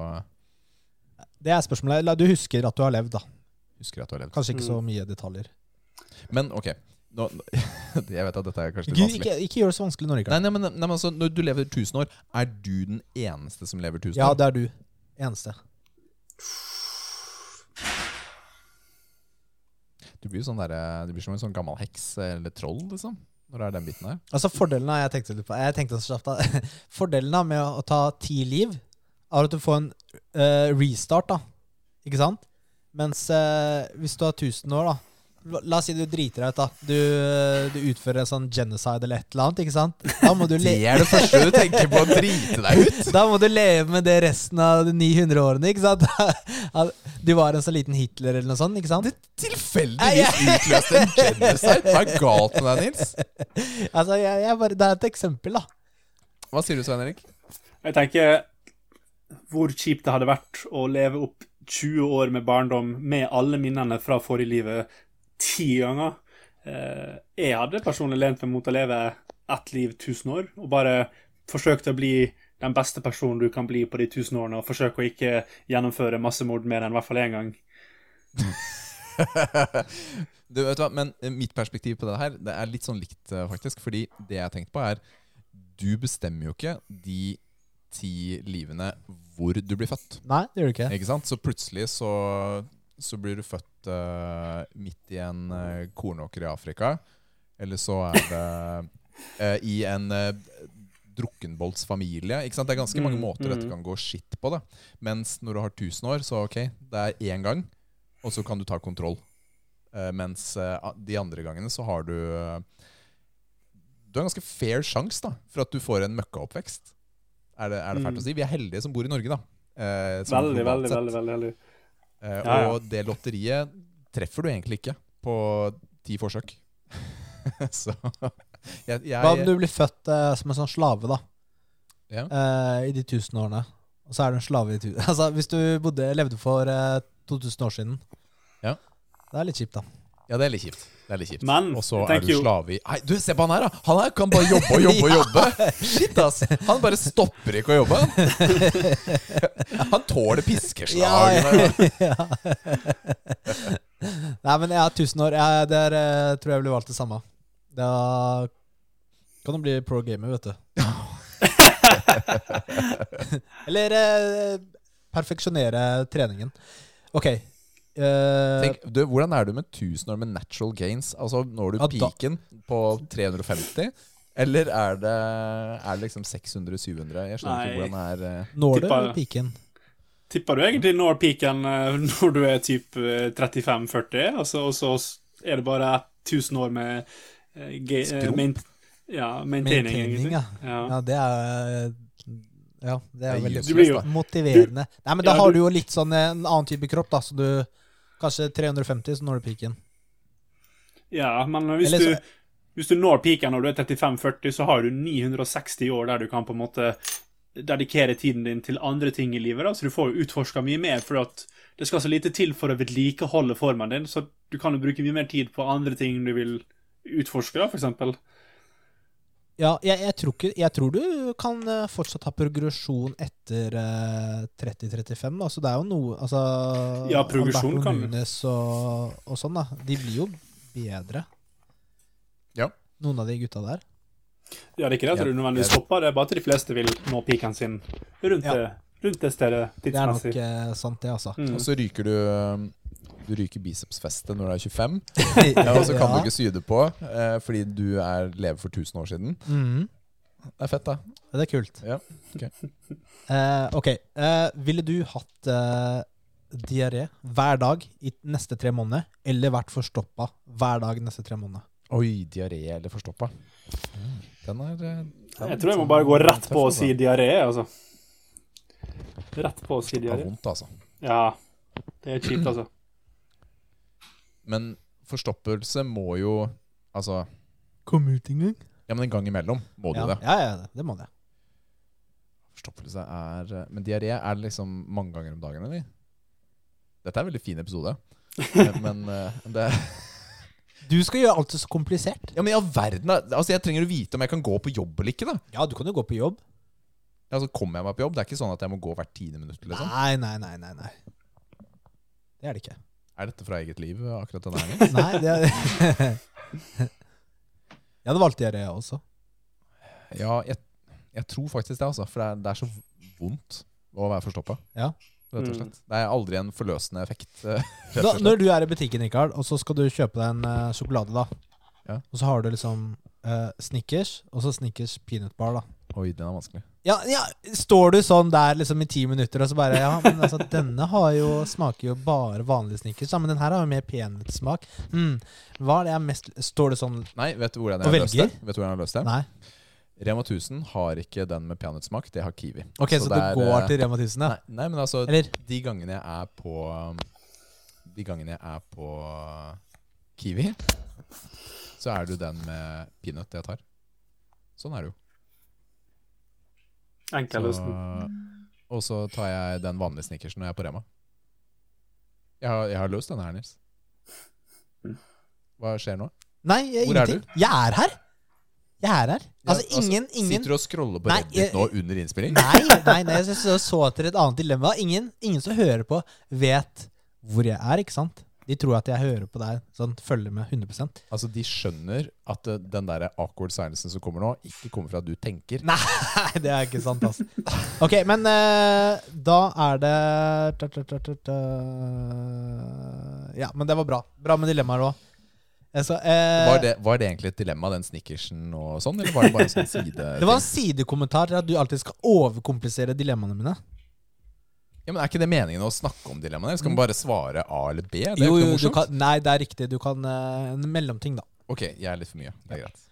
Det er spørsmålet. La- Du husker at du har levd, da. husker at du har levd. Kanskje ikke Mm. så mye detaljer. Men ok, nå, Jeg vet at dette er kanskje litt vanskelig. ikke, ikke gjør det så vanskelig nå, Nei, nei, men, nei, men altså, Når du lever 1000 år, er du den eneste som lever 1000 Ja, det er du. Eneste. Du blir sånn der, du blir som en sånn gammel heks eller troll, liksom. Når det er den biten her. Altså Fordelen av jeg tenkte litt på Jeg tenkte så kjapt. Fordelen med å ta ti liv er at du får en uh, restart, da. Ikke sant? Mens uh, hvis du har 1000 år, da La oss si du driter deg ut, da. Du, du utfører en sånn genocide eller et eller annet. ikke sant? Da må du, Det er det første du tenker på å drite deg ut! da må du leve med det resten av de 900 årene. ikke sant? At Du var en så liten Hitler eller noe sånt. ikke sant? Det tilfeldigvis utløste en genocide! Hva er galt med deg, Nils? Altså, jeg, jeg bare, Det er et eksempel, da. Hva sier du, Svein Erik? Jeg tenker hvor kjipt det hadde vært å leve opp 20 år med barndom med alle minnene fra forrige livet ti ganger. Eh, Jeg hadde personlig lent meg mot å leve ett liv 1000 år, og bare forsøkt å bli den beste personen du kan bli på de 1000 årene, og forsøke å ikke gjennomføre massemord mer enn i hvert fall én gang. Du vet hva, Men eh, mitt perspektiv på det her Det er litt sånn likt, eh, faktisk. Fordi det jeg har tenkt på, er Du bestemmer jo ikke de ti livene hvor du blir født. Nei, det gjør du ikke. Ikke sant? Så plutselig så, så blir du født uh, midt i en uh, kornåker i Afrika. Eller så er det uh, i en uh, drukkenboltsfamilie. Ikke sant? Det er ganske mange Mm, måter dette mm. kan gå skitt på. det Mens når du har 1000 år, så ok, det er én gang, og så kan du ta kontroll. Mens de andre gangene så har du Du har en ganske fair sjanse for at du får en møkkaoppvekst. Er det, er det fælt Mm. å si? Vi er heldige som bor i Norge, da. Eh, Veldig, veldig, veldig, veldig, heldig. Eh, Ja, ja. Og det lotteriet treffer du egentlig ikke på ti forsøk. så jeg, jeg, Hva om du blir født eh, som en sånn slave, da? Ja. eh, I de tusen årene. Og så er du en slave i tusen Altså, hvis du bodde, levde for eh, 2000 år siden. Ja. Det er litt kjipt, da. Ja, det er litt kjipt. Det er litt kjipt. Men, og så er du slave i Nei, du, se på han her, da! Han her kan bare jobbe og jobbe og jobbe. Shit, ass! Han bare stopper ikke å jobbe. han. Tåler piskeslag. Ja, Nei, men jeg er 1000 år. Jeg, det er, eh, tror jeg ville valgt det samme. Da kan du bli pro gamer, vet du. Eller eh, perfeksjonere treningen. Ok. Eh, Tenk, du, hvordan er du med 1000 år med natural gains? Altså, Når du Ja, peaken på 350? Eller er det, er det liksom 600-700? Jeg skjønner ikke hvordan det er eh, når du peaken? piken? Tipper du egentlig når peaken eh, når du er typ eh, 35-40, altså, og så er det bare 1000 år med ge- eh, ja, maintaining, Maintaining, ja. Ja. Ja, det er Ja, det er veldig motiverende. Nei, men da Ja, har du- du jo litt sånn en annen type kropp, da, så du Kanskje 350, så når du peaken. ja, men hvis Eller du, så- hvis du når peaken når du er 35-40, så har du 960 år der du kan på en måte dedikere tiden din til andre ting i livet. Da. Så du får jo utforska mye mer, for det skal så lite til for å vedlikeholde formen din. Så du kan jo bruke mye mer tid på andre ting du vil utforske, da, eksempel. Ja, jeg, jeg, tror ikke, jeg tror du kan eh, fortsatt ha progresjon etter eh, 30-35, Altså, det er jo noe Altså Ja, progresjon kan. Nunes og, og sånn, da. De blir jo bedre. Ja. Noen av de gutta der. Ja, det er ikke det at du nødvendigvis stopper, det er bare at de fleste vil nå peaken sin rundt, Ja. det, rundt det stedet Det er nok eh, sant, det, altså. Mm. Og så ryker du um, Du ryker bicepsfestet når du er 25. Ja, og så kan du ikke sy det på eh, fordi du er lever for 1000 år siden. Mm. Det er fett, da. Det er kult. Ja, ok. Eh, ok. Eh, ville du hatt eh, diaré hver dag i neste tre måneder, eller vært forstoppa hver dag neste tre måneder? Oi, diaré eller forstoppa. Den er eh, den Jeg tror jeg må sånn bare gå rett på å si diaré, altså. Rett på å si Det er vondt, altså. Ja, det er kjipt, altså. Men forstoppelse må jo Altså Komme ut en gang. Ja, men en gang imellom må du Ja, det. ja, ja, det må det. Forstoppelse er eh, Men diaré er liksom mange ganger om dagen, eller? Dette er en veldig fin episode. Men, men eh, det Du skal gjøre alt så komplisert. Ja, men i all verden. Altså, Jeg trenger å vite om jeg kan gå på jobb eller ikke. da Ja, du kan jo gå på jobb. Ja, Så Kommer jeg meg på jobb? Det er ikke sånn at jeg må gå hvert tiende minutt. liksom Nei, nei, nei, nei, nei. Det er det ikke. Er dette fra eget liv, akkurat den her? Nei, det er Jeg hadde valgt diaré også. Ja, jeg, jeg tror faktisk det, altså. For det er, det er så vondt å være forstoppa. Ja. Rett og Mm. slett. Det er aldri en forløsende effekt. eh, Da, når du er i butikken, Rikard, og så skal du kjøpe deg en uh, sjokolade, da. Ja. Og så har du liksom uh, Snickers, og så Snickers peanut bar, da. Oi, den er vanskelig. Ja, ja, Står du sånn der liksom i ti minutter og så bare Ja, men altså, denne har jo smaker jo bare vanlig Snickers, men den her har jo mer peanøttsmak. Mm. Hva er det jeg mest Står det sånn Nei, vet du hvordan jeg har løst det? Vet du hvordan jeg har løst det? Nei. Rema 1000 har ikke den med peanøttsmak, det har Kiwi. Ok, så, det du er, går eh, til Rema 1000, ja? Nei, nei, men altså Eller? De gangene jeg er på De gangene jeg er på Kiwi, så er det jo den med peanøtt jeg tar. Sånn er det jo. Enkel og så tar jeg den vanlige snickersen når jeg er på Rema. Jeg har, jeg har løst denne her, Nils. Hva skjer nå? Nei, jeg, Hvor er du? Jeg er her! Jeg er her. Ja, Altså, ingen, ingen Sitter du og scroller på Nei, Reddit jeg- nå under innspilling? Nei, nei, nei jeg så, så etter et annet dilemma. Ingen, ingen som hører på, vet hvor jeg er, ikke sant? De tror at jeg hører på deg, sånn følger med 100% Altså, De skjønner at uh, den der awkward silencen som kommer nå, ikke kommer fra at du tenker. Nei, det er ikke sant, altså. Ok, men uh, da er det. Ja, men det var bra. Bra med dilemmaer òg. Altså, eh, Var det, var det egentlig et dilemma, den snickersen og sånn, eller var det bare en sånn side? det var en sidekommentar til at du alltid skal overkomplisere dilemmaene mine. Ja, men Er ikke det meningen å snakke om dilemmaene? Skal man bare svare A eller B? Det er Jo, jo ikke jo, morsomt. kan, nei, det er riktig. Du kan uh, En mellomting, da. Ok, jeg er litt for mye. Det er greit.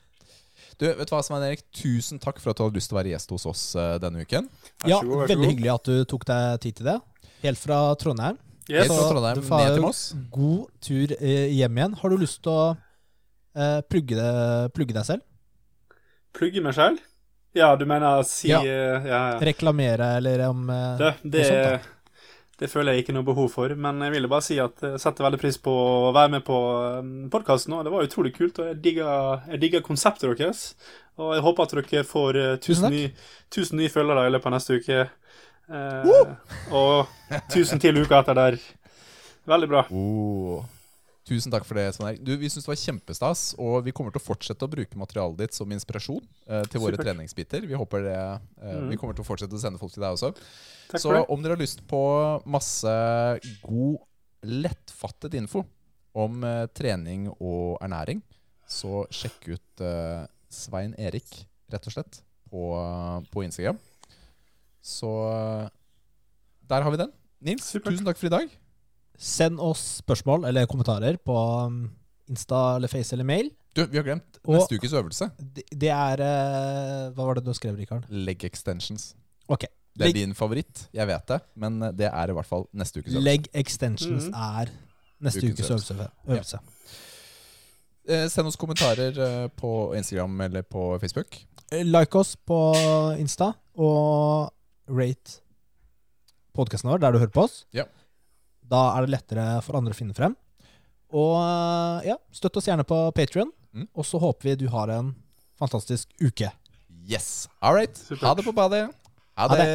Du, vet du hva, Svein Erik? Tusen takk for at du hadde lyst til å være gjest hos oss uh, denne uken. Vær Ja, god, Veldig god. hyggelig at du tok deg tid til det. Helt fra Trondheim. Yes. Helt fra Trondheim Så, ned til Moss. God tur uh, hjem igjen. Har du lyst til å plugge, det, plugge deg selv? Plugge meg selv? Ja, du mener si Ja. eh, ja, ja. Reklamere, eller om eh, Det, det, noe sånt, det føler jeg ikke noe behov for, men jeg ville bare si at jeg setter veldig pris på å være med på podkasten. Det var utrolig kult, og jeg digger, jeg digger konseptet deres. Og jeg håper at dere får eh, Tusen 1000 takk. nye, 1000 følgere i løpet av neste uke. Eh, og 1000 til uka etter der. Veldig bra. Oh. Tusen takk for det, Svein Erik. Du, Vi syns det var kjempestas, og vi kommer til å fortsette å bruke materialet ditt som inspirasjon eh, til våre Supert. treningsbiter. Vi håper det eh, mm. Vi kommer til å fortsette å sende folk til deg også. Takk Så om dere har lyst på masse god, lettfattet info om eh, trening og ernæring, så sjekk ut eh, Svein Erik, rett og slett, på, på Instagram. Så eh, der har vi den. Nils, Supert. tusen takk for i dag. Send oss spørsmål eller kommentarer på um, Insta eller Face eller mail. Du, vi har glemt Og- neste ukes øvelse. Det, det er eh, Hva var det du skrev, Rikard? Leg extensions. Ok. Det er Leg- din favoritt, jeg vet det, men det er i hvert fall neste ukes øvelse. Leg extensions Mhm. er neste Ukens ukes øvelse. øvelse. Eh, Send oss kommentarer eh, på Instagram eller på Facebook. Eh, Like oss på Insta, og rate podkasten vår der du hører på oss. Ja. Da er det lettere for andre å finne frem. Og eh, ja, støtt oss gjerne på Patrion. Mm. Og så håper vi du har en fantastisk uke. Yes! All right. Ha det på badet. Ha Ha det.